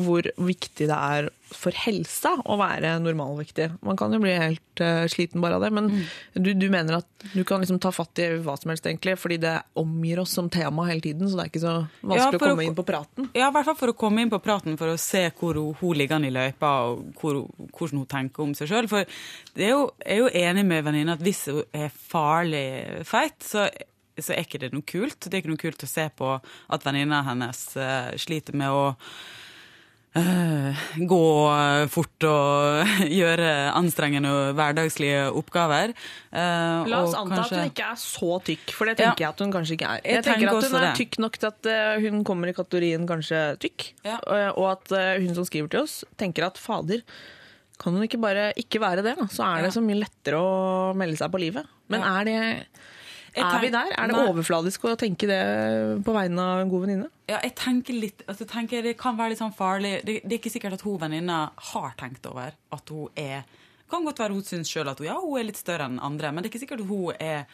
hvor viktig det er for helsa å være normalvektig. Man kan jo bli helt uh, sliten bare av det, men du, du mener at du kan liksom ta fatt i hva som helst, egentlig, fordi det omgir oss som tema hele tiden, så det er ikke så vanskelig Ja, å komme å inn på praten. Ja, i hvert fall for å komme inn på praten, for å se hvor hun, ligger an i løypa, og hvor, hvordan hun tenker om seg sjøl. For jeg er jo enig med venninna at hvis hun er farlig feit, så, så er ikke det noe kult. Det er ikke noe kult å se på at venninna hennes uh, sliter med å uh, gå fort og gjøre anstrengende hverdagslige oppgaver. Uh, La oss anta at hun ikke er så tykk, for det tenker jeg at hun kanskje ikke er. Jeg, Jeg tenker tenker at hun er det. tykk nok til at hun kommer i kategorien kanskje tykk, Ja. og- at hun som skriver til oss, tenker at fader, kan hun ikke bare ikke være det, da? så er det så mye lettere å melde seg på livet. Men Ja. er det Er vi der? Er det overfladisk å tenke det på vegne av en god venninne? Ja, jeg tenker litt altså, jeg tenker Det kan være litt sånn farlig. Det, det er ikke sikkert at hun venninna har tenkt over at hun er Kan godt være hun syns sjøl at hun, ja, hun er litt større enn andre, men det er ikke sikkert at hun er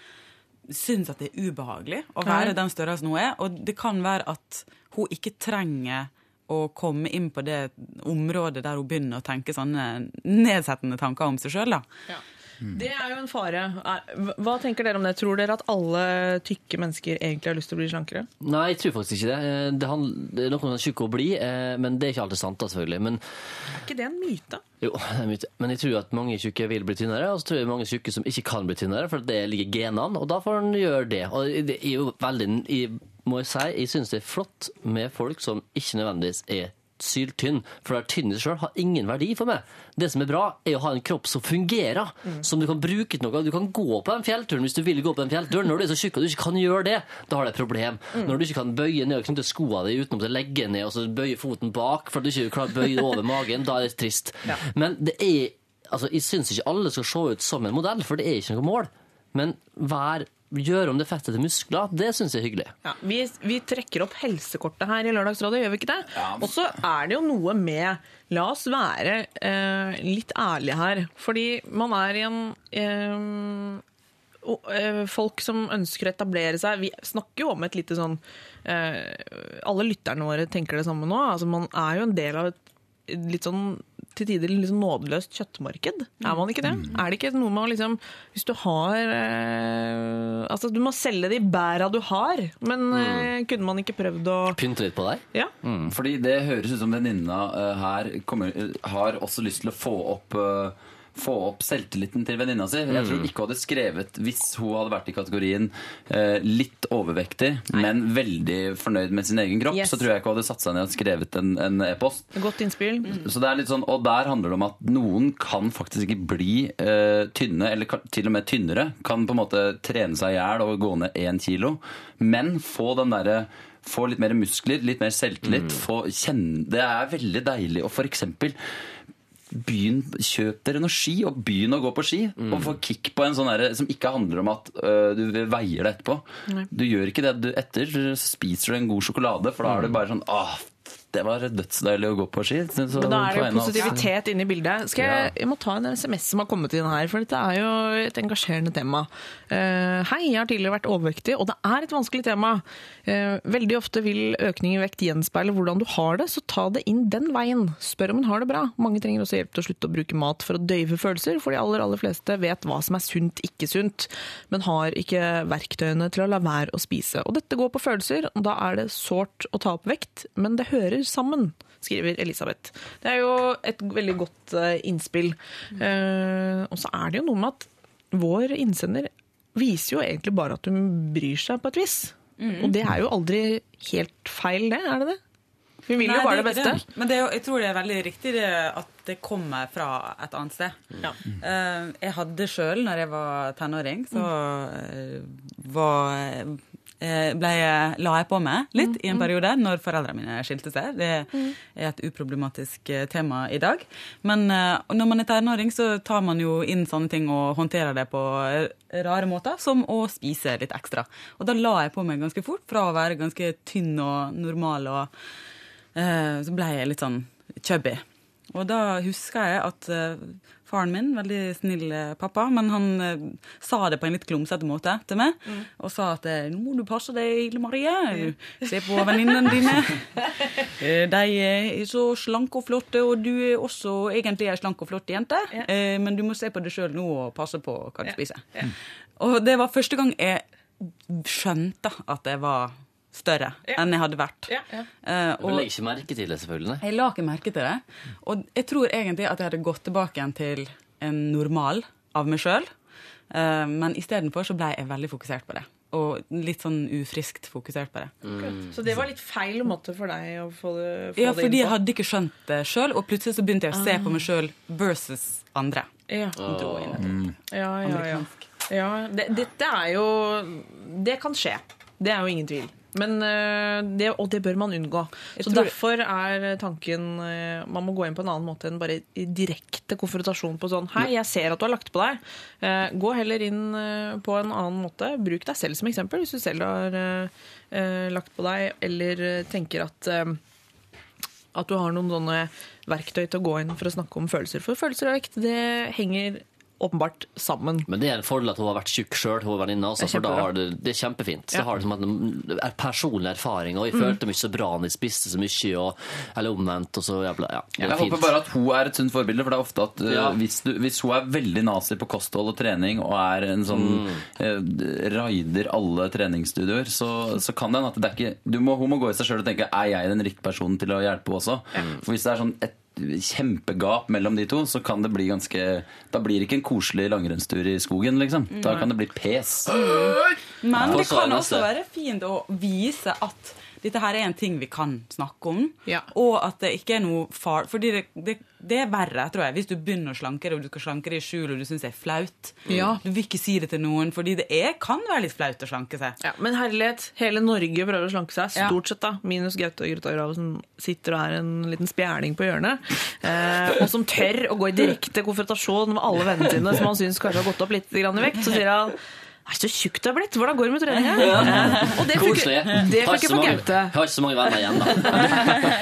syns at det er ubehagelig å være Nei. den størrelsen hun er. Og det kan være at hun ikke trenger å komme inn på det området der hun begynner å tenke sånne nedsettende tanker om seg sjøl. Det er jo en fare. Hva tenker dere om det? Tror dere at alle tykke mennesker egentlig har lyst til å bli slankere? Nei, jeg tror faktisk ikke det. Eh, Det, handl- det er tjukke å bli, eh, men det er ikke alltid sant, da, selvfølgelig. Men, Er ikke det en myte? jo, det er myte. men jeg tror at mange tjukke vil bli tynnere, og så tror jeg mange tjukke som ikke kan bli tynnere, for det ligger genene, og da får en gjøre det. Og det er jo veldig, jeg må jeg si, jeg syns det er flott med folk som ikke nødvendigvis er syltynn, for det er tynn i seg sjøl har ingen verdi for meg. Det som er bra, er å ha en kropp som fungerer, som du kan bruke til noe. Du kan gå på den fjellturen hvis du vil gå på den fjellturen. Når du er så tjukk og du ikke kan gjøre det, da har du et problem. Når du ikke kan bøye ned og knytte skoene dine utenom å legge ned og så bøye foten bak for at du ikke klarer å bøye det over magen, da er det trist. Men det er Altså, jeg syns ikke alle skal se ut som en modell, for det er ikke noe mål. Men vær, gjøre om det fettet til muskler, det syns jeg er hyggelig. Ja, vi, vi trekker opp helsekortet her i Lørdagsrådet, gjør vi ikke det? Og så er det jo noe med La oss være eh, litt ærlige her. Fordi man er i en eh, eh, Folk som ønsker å etablere seg Vi snakker jo om et lite sånn eh, Alle lytterne våre tenker det samme nå. Altså, man er jo en del av et litt sånn til tider sånn nådeløst kjøttmarked. Er man ikke det? Er det ikke noe med å liksom Hvis du har eh, Altså, du må selge de bæra du har, men eh, kunne man ikke prøvd å Pynte litt på deg. Ja. Mm, fordi det høres ut som venninna eh, her kommer, eh, har også lyst til å få opp eh, få opp selvtilliten til venninna si. Jeg tror ikke hun hadde skrevet hvis hun hadde vært i kategorien eh, litt overvektig, men veldig fornøyd med sin egen kropp. Yes. Så tror jeg ikke hun hadde satt seg ned og skrevet en en e-post. Godt innspill. Så det er litt sånn, Og der handler det om at noen kan faktisk ikke bli eh, tynne, eller til og med tynnere. Kan på en måte trene seg i hjel og gå ned én kilo. Men få den derre få litt mer muskler, litt mer selvtillit. Få kjenne, det er veldig deilig å for Begynn, Kjøp dere noe ski, og begynn å gå på ski. Og få kick på en sånn derre som ikke handler om at uh, du veier det etterpå. Du gjør ikke det du etter, spiser du en god sjokolade, for da er det bare sånn Åh, det var dødsdeilig å gå på ski. Så, Men da er det jo positivitet inne i bildet. Skal jeg, jeg må ta en SMS som har kommet inn her, for dette er jo et engasjerende tema. Uh, hei, jeg har tidligere vært overvektig, og det er et vanskelig tema. Uh, veldig ofte vil økning i vekt gjenspeile hvordan du har det, så ta det inn den veien. Spør om hun har det bra. Mange trenger også hjelp til å slutte å bruke mat for å døyve følelser, for de aller, aller fleste vet hva som er sunt, ikke sunt, men har ikke verktøyene til å la være å spise. Og dette går på følelser, og da er det sårt å ta opp vekt, men det hører sammen skriver Elisabeth. Det er jo et veldig godt eh, innspill. Eh, og så er det jo noe med at vår innsender viser jo egentlig bare at hun bryr seg på et vis. Og det er jo aldri helt feil, det? Er det det? Hun vil Nei, jo bare det ikke beste. Men det er, jo- jeg tror det er veldig riktig det, at det kommer fra et annet sted. Ja. Eh, jeg hadde sjøl, når jeg var tenåring, så var ble, la jeg på meg litt i en periode når foreldrene mine skilte seg. Det er et uproblematisk eh, tema i dag. Men eh, når man er tenåring, så tar man jo inn sånne ting og håndterer det på eh, rare måter, som å spise litt ekstra. Og da la jeg på meg ganske fort, fra å være ganske tynn og normal, og eh, så ble jeg litt sånn chubby. Og da husker jeg at eh, faren min, veldig snill eh, pappa, men han uh, sa det på en litt klumsete måte til meg, og sa at nå må du passe deg, Ile Marie. Se på venninnene dine. De er så slanke og flotte, og du er også egentlig ei slank og flott jente. Eh, Men du må se på deg sjøl nå og passe på hva du spiser. Og det var første gang jeg skjønte at jeg var større enn jeg hadde vært. Ja, ja. Og, Du legger ikke merke til det, selvfølgelig. jeg la ikke merke til det. Og jeg tror egentlig at jeg hadde gått tilbake igjen til en normal av meg sjøl. Men istedenfor så ble jeg veldig fokusert på det. Og litt sånn ufriskt fokusert på det. Så det var litt feil måte for deg å få det, få Ja, det fordi jeg hadde ikke skjønt det sjøl, og plutselig så begynte jeg å se på meg sjøl versus andre. Ja, Oh. Mm. ja, ja. ja. ja det, dette er jo Det kan skje. Det er jo ingen tvil. Men, øh, det, og det bør man unngå. Så Derfor er tanken øh, Man må gå inn på en annen måte enn bare i direkte konfrontasjon på sånn Hei, jeg ser at du har lagt på deg. Eh, Gå heller inn på en annen måte. Bruk deg selv som eksempel hvis du selv har lagt på deg, eller tenker at at du har noen sånne verktøy til å gå inn for å snakke om følelser. For følelser og vekt, det henger åpenbart sammen. Men det er en fordel at hun har vært tjukk sjøl, hun venninna. Altså, for da har det, det er kjempefint. Så Ja. har det som en er personlig erfaring. Og jeg Mm. følte meg så bra når jeg spiste så mye, og, eller omvendt. Og så jævla, ja, Jeg fint. håper bare at hun er et sunt forbilde. For det er ofte at uh, Ja. hvis, du, hvis hun er veldig nazi på kosthold og trening og er en sånn uh, raider alle treningsstudioer, så, så kan det hende at det er ikke du må, Hun må gå i seg sjøl og tenke er jeg den riktige personen til å hjelpe henne også. For hvis det er sånn et kjempegap mellom de to, så kan det bli ganske Da blir det ikke en koselig langrennstur i skogen, liksom. Da kan det bli pes. Men det kan også være fint å vise at dette her er en ting vi kan snakke om, Ja. og at det ikke er noe far... Fordi det, det, det er verre, tror jeg, hvis du begynner å slanke deg, og du skal slanke deg i skjul, og du syns det er flaut. Ja. Du vil ikke si det til noen, fordi det er, kan være litt flaut å slanke seg. Ja, men herlighet, hele Norge prøver å slanke seg, stort sett da. Minus Gaute og Greta Grav som sitter og er en liten spjerning på hjørnet. Eh, og som tør å gå i direkte konfrontasjon med alle vennene sine som han syns kanskje har gått opp litt grann i vekt. Så sier han Nei, så tjukk du er blitt! Hvordan går det med treninga? Eh, og det Koselig. det funker så mange- Gaute. Har ikke så mange venner igjen, da.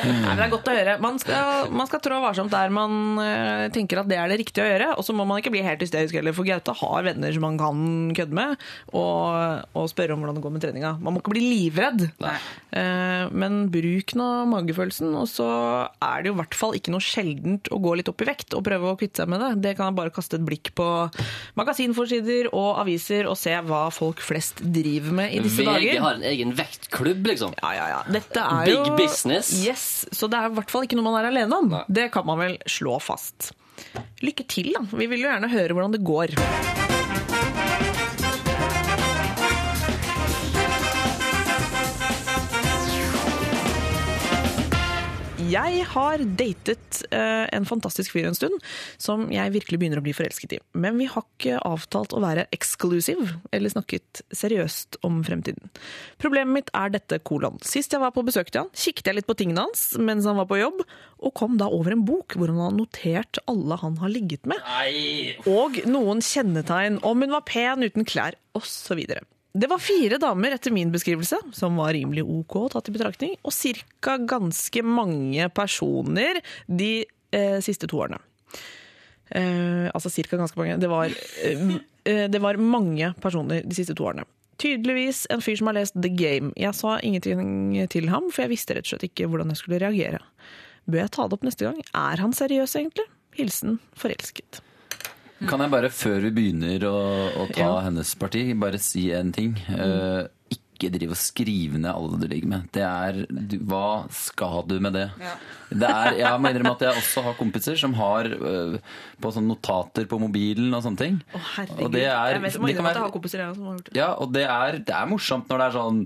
Nei, men det er godt å høre. Man skal, man skal trå varsomt der man eh, tenker at det er det riktige å gjøre. Og så må man ikke bli helt hysterisk heller, for Gaute har venner som man kan kødde med, og, og spørre om hvordan det går med treninga. Man må ikke bli livredd. Uh, men bruk nå magefølelsen, og så er det jo i hvert fall ikke noe sjeldent å gå litt opp i vekt og prøve å kvitte seg med det. Det kan jeg bare kaste et blikk på magasinforsider og aviser og se hva folk flest driver med i disse VG dager. har en egen vektklubb, liksom. Ja, ja, ja. Dette er Big jo business. Yes, Så det er i hvert fall ikke noe man er alene om. Det kan man vel slå fast. Lykke til, da. Vi vil jo gjerne høre hvordan det går. Jeg har datet eh, en fantastisk fyr en stund, som jeg virkelig begynner å bli forelsket i. Men vi har ikke avtalt å være exclusive, eller snakket seriøst om fremtiden. Problemet mitt er dette kolon. Sist jeg var på besøk til han, kikket jeg litt på tingene hans mens han var på jobb, og kom da over en bok hvor han har notert alle han har ligget med. Nei. Og noen kjennetegn om hun var pen uten klær, osv. Det var fire damer etter min beskrivelse, som var rimelig ok tatt i betraktning, og ca. ganske mange personer de eh, siste to årene. Eh, altså ca. ganske mange. Det var, eh, eh, det var mange personer de siste to årene. Tydeligvis en fyr som har lest The Game. Jeg sa ingenting til ham, for jeg visste rett og slett ikke hvordan jeg skulle reagere. Bør jeg ta det opp neste gang? Er han seriøs, egentlig? Hilsen forelsket. Kan jeg bare, før vi begynner å, å ta Ja. hennes parti, bare si en ting? Eh, ikke drive og skrive ned alle du ligger med. Det er, du, hva skal du med det? det er, jeg må innrømme at jeg også har kompiser som har uh, på sånne notater på mobilen og sånne ting. Å, herregud. Og det er, jeg vet, må det kan innrømme at jeg har kompiser jeg, som har gjort det. ja, og det er, det er morsomt når det er sånn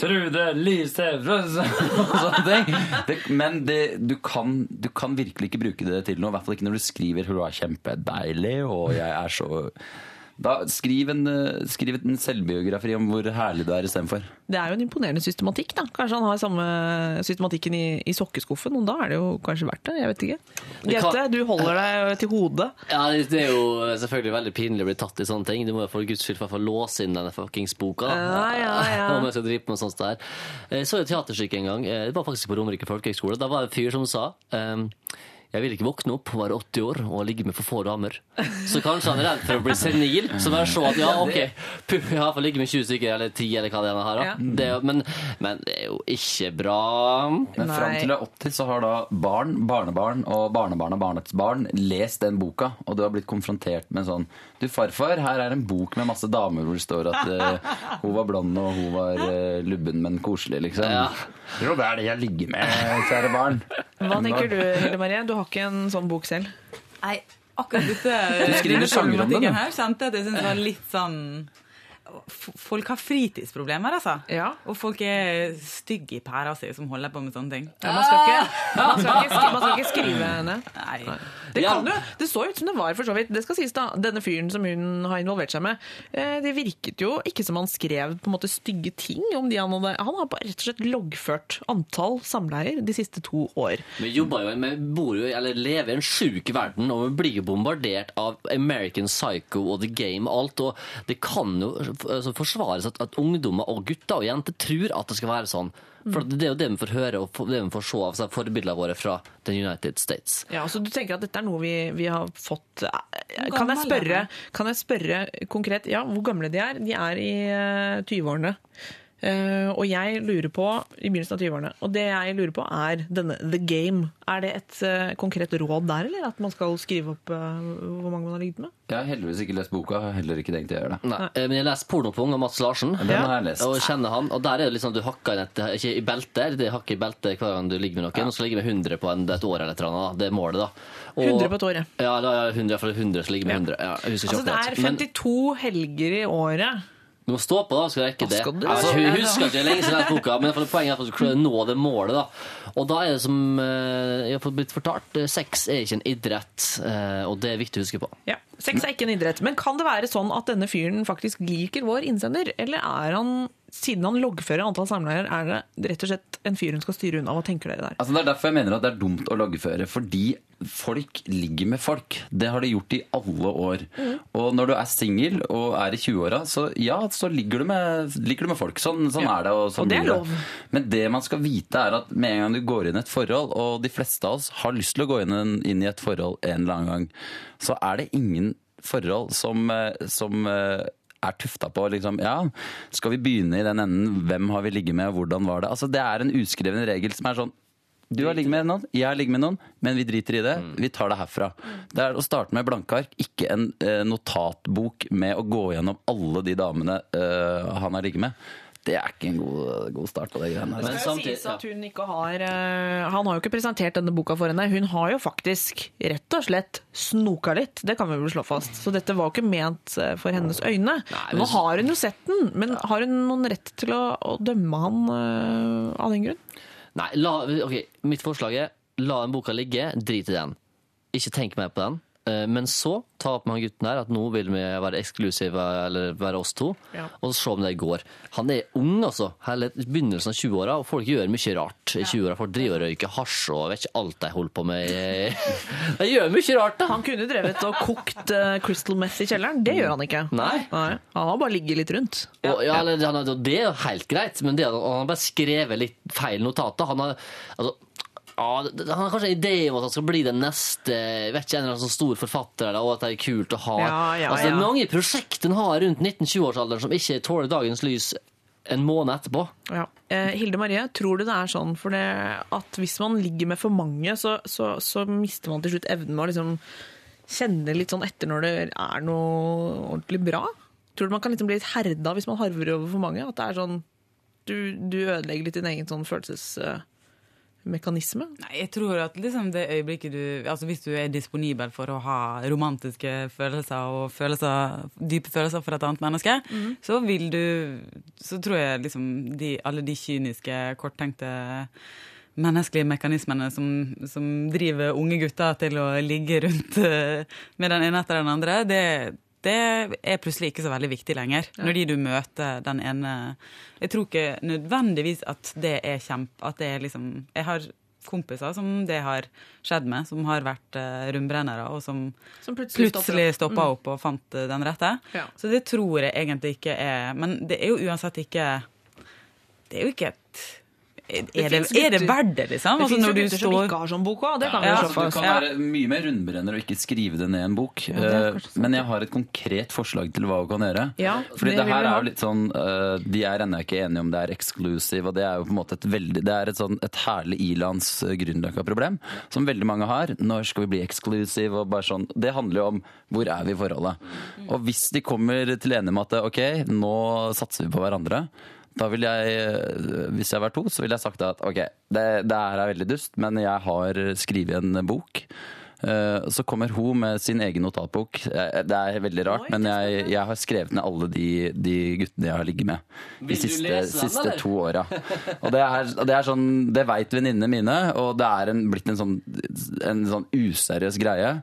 Trude Lise ting. Det, men det, du, kan, du kan virkelig ikke bruke det til noe. I hvert fall ikke når du skriver 'hun er kjempedeilig' og 'jeg er så Da skriv en, eh, skriv en selvbiografi om hvor herlig du er istedenfor. Det er jo en imponerende systematikk. da. Kanskje han har samme systematikken i, i sokkeskuffen, og da er det jo kanskje verdt det. Jeg vet ikke. Det du holder deg til hodet. Ja, det er jo selvfølgelig veldig pinlig å bli tatt i sånne ting. Du må jo for guds skyld i låse inn denne fuckings boka. Ja, ja, ja. Om jeg skal drive med sånt der. Jeg så et teaterstykke en gang. Eh, Det var faktisk på Romerike folkehøgskole. Da var det en fyr som sa ehm, jeg vil ikke våkne opp, være 80 år og ligge med for få damer. Så kanskje han er redd for å bli senil. Så bare se at ja, ok, puh, jeg har fått ligge med 20 stykker eller 10 eller hva det er. Her, da. Ja. det, er men, men det er jo ikke bra. Men fram til du er 80, så har da barn, barnebarn og barnebarn og barnets barn lest den boka, og du har blitt konfrontert med sånn Du, farfar, her er en bok med masse damer hvor det står at uh, hun var blond og hun var uh, lubben, men koselig, liksom. Ja. Jo, det er det jeg ligger med, kjære barn. Hva tenker du, Hilde Marie? Du har ikke en sånn bok selv? Nei, akkurat dette Du skriver sanger om den, du. her kjente jeg at jeg syntes var litt sånn Folk har fritidsproblemer, altså. Ja. Og folk er stygge i pæra si som holder på med sånne ting. Ja, man, skal ikke, man, skal ikke, man skal ikke skrive ned. Nei. Det, kan jo, det så ut som det var, for så vidt. Det skal sies da, Denne fyren som hun har involvert seg med, eh, det virket jo ikke som han skrev på en måte stygge ting om de han hadde Han har bare rett og slett loggført antall samleier de siste to år. Vi jobber jo, vi bor jo, eller lever i en sjuk verden, og vi blir jo bombardert av American Psycho og The Game og alt. Og det kan jo altså, forsvares at, at ungdommer og gutter og jenter tror at det skal være sånn. For det er jo det vi får høre og det vi får se av seg forbildene våre fra The United States. Ja, så du tenker at dette er noe vi, vi har fått eh, kan jeg, spørre, kan jeg spørre konkret ja, hvor gamle de er? De er i eh, 20-årene. Eh, og jeg lurer på, i begynnelsen av 20-årene, og det jeg lurer på er denne The Game. Er det et eh, konkret råd der, eller at man skal skrive opp eh, hvor mange man har ligget med? Jeg har heldigvis ikke lest boka, har heller ikke tenkt å gjøre det. Nei. Men jeg leser Pornopung av Mats Larsen. Den har jeg lest. Og kjenner han, og der er det liksom du hakker inn et, ikke i belte det hakker i beltet hver gang du ligger med noen, og så ligger med 100 på en, et år eller et eller annet, det er målet da. Og, 100 på et år, ja. Ja, er det 100, 100 så ligger med 100. Ja, jeg husker ikke Altså, det er akkurat. Men 52 helger i året. Du må stå på da, skal du rekke det. skal du? Altså, hun husker ikke lenge siden den boka, men poenget er at du skal nå det målet da. Og da er det som eh, jeg har blitt fortalt, eh, sex er ikke en idrett, eh, og det er viktig å huske på. Ja, Sex er ikke en idrett. Men kan det være sånn at denne fyren faktisk liker vår innsender? Eller er han, siden han loggfører antall samleier, er det rett og slett en fyr hun skal styre unna? Hva tenker dere der? Altså Det er derfor jeg mener at det er dumt å loggføre. Fordi folk ligger med folk. Det har de gjort i alle år. Og når du er singel og er i 20-åra, så ja, så ligger du med, ligger du med folk. Sånn, sånn Ja. er det. Og, sånn Og det er lov. Men det man skal vite, er at med en gang du går inn i et forhold, og de fleste av oss har lyst til å gå inn, inn i et forhold en eller annen gang, så er det ingen forhold som, eh, som eh, er tufta på liksom, ja, skal vi begynne i den enden, hvem har vi ligget med, og hvordan var det? Altså, det er en uskreven regel som er sånn, du har ligget med noen, jeg har ligget med noen, men vi driter i det. Vi tar det herfra. Det er å starte med blanke ark, ikke en eh, notatbok med å gå gjennom alle de damene eh, han har ligget med. Det er ikke en god, god start på det greiene her. Men samtidig- sies at hun ikke har eh, Han har jo ikke presentert denne boka for henne. Hun har jo faktisk rett og slett snoka litt. Det kan vi vel slå fast. Så dette var jo ikke ment eh, for hennes øyne. men- Nå har hun jo sett den, men har hun noen rett til å, å dømme han uh, av den grunn? Nei, la, ok, mitt forslag er la den boka ligge, drit i den. Ikke tenk mer på den. Eh, Men så ta opp med han gutten her at nå vil vi være eksklusive, eller være oss to, Ja. og så se om det går. Han er ung, altså. Hele begynnelsen av 20-åra, og folk gjør mye rart i 20-åra. Folk driver og røyker hasj og vet ikke alt de holder på med. De gjør mye rart, da. Han kunne drevet og kokt eh, crystal meth i kjelleren. Det gjør han ikke. Nei. Han har bare ligget litt rundt. Og, ja, eller, han, det er jo helt greit, men det, han har bare skrevet litt feil notater. Han har, altså, ja, han har kanskje en idé om at han skal bli den neste vet ikke, en eller annen sånn stor forfatter, og at det er kult å ha. Ja, ja, altså, det er mange prosjekter en har rundt 19-20-årsalderen som ikke tåler dagens lys en måned etterpå. Ja. Eh, Hilde Marie, tror du det er sånn for det at hvis man ligger med for mange, så, så, så mister man til slutt evnen med å liksom kjenne litt sånn etter når det er noe ordentlig bra? Tror du man kan liksom bli litt herda hvis man harver over for mange? At det er sånn du, du ødelegger litt din egen sånn følelsesmekanisme? Nei, jeg tror at liksom det øyeblikket du Altså hvis du er disponibel for å ha romantiske følelser og følelser, dype følelser for et annet menneske, så vil du Så tror jeg liksom de, alle de kyniske, korttenkte menneskelige mekanismene som, som driver unge gutter til å ligge rundt eh, med den ene etter den andre, det det er plutselig ikke så veldig viktig lenger. Når de du møter den ene Jeg tror ikke nødvendigvis at det er kjempe... At det er liksom Jeg har kompiser som det har skjedd med, som har vært uh, rundbrennere, og som, Som plutselig plutselig opp. Mm. opp og fant uh, den rette. Ja. Så det tror jeg egentlig ikke er Men det er jo uansett ikke Det er jo ikke Er det, er det verdt det, liksom? Det Altså, finnes jo gutter som ikke har sånn bok òg, det kan vi Ja, jo Du kan være mye mer rundbrenner og ikke skrive det ned i en bok. Eh. Men jeg har et konkret forslag til hva hun kan gjøre. Ja, Fordi det det her er jo litt sånn eh, De er ennå ikke enige om det er exclusive, og det er jo på en måte et veldig Det er et sånn et herlig ilands uh, Grünerløkka-problem som veldig mange har. Når skal vi bli exclusive? Og bare sånn Det handler jo om hvor er vi i forholdet. Og hvis de kommer til enighet med at ok, nå satser vi på hverandre. Da vil jeg, eh, Hvis jeg var to, så ville jeg sagt at ok, det, det her er veldig dust, men jeg har skrevet en bok. Eh, Så kommer hun med sin egen notatbok. Eh, Det er veldig rart, men jeg, jeg har skrevet ned alle de, de guttene jeg har ligget med de siste, den, siste to åra. Og det er, det er sånn, det veit venninnene mine, og det er en, blitt en sånn, en sånn useriøs greie.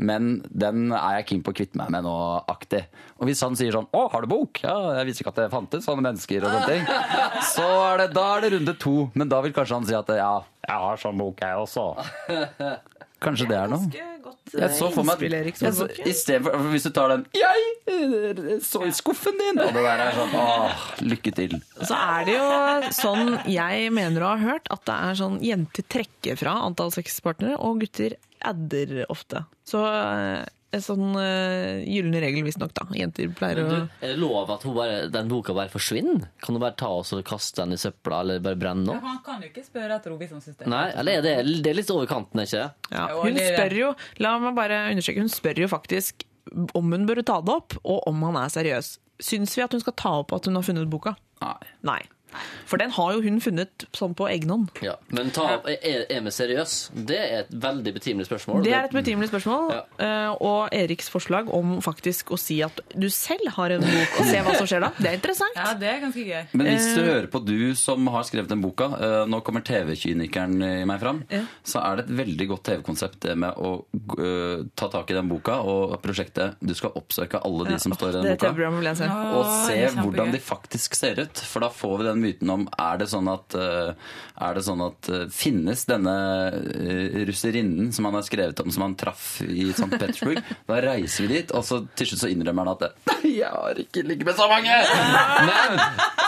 Men den er jeg keen på å kvitte meg med nå, aktig. Og hvis han sier sånn 'Å, har du bok?' Ja, jeg visste ikke at det fantes sånne mennesker og sånne ting. Så er det, da er det runde to. Men da vil kanskje han si at 'ja, jeg har sånn bok, jeg også'. Kanskje det er noe. Jeg så for meg innspill, Erik, jeg så, i stedet for, Hvis du tar den 'Jeg eh, så i skuffen din', og det der er sånn Åh, lykke til. Så er det jo sånn jeg mener å ha hørt, at det er sånn jenter trekker fra antall sexpartnere, og gutter adder ofte. Så eh, en sånn uh, gyllen regel, visstnok, da. Jenter pleier å er det lov at hun bare, den boka bare forsvinner? Kan du bare ta oss og kaste den i søpla, eller bare brenne den? Han kan jo ikke spørre etter henne hvis han syns det. Nei, eller er det, det er litt over kanten, er ikke det? ja. Hun spør jo, la meg bare understreke, hun spør jo faktisk om hun bør ta det opp, og om han er seriøs. Syns vi at hun skal ta opp at hun har funnet boka? Nei. Nei. For den har jo hun funnet sånn på egen hånd. Ja. Men ta, er, er vi seriøs? Det er et veldig betimelig spørsmål. Det er et betimelig spørsmål, Ja. eh, og Eriks forslag om faktisk å si at du selv har en bok, og se hva som skjer da, det er interessant. Ja, det er ganske gøy. Men hvis du Eh. hører på du som har skrevet den boka, eh, nå kommer TV-kynikeren i meg fram, Ja. så er det et veldig godt TV-konsept det med å ta tak i den boka og prosjektet Du skal oppsøke alle de som står i den Det boka. Og se hvordan de faktisk ser ut. For da får vi den myten om Er det sånn at, eh, er det sånn at eh, Finnes denne uh, russerinnen som han har skrevet om, som han traff i St. Petersburg? Da reiser vi dit, og så til slutt så innrømmer han at Nei, jeg har ikke ligget med så mange! Men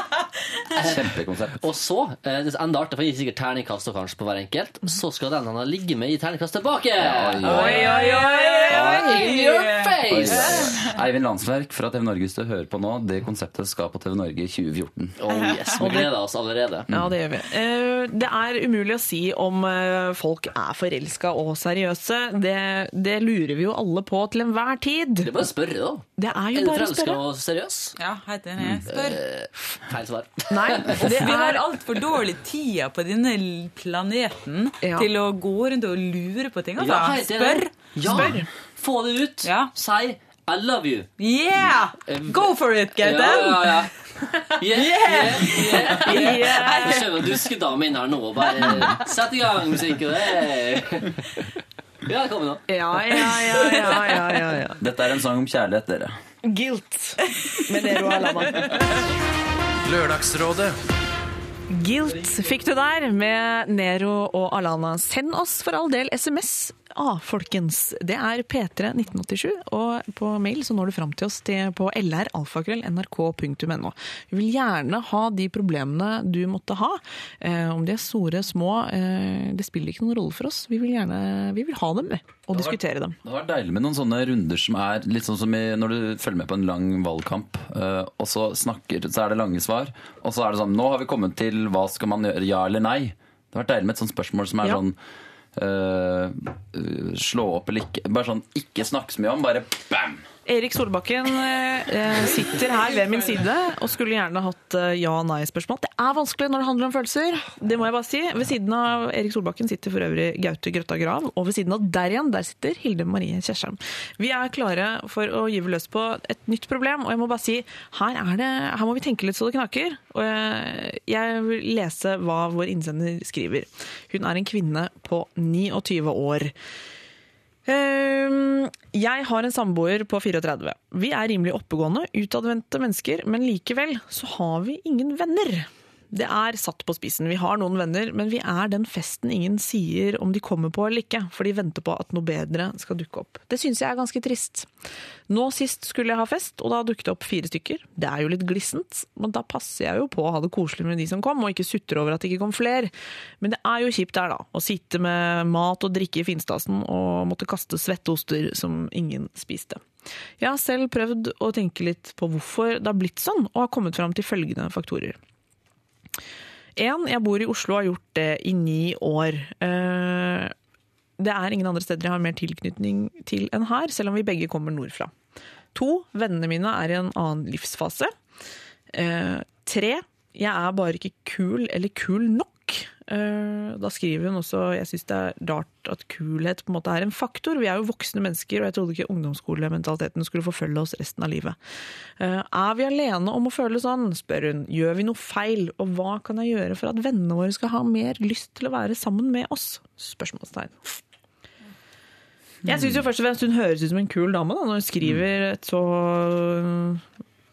Kjempekonsept. Og så, eh, det enda artig, for jeg gir sikkert terningkast kanskje på hver enkelt, så skal den han har ligget med, gi terningkast tilbake! Oi, oi, Oi, oi, oi! In your face! oi. Eivind Landsverk fra TV Norge, hvis du hører på nå, det konseptet skal på TV Norge i 2014. Oh yes, vi gleder oss allerede. Ja, det gjør vi. Eh, Det er umulig å si om eh, folk er forelska og seriøse. Det, det lurer vi jo alle på til enhver tid. Det er bare å spørre, da. Det er Er jo du bare å forelska og seriøs? Ja, helt enig. Spør. Feil svar. Nei, det Vi har er altfor dårlig tida på denne planeten Ja. til å gå rundt og lure på ting. Altså. Ja. Spør! Ja. Spør. Få det ut. Ja. Si I love you. Yeah! Go for it, Ja, Gaute! ja, ja. Yeah, yeah, yeah, yeah. Jeg skjønner duskedame inn her nå. Bare sett i gang musikken. Hey. Ja, kom kommer nå. Ja, ja, ja, ja, ja, ja, ja. Dette er en sang om kjærlighet, dere. Guilt med Nero Alama. Lørdagsrådet Guilt fikk du der med Nero og Alana. Send oss for all del SMS. Ah, folkens. Det er P3 1987, og på mail så når du fram til oss til, på lralfakrøll.nrk.no. Vi vil gjerne ha de problemene du måtte ha. Eh, om de er store, små, eh, det spiller ikke noen rolle for oss. Vi vil gjerne vi vil ha dem og diskutere dem. Det var deilig med noen sånne runder som er litt sånn som i, når du følger med på en lang valgkamp, eh, og så snakker, så er det lange svar, og så er det sånn Nå har vi kommet til hva skal man gjøre, ja eller nei? Det har vært deilig med et sånt spørsmål som er Ja. sånn Slå opp eller ikke. Bare sånn ikke snakk så mye om, bare bam! Erik Solbakken eh, sitter her ved min side og skulle gjerne hatt eh, ja- og nei-spørsmål. Det er vanskelig når det handler om følelser. Det må jeg bare si. Ved siden av Erik Solbakken sitter for øvrig Gaute Grøtta Grav, og ved siden av der igjen, der sitter Hilde Marie Kjersheim. Vi er klare for å gyve løs på et nytt problem, og jeg må bare si her, er det, her må vi tenke litt så det knaker. Og jeg vil lese hva vår innsender skriver. Hun er en kvinne på 29 år. Ehm, Jeg har en samboer på 34. Vi er rimelig oppegående, utadvendte mennesker, men likevel så har vi ingen venner. Det er satt på spissen. Vi har noen venner, men vi er den festen ingen sier om de kommer på eller ikke, for de venter på at noe bedre skal dukke opp. Det syns jeg er ganske trist. Nå sist skulle jeg ha fest, og da dukket det opp fire stykker. Det er jo litt glissent, men da passer jeg jo på å ha det koselig med de som kom, og ikke sutre over at det ikke kom flere. Men det er jo kjipt der, da. Å sitte med mat og drikke i finstasen og måtte kaste svetteoster som ingen spiste. Jeg har selv prøvd å tenke litt på hvorfor det har blitt sånn, og har kommet fram til følgende faktorer. En, jeg bor i Oslo og har gjort det i ni år. Eh, Det er ingen andre steder jeg har mer tilknytning til enn her, selv om vi begge kommer nordfra. To, vennene mine er i en annen livsfase. Eh, Tre, jeg er bare ikke kul eller kul nok. Eh, Da skriver hun også jeg syns det er rart at kulhet på en måte er en faktor. Vi er jo voksne mennesker, og jeg trodde ikke ungdomsskolementaliteten skulle forfølge oss resten av livet. Eh, Er vi alene om å føle sånn, spør hun. Gjør vi noe feil, og hva kan jeg gjøre for at vennene våre skal ha mer lyst til å være sammen med oss? Spørsmålstegn. Jeg syns først og fremst hun høres ut som en kul dame da, når hun skriver et så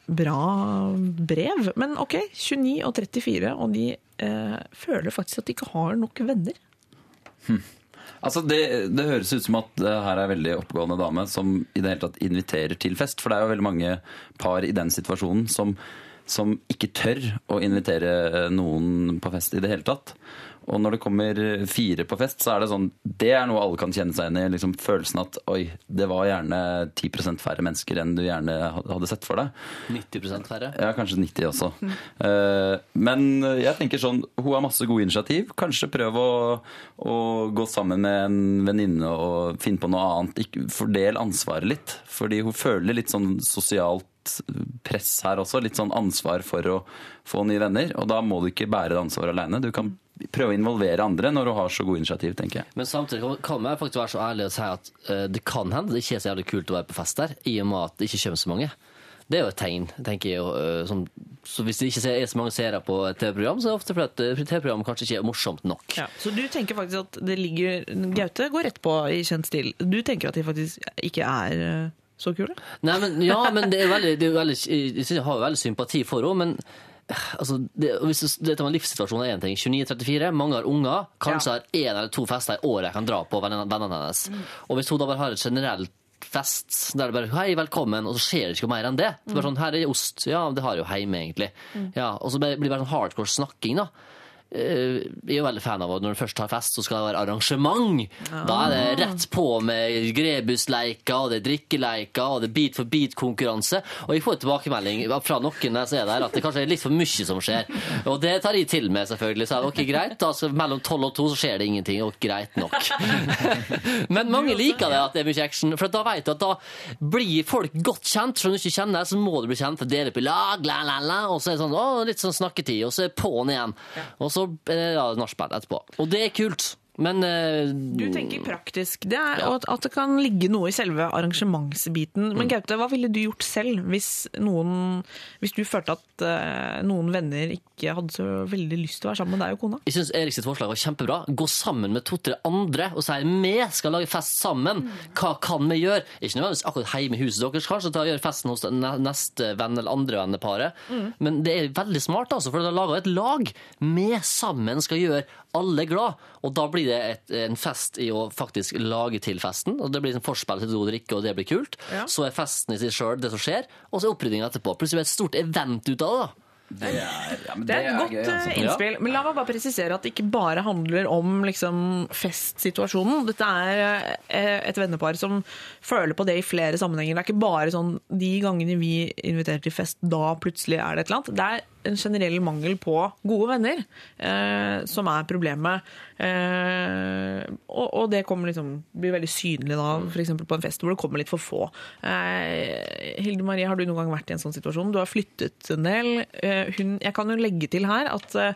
bra brev. Men ok, 29 og 34, og de eh, føler faktisk at de ikke har nok venner. Altså det, det høres ut som at det her er en veldig oppegående dame som i det hele tatt inviterer til fest. For det er jo veldig mange par i den situasjonen som, som ikke tør å invitere noen på fest i det hele tatt. Og når det kommer fire på fest, så er det sånn Det er noe alle kan kjenne seg igjen i. Liksom følelsen at oi, det var gjerne 10% færre mennesker enn du gjerne hadde sett for deg. 90% færre. Ja, kanskje 90 også. Eh, men jeg tenker sånn, hun har masse gode initiativ. Kanskje prøv å, å gå sammen med en venninne og finne på noe annet. Fordel ansvaret litt. Fordi hun føler litt sånn sosialt press her også. Litt sånn ansvar for å få nye venner. Og da må du ikke bære det ansvaret alene. Du kan prøve å involvere andre når du har så gode initiativ, tenker jeg. Men samtidig kan- man faktisk være så ærlig og si at eh, det kan hende det ikke er så jævlig kult å være på fest der, i og med at det ikke kommer så mange. Det er jo et tegn, tenker jeg. jo, Som, så hvis det ikke er så mange seere på et TV-program, så er det ofte fordi at eh, TV-programmet kanskje ikke er morsomt nok. Så du tenker faktisk at det ligger Gaute går rett på i kjent stil. Du tenker at de faktisk ikke er så kule? Nei, men, ja, men det er veldig, det er veldig, jeg har veldig sympati for henne, men altså, det, hvis det, dette med livssituasjonen er én ting. 29-34, mange har unger. Kanskje har én eller to fester i året jeg kan dra på vennene vennene hennes. Og hvis hun da bare har et generelt fest der det bare 'hei, velkommen', og så skjer det ikke mer enn det. det bare sånn, 'Her er ost'. Ja, det har jeg jo hjemme, egentlig. Ja, og så blir det bare sånn hardcore snakking, da. Eh, Jeg er jo veldig fan av at når du først har fest, så skal det være arrangement. Da er det rett på med grebusleiker, og det er drikkeleiker, og det er bit for bit-konkurranse. Og jeg får tilbakemelding fra noen der som er der, at det kanskje er litt for mye som skjer. Og det tar jeg til meg, selvfølgelig. Så er det ok, greit, da, så mellom tolv og to så skjer det ingenting, og greit nok. Men mange liker det at det er mye action, for da vet du at da blir folk godt kjent. Selv om du ikke kjenner, så må du bli kjent, dele på lag, la, la, la, og så er det sånn, å, litt sånn snakketid, og så er det på'n igjen. Og så er det nachspiel etterpå. Og det er kult. Men uh, Du tenker praktisk. Det er, ja. at, det kan ligge noe i selve arrangementsbiten. Men Gaute, hva ville du gjort selv hvis, noen, hvis du følte at uh, noen venner ikke hadde så veldig lyst til å være sammen med deg og kona? Jeg syns Erik sitt forslag var kjempebra. Gå sammen med to-tre andre og si vi skal lage fest sammen. Hva kan vi gjøre? Ikke nødvendigvis akkurat hjemme i huset deres, kanskje ta og gjøre festen hos neste venn eller andre venneparet. Men det er veldig smart, altså, for da lager et lag. Vi sammen skal gjøre alle glad. Og da blir det et, en fest i å faktisk lage til festen. Og det blir en forspill til du drikke, og det blir kult. Ja. Så er festen i seg sjøl det som skjer, og så er oppryddinga etterpå. Plutselig blir det et stort event ut av det. da. Det er, ja, men Det er et godt gøy, altså. eh, innspill. Men la meg bare presisere at det ikke bare handler om liksom, festsituasjonen. Dette er eh, et vennepar som føler på det i flere sammenhenger. Det er ikke bare sånn de gangene vi inviterer til fest, da plutselig er det et eller annet. Det er en generell mangel på gode venner eh, som er problemet. Eh, og, og det liksom, blir veldig synlig da, f.eks. på en fest hvor det kommer litt for få. Eh, Hilde Marie, har du noen gang vært i en sånn situasjon? Du har flyttet en del. Eh, hun, jeg kan jo legge til her at eh,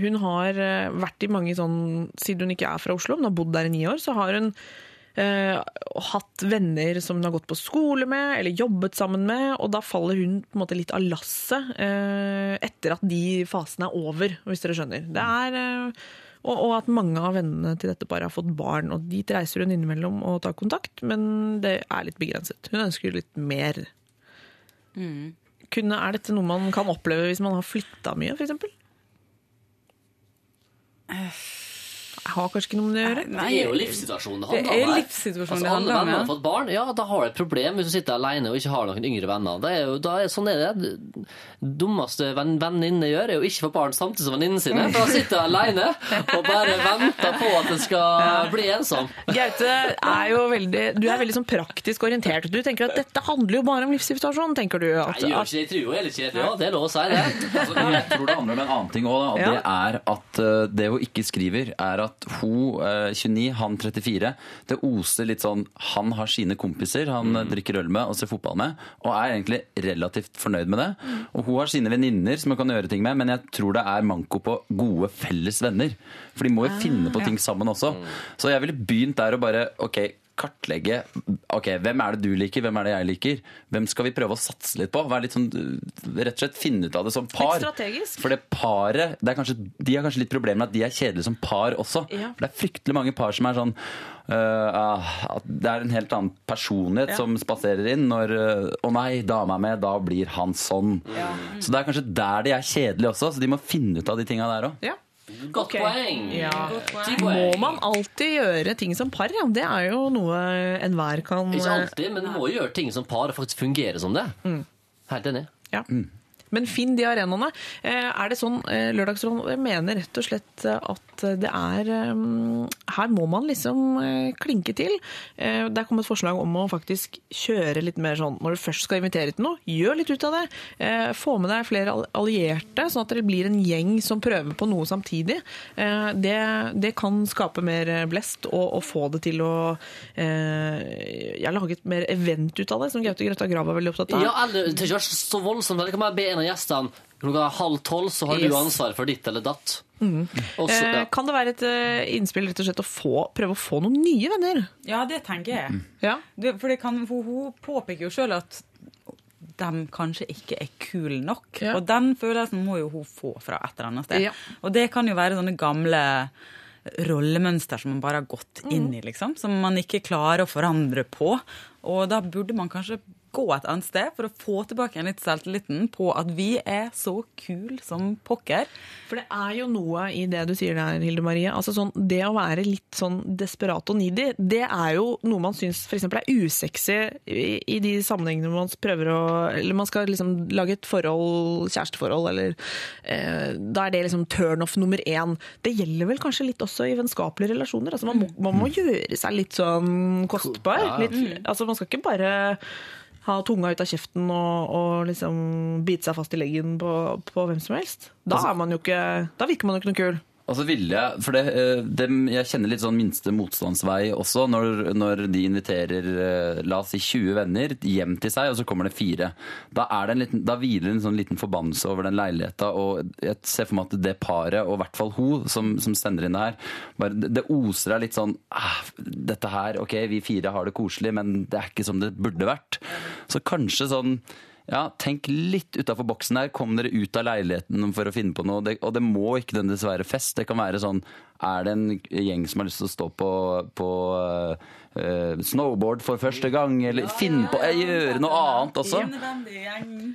hun har eh, vært i mange sånn Siden hun ikke er fra Oslo, hun har bodd der i ni år, så har hun eh, hatt venner som hun har gått på skole med, eller jobbet sammen med, og da faller hun på en måte litt av lasset eh, etter at de fasene er over, hvis dere skjønner. Det er, eh, Og, at mange av vennene til dette paret har fått barn. Og dit reiser hun innimellom og tar kontakt, men det er litt begrenset. Hun ønsker litt mer. Kunne, er dette noe man kan oppleve hvis man har flytta mye, f.eks.? Har kanskje ikke noe med det å gjøre. Det er jo livssituasjonen det handler om. Det er livssituasjonen altså, det handler om, venner har ja. fått barn, ja, da har du et problem hvis du sitter alene og ikke har noen yngre venner. Det er jo, da er, sånn er det. Det dummeste venn, venninne gjør, er jo ikke få barn samtidig som venninnene sine. For da sitter hun alene og bare venter på at det skal bli ensom. Gaute er jo veldig Du er veldig sånn praktisk orientert. Du tenker at dette handler jo bare om livssituasjonen, tenker du. At, Jeg gjør ikke det, jeg tror jo heller ikke det. Ja, det er lov å si det. Altså, jeg tror det handler om en annen ting òg. Og det er at eh, det hun ikke skriver, er at hun eh, 29, han 34, det oser litt sånn Han har sine kompiser han mm. drikker øl med og ser fotball med, og er egentlig relativt fornøyd med det. Og hun har sine venninner som hun kan gjøre ting med, men jeg tror det er manko på gode felles venner. For de må jo finne på ting sammen også. Så jeg ville begynt der og bare OK, kartlegge ok, hvem er det du liker, hvem er det jeg liker. Hvem skal vi prøve å satse litt på? Være litt sånn, rett og slett Finne ut av det som par. strategisk. For det paret, det er kanskje, De har kanskje litt problemer med at de er kjedelige som par også. Ja. For Det er fryktelig mange par som er sånn at Det er en helt annen personlighet Ja. som spaserer inn når øh, Å nei, dama er med, da blir han sånn. Så det er kanskje der de er kjedelige også. Så de må finne ut av de tinga der òg. Ja. Godt okay. poeng. Ja. Ti Må man alltid gjøre ting som par? Ja? Det er jo noe enhver kan Ikke alltid, men du må jo gjøre ting som par og faktisk fungere som det. Helt enig. Ja. Men finn de arenaene. Eh, Er det sånn eh, Lørdagsrådet mener rett og slett eh, at det er eh, Her må man liksom eh, klinke til. Eh, Det er kommet forslag om å faktisk kjøre litt mer sånn Når du først skal invitere til noe, gjør litt ut av det. Eh, Få med deg flere allierte, sånn at det blir en gjeng som prøver på noe samtidig. Det, det kan skape mer blest og, og få det til å Jeg har laget mer event ut av det, som Gaute Grøtta Grav er veldig opptatt av. Ja, eller det er ikke så voldsomt. Det kan bare be en av gjestene klokka halv tolv, så har Yes. du ansvar for ditt eller datt. Og så, Eh, ja. Kan det være et eh, innspill rett og slett å få, prøve å få noen nye venner? Ja, det tenker jeg. Ja. Det, for det kan, for hun påpeker jo sjøl at de kanskje ikke er kule nok. Ja. Og den følelsen må jo hun få fra et eller annet sted. Ja. Og det kan jo være sånne gamle rollemønster som man bare har gått inn i, liksom. Som man ikke klarer å forandre på. Og da burde man kanskje gå et annet sted for å få tilbake igjen litt selvtilliten på at vi er så kule som pokker. For det er jo noe i det du sier der, Hilde Marie. Altså sånn, det å være litt sånn desperat og needy, det er jo noe man syns f.eks. er usexy i, i de sammenhengene hvor man prøver å Eller man skal liksom lage et forhold, kjæresteforhold, eller eh, Da er det liksom turnoff nummer én. Det gjelder vel kanskje litt også i vennskapelige relasjoner. Altså man må, man må gjøre seg litt sånn kostbar. Litt, altså man skal ikke bare ha tunga ut av kjeften og, og liksom bite seg fast i leggen på, på hvem som helst. Da, er man jo ikke, da virker man jo ikke noe kul. Og så ville jeg, for det, det, Jeg kjenner litt sånn minste motstandsvei også, når, når de inviterer eh, la oss si 20 venner hjem til seg, og så kommer det fire. Da, er det en liten, da hviler en sånn liten forbannelse over den leiligheta. Og jeg ser for meg at det paret, og i hvert fall hun som, som sender inn det her, bare, det oser av litt sånn ah, Dette her, ok, vi fire har det koselig, men det er ikke som det burde vært. Så kanskje sånn ja, Tenk litt utafor boksen her. Kom dere ut av leiligheten for å finne på noe. Det, og det må ikke nødvendigvis være fest. Det kan være sånn Er det en gjeng som har lyst til å stå på, på uh, snowboard for første gang, eller finne på ja, Gjøre noe annet også?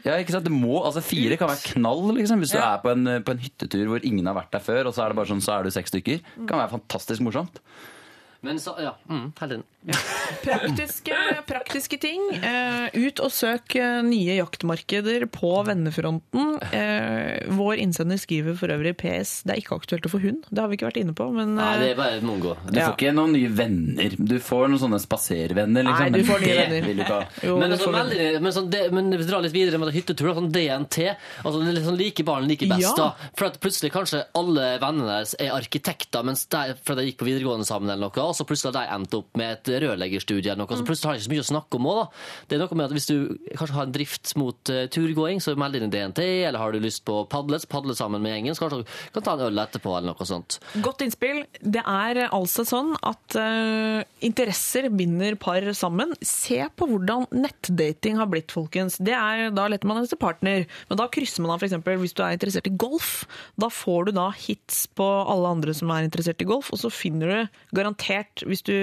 Ja, ikke sant? Det må, altså Fire kan være knall liksom, hvis du er på en, på en hyttetur hvor ingen har vært der før, og så er det bare sånn, så er du seks stykker. Det kan være fantastisk morsomt. Men så, ja, mm, Praktiske, praktiske ting. Eh, ut og søk eh, nye jaktmarkeder på vennefronten. Eh, vår innsender skriver for øvrig PS. Det er ikke aktuelt å få hund. Det har vi ikke vært inne på, men Nei, det er bare et mongo. Du Ja. får ikke noen nye venner. Du får noen sånne spaservenner, liksom. Nei, du får nye det venner. vil du ikke ha. jo, Men, sånn, veldig, men, sånn, det, men hvis vi drar litt videre med hyttetur, sånn DNT altså det er litt sånn Like barn like best. Ja. da For at plutselig kanskje alle vennene deres er arkitekter, mens de, fordi de gikk på videregående sammen, eller noe, og så plutselig har de endt opp med et rørleggerstudie eller noe, så plutselig har han ikke så mye å snakke om òg, da. Det er noe med at hvis du kanskje har en drift mot uh, turgåing, så meld inn i DNT, eller har du lyst på padle, padle sammen med gjengen, så kanskje du kan ta en øl etterpå, eller noe sånt. Godt innspill. Det er altså sånn at uh, interesser binder par sammen. Se på hvordan nettdating har blitt, folkens. Det er, da leter man etter partner. Men da krysser man av f.eks. hvis du er interessert i golf. Da får du da hits på alle andre som er interessert i golf, og så finner du garantert, hvis, du,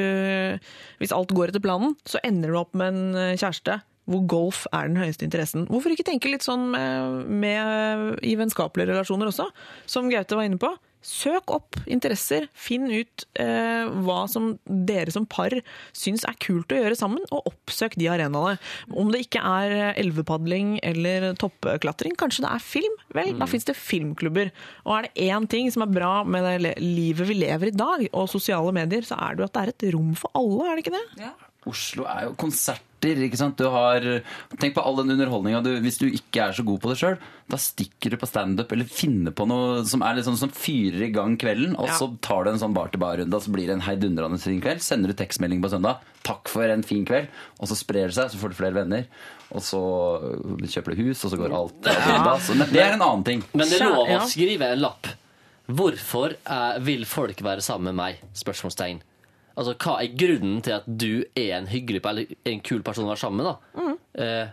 hvis alt går etter planen, så ender du opp med en eh, kjæreste hvor golf er den høyeste interessen. Hvorfor ikke tenke litt sånn med, med, i vennskapelige relasjoner også, som Gaute var inne på? Søk opp interesser, finn ut eh, hva som dere som par syns er kult å gjøre sammen, og oppsøk de arenaene. Om det ikke er elvepadling eller toppklatring, kanskje det er film? Vel, da fins det filmklubber. Og er det én ting som er bra med det livet vi lever i dag, og sosiale medier, så er det jo at det er et rom for alle, er det ikke det? Oslo er jo konserter. ikke sant? Du har, tenk på all den underholdninga. Hvis du ikke er så god på det sjøl, da stikker du på standup eller finner på noe som er sånn som fyrer i gang kvelden, og Ja. så tar du en sånn bar-til-bar-runde, og så blir det en heidundrende fin kveld. Sender du tekstmelding på søndag 'takk for en fin kveld', og så sprer det seg, så får du flere venner. Og så kjøper du hus, og så går alt ja. undas. Så Det er en annen ting. Men det er lov å skrive en lapp. Hvorfor eh, vil folk være sammen med meg? Spørsmålstegn. Altså, Hva er grunnen til at du er en hyggelig eller en kul person å være sammen med? da? Eh,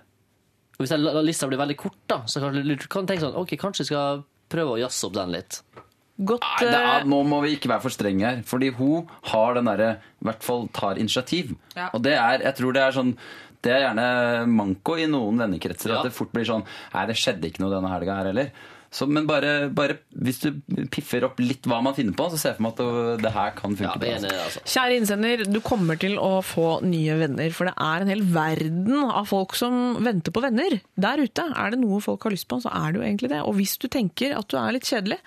hvis den la- lista blir veldig kort, da, så kan du tenke sånn Ok, kanskje jeg skal prøve å jazze opp den litt. Godt Nei, eh, er, nå må vi ikke være for strenge her. Fordi hun har den derre I hvert fall tar initiativ. Ja. Og det er, jeg tror det er sånn det er gjerne manko i noen vennekretser. Ja. At det fort blir sånn Nei, det skjedde ikke noe denne helga her heller. Så, men bare, bare hvis du piffer opp litt hva man finner på, så ser jeg for meg at det, det her kan funke. Ja, i altså. det, altså. Kjære innsender, du kommer til å få nye venner, for det er en hel verden av folk som venter på venner. Der ute er det noe folk har lyst på, så er det jo egentlig det. Og hvis du tenker at du er litt kjedelig,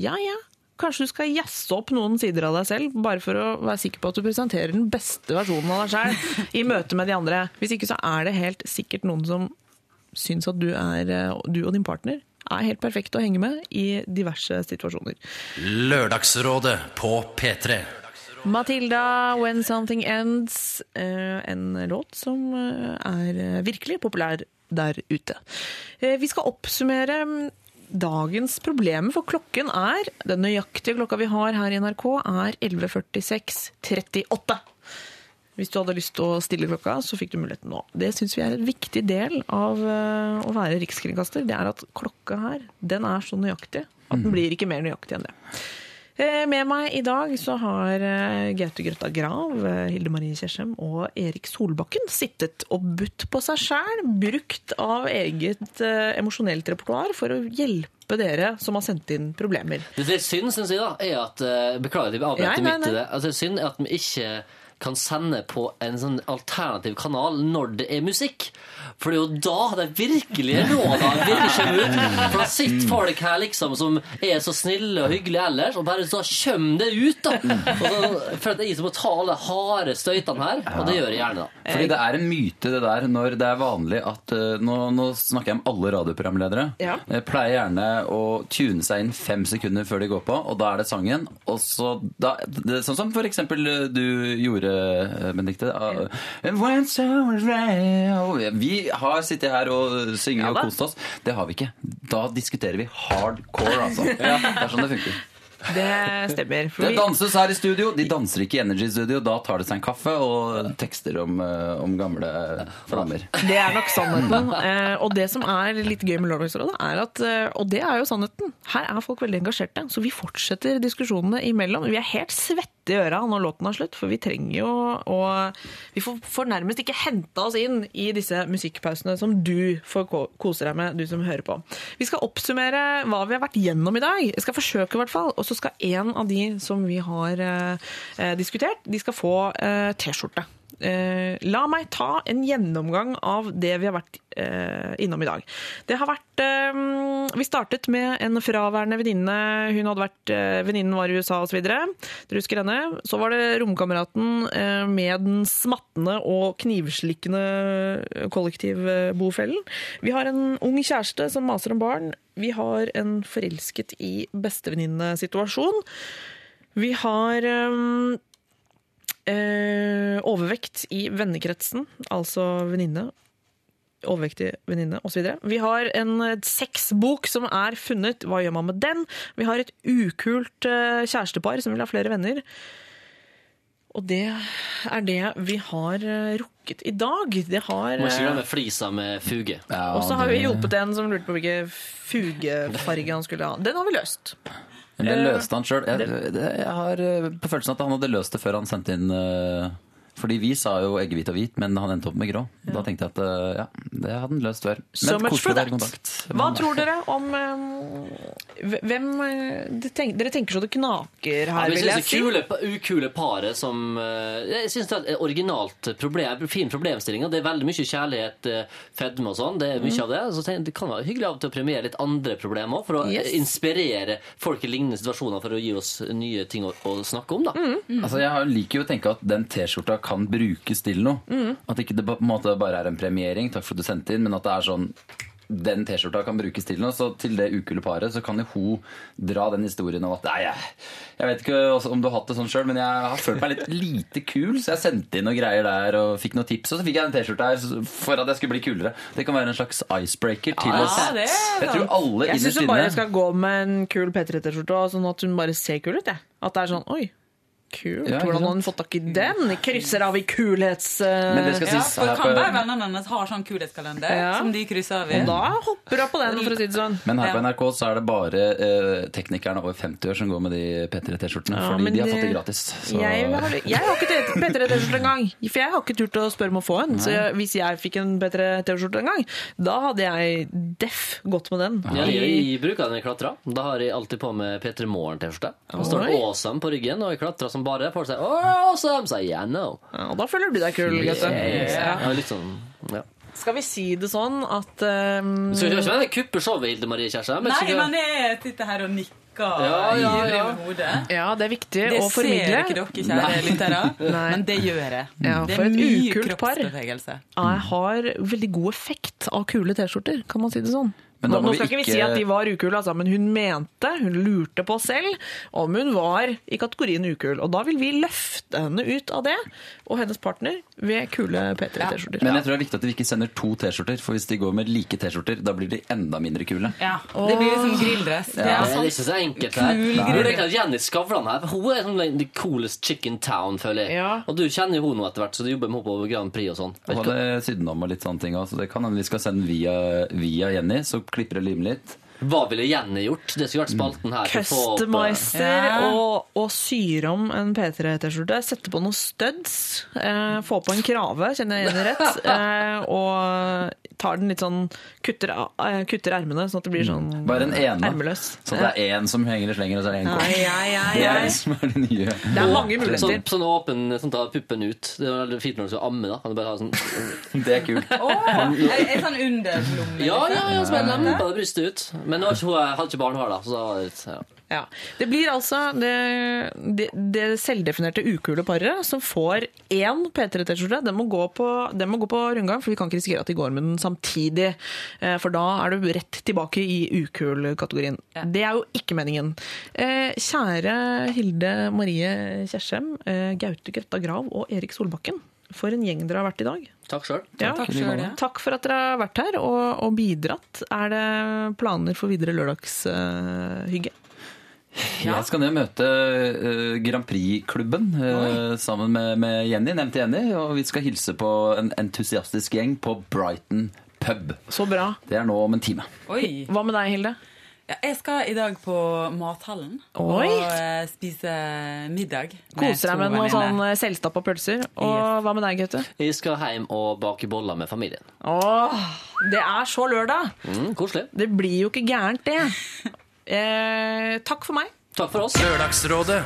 ja ja, kanskje du skal jazze opp noen sider av deg selv, bare for å være sikker på at du presenterer den beste versjonen av deg selv i møte med de andre. Hvis ikke så er det helt sikkert noen som syns at du, er, eh, du og din partner er helt perfekt å henge med i diverse situasjoner. Lørdagsrådet på P3. Matilda, 'When Something Ends', eh, en låt som eh, er virkelig populær der ute. Eh, Vi skal oppsummere mm, dagens problemer, for klokken er Den nøyaktige klokka vi har her i NRK, er 11.46,38. Hvis du hadde lyst til å stille klokka, så fikk du muligheten nå. Det syns vi er en viktig del av eh, å være rikskringkaster. Det er at klokka her, den er så nøyaktig at den blir ikke mer nøyaktig enn det. Eh, Med meg i dag så har eh, Gaute Grøtta Grav, Hilde Marie Kjersem og Erik Solbakken sittet og budt på seg sjæl, brukt av eget emosjonelt repertoar for å hjelpe dere som har sendt inn problemer. Det som er synd, syns jeg, da, er at Beklager at jeg avbrøt midt i det. Altså, det synd er at vi ikke kan sende på en sånn alternativ kanal når det er musikk. For det er jo da det virkelige råda virkelig kommer ut. For da sitter folk her liksom som er så snille og hyggelige ellers, og bare så kommer det ut, da. Og så, for at jeg som må ta alle harde støytene her, og det gjør jeg gjerne, da. Fordi det er en myte det der når det er vanlig at eh, Nå, nå snakker jeg om alle radioprogramledere. Ja. Jeg pleier gjerne å tune seg inn fem sekunder før de går på, og da er det sangen. Og så da, det, Sånn som for eksempel eh, du gjorde, Benedikte. Ah. Vi har sittet her og synget Ja og kost oss. Det har vi ikke. Da diskuterer vi hardcore, altså. Det er sånn det funker. Det stemmer. For Det danses her i studio. De danser ikke i Energy Studio. Da tar det seg en kaffe og tekster om, eh, om gamle flammer. det er nok sannheten. Eh, og det som er litt gøy med Lørdagsrådet, er at eh, Og det er jo sannheten. Her er folk veldig engasjerte, så vi fortsetter diskusjonene imellom. Vi er helt svette i øra når låten er slutt, for vi trenger jo å Vi får, nærmest ikke henta oss inn i disse musikkpausene som du får kose deg med, du som hører på. Vi skal oppsummere hva vi har vært gjennom i dag. Jeg skal forsøke, i hvert fall. Og så skal en av de som vi har eh, eh, diskutert, de skal få eh, T-skjorte. Eh, la meg ta en gjennomgang av det vi har vært eh, innom i dag. Det har vært eh, Vi startet med en fraværende venninne. Hun hadde vært eh, Venninnen var i USA osv. Dere husker henne? Så var det romkameraten eh, med den smattende og knivslikkende kollektivbofellen. Vi har en ung kjæreste som maser om barn. Vi har en forelsket i bestevenninnesituasjon. Vi har eh, overvekt i vennekretsen, altså venninne. Overvektig venninne osv. Vi har en sexbok som er funnet. Hva gjør man med den? Vi har et ukult eh, kjærestepar som vil ha flere venner. Og det er det vi har eh, rukket i dag. Det har Må ikke glemme flisa med fuge. Ja, Og så har vi hjulpet en som lurte på hvilken fugefarge han skulle ha. Den har vi løst. Jeg løste han sjøl. Jeg, jeg har eh, på følelsen at han hadde løst det før han sendte inn eh, Fordi vi sa jo eggehvit og hvit, men han endte opp med grå. Da tenkte jeg at eh, ja, det hadde han løst før. So Men much for that. kontakt. Hva Men- tror dere om um, Hvem de tenk, Dere tenker så det knaker her, ja, vil jeg si. kule, ukule paret som eh, Jeg syns det er et originalt problem, fin problemstilling. Det er veldig mye kjærlighet, eh, fedme og sånn. Det er mye av det. Så tenk, det kan være hyggelig av og til å premiere litt andre problemer òg, for å Yes. inspirere folk i lignende situasjoner for å gi oss nye ting å, å snakke om. da. Altså, jeg liker jo å tenke at den T-skjorta kan brukes til noe. Mm. At ikke det på en måte bare er en premiering, takk for at du sendte inn, men at det er sånn den T-skjorta kan brukes til noe, så til det ukule paret så kan jo hun dra den historien om at Nei, jeg, jeg vet ikke om du har hatt det sånn sjøl, men jeg har følt meg litt lite kul, så jeg sendte inn noen greier der og fikk noen tips, og så fikk jeg den T-skjorta her for at jeg skulle bli kulere. Det kan være en slags icebreaker til Ja, oss. det Jeg tror alle Jeg syns hun bare skal gå med en kul P3-T-skjorte, sånn at hun bare ser kul ut. Jeg. At det er sånn Oi, kult. Ja, Hvordan har han fått tak i den? Krysser av i kulhets... Uh... Men det skal Ja, for kan være vennene hennes har sånn kulhetskalender Ja. som de krysser av i. Og da hopper hun på den, for å si det sånn. men her på NRK så er det bare uh, teknikerne over 50 år som går med de P3-T-skjortene, Ja, fordi de har fått det gratis. Så- Jeg har, jeg har ikke P3-T-skjorte engang. For jeg har ikke turt å spørre om å få en. Så jeg, hvis jeg fikk en P3-T-skjorte en gang, da hadde jeg deff gått med den. Ja, jeg, jeg bruker den i klatra. Da har jeg alltid på meg P3 Morgen-T-skjorte. Da står det Oi. På ryggen, og jeg klatrer som bare. Folk sier 'Awesome', sier jeg 'Yeah, no'. Ja, og da føler du deg kul, Gaute. Ja, Ja. litt sånn, ja. Skal vi si det sånn at um, Så det er ikke kuppe showet, Hilde Marie Kjærstad. Nei, ikke- men jeg sitter her og nikker Ja, ja, ja. over hodet. Ja, det er viktig Det å ser ikke dere, kjære lyttere, men det gjør jeg. Ja, det er mye kroppsbevegelse. Jeg har veldig god effekt av kule T-skjorter, kan man si det sånn. Men Nå, nå vi skal ikke vi ikke- si at de var ukule, altså, men hun mente, hun lurte på selv, om hun var i kategorien ukul. Og da vil vi løfte henne ut av det, og hennes partner, ved kule P3-T-skjorter. Men jeg tror det er viktig at de ikke sender to T-skjorter, for hvis de går med like T-skjorter, da blir de enda mindre kule. Ja, Det blir liksom grilldress. Ja. Det er er ikke så enkelt her. Kul Jeg greie. Jenny Skavlan her, hun er sånn the coolest chick in town, føler jeg. Ja. Og du kjenner jo henne nå etter hvert, så du jobber med henne på Grand Prix og sånn. Hun Og hadde sydenam og litt sånne ting òg, så det kan hende vi skal sende via, via Jenny, så klipper det lim litt. Hva ville Jenny gjort? Det skulle vært spalten her. eh, Customizer Ja. og, og syr om en P3-T-skjorte. Sette på noen studs. Eh, få på en krave, kjenner jeg igjen rett. Eh, og tar den litt sånn Kutter, eh, kutter ermene, sånn at det blir sånn Bare den ene. ermeløs. Så det er én som henger i slenger, og så er det én kort. ja, ja, Det er det som er det nye. Det er mange Sånn, muligheter. sånn åpen, sånn ta puppen ut. Det er veldig fint når du skal amme. da Kan du bare ha sånn Det er kult. Oh, er er sånn underlomme? Ja, liksom? ja, ja, så bare lempa brystet ut. Men nå hun hadde ikke barn, da. Så da, ja. Ja. Det blir altså det, det, det selvdefinerte ukule paret som får én P3-T-skjorte. Den, må gå på- må gå på rundgang, for vi kan ikke risikere at de går med den samtidig. Eh, For da er du rett tilbake i ukul-kategorien. Ja. Det er jo ikke meningen. Eh, Kjære Hilde Marie Kjersem, eh, Gaute Grøtta Grav og Erik Solbakken. For en gjeng dere har vært i dag. Takk sjøl. Ja, Takk ja. Takk for at dere har vært her og, og bidratt. Er det planer for videre lørdagshygge? Jeg skal ned og møte uh, Grand Prix-klubben uh, sammen med, med Jenny, nevnte Jenny. Og vi skal hilse på en entusiastisk gjeng på Brighton pub. Så bra. Det er nå om en time. Oi. Hva med deg, Hilde? Ja, jeg skal i dag på Mathallen Oi. og eh, spise middag. Koser deg med noen sånn selvstappa pølser. Og Yes. hva med deg, Gaute? Jeg skal hjem og bake boller med familien. Åh, det er så lørdag! Mm, koselig. Det blir jo ikke gærent, det. Eh, takk for meg. Takk for oss. Lørdagsrådet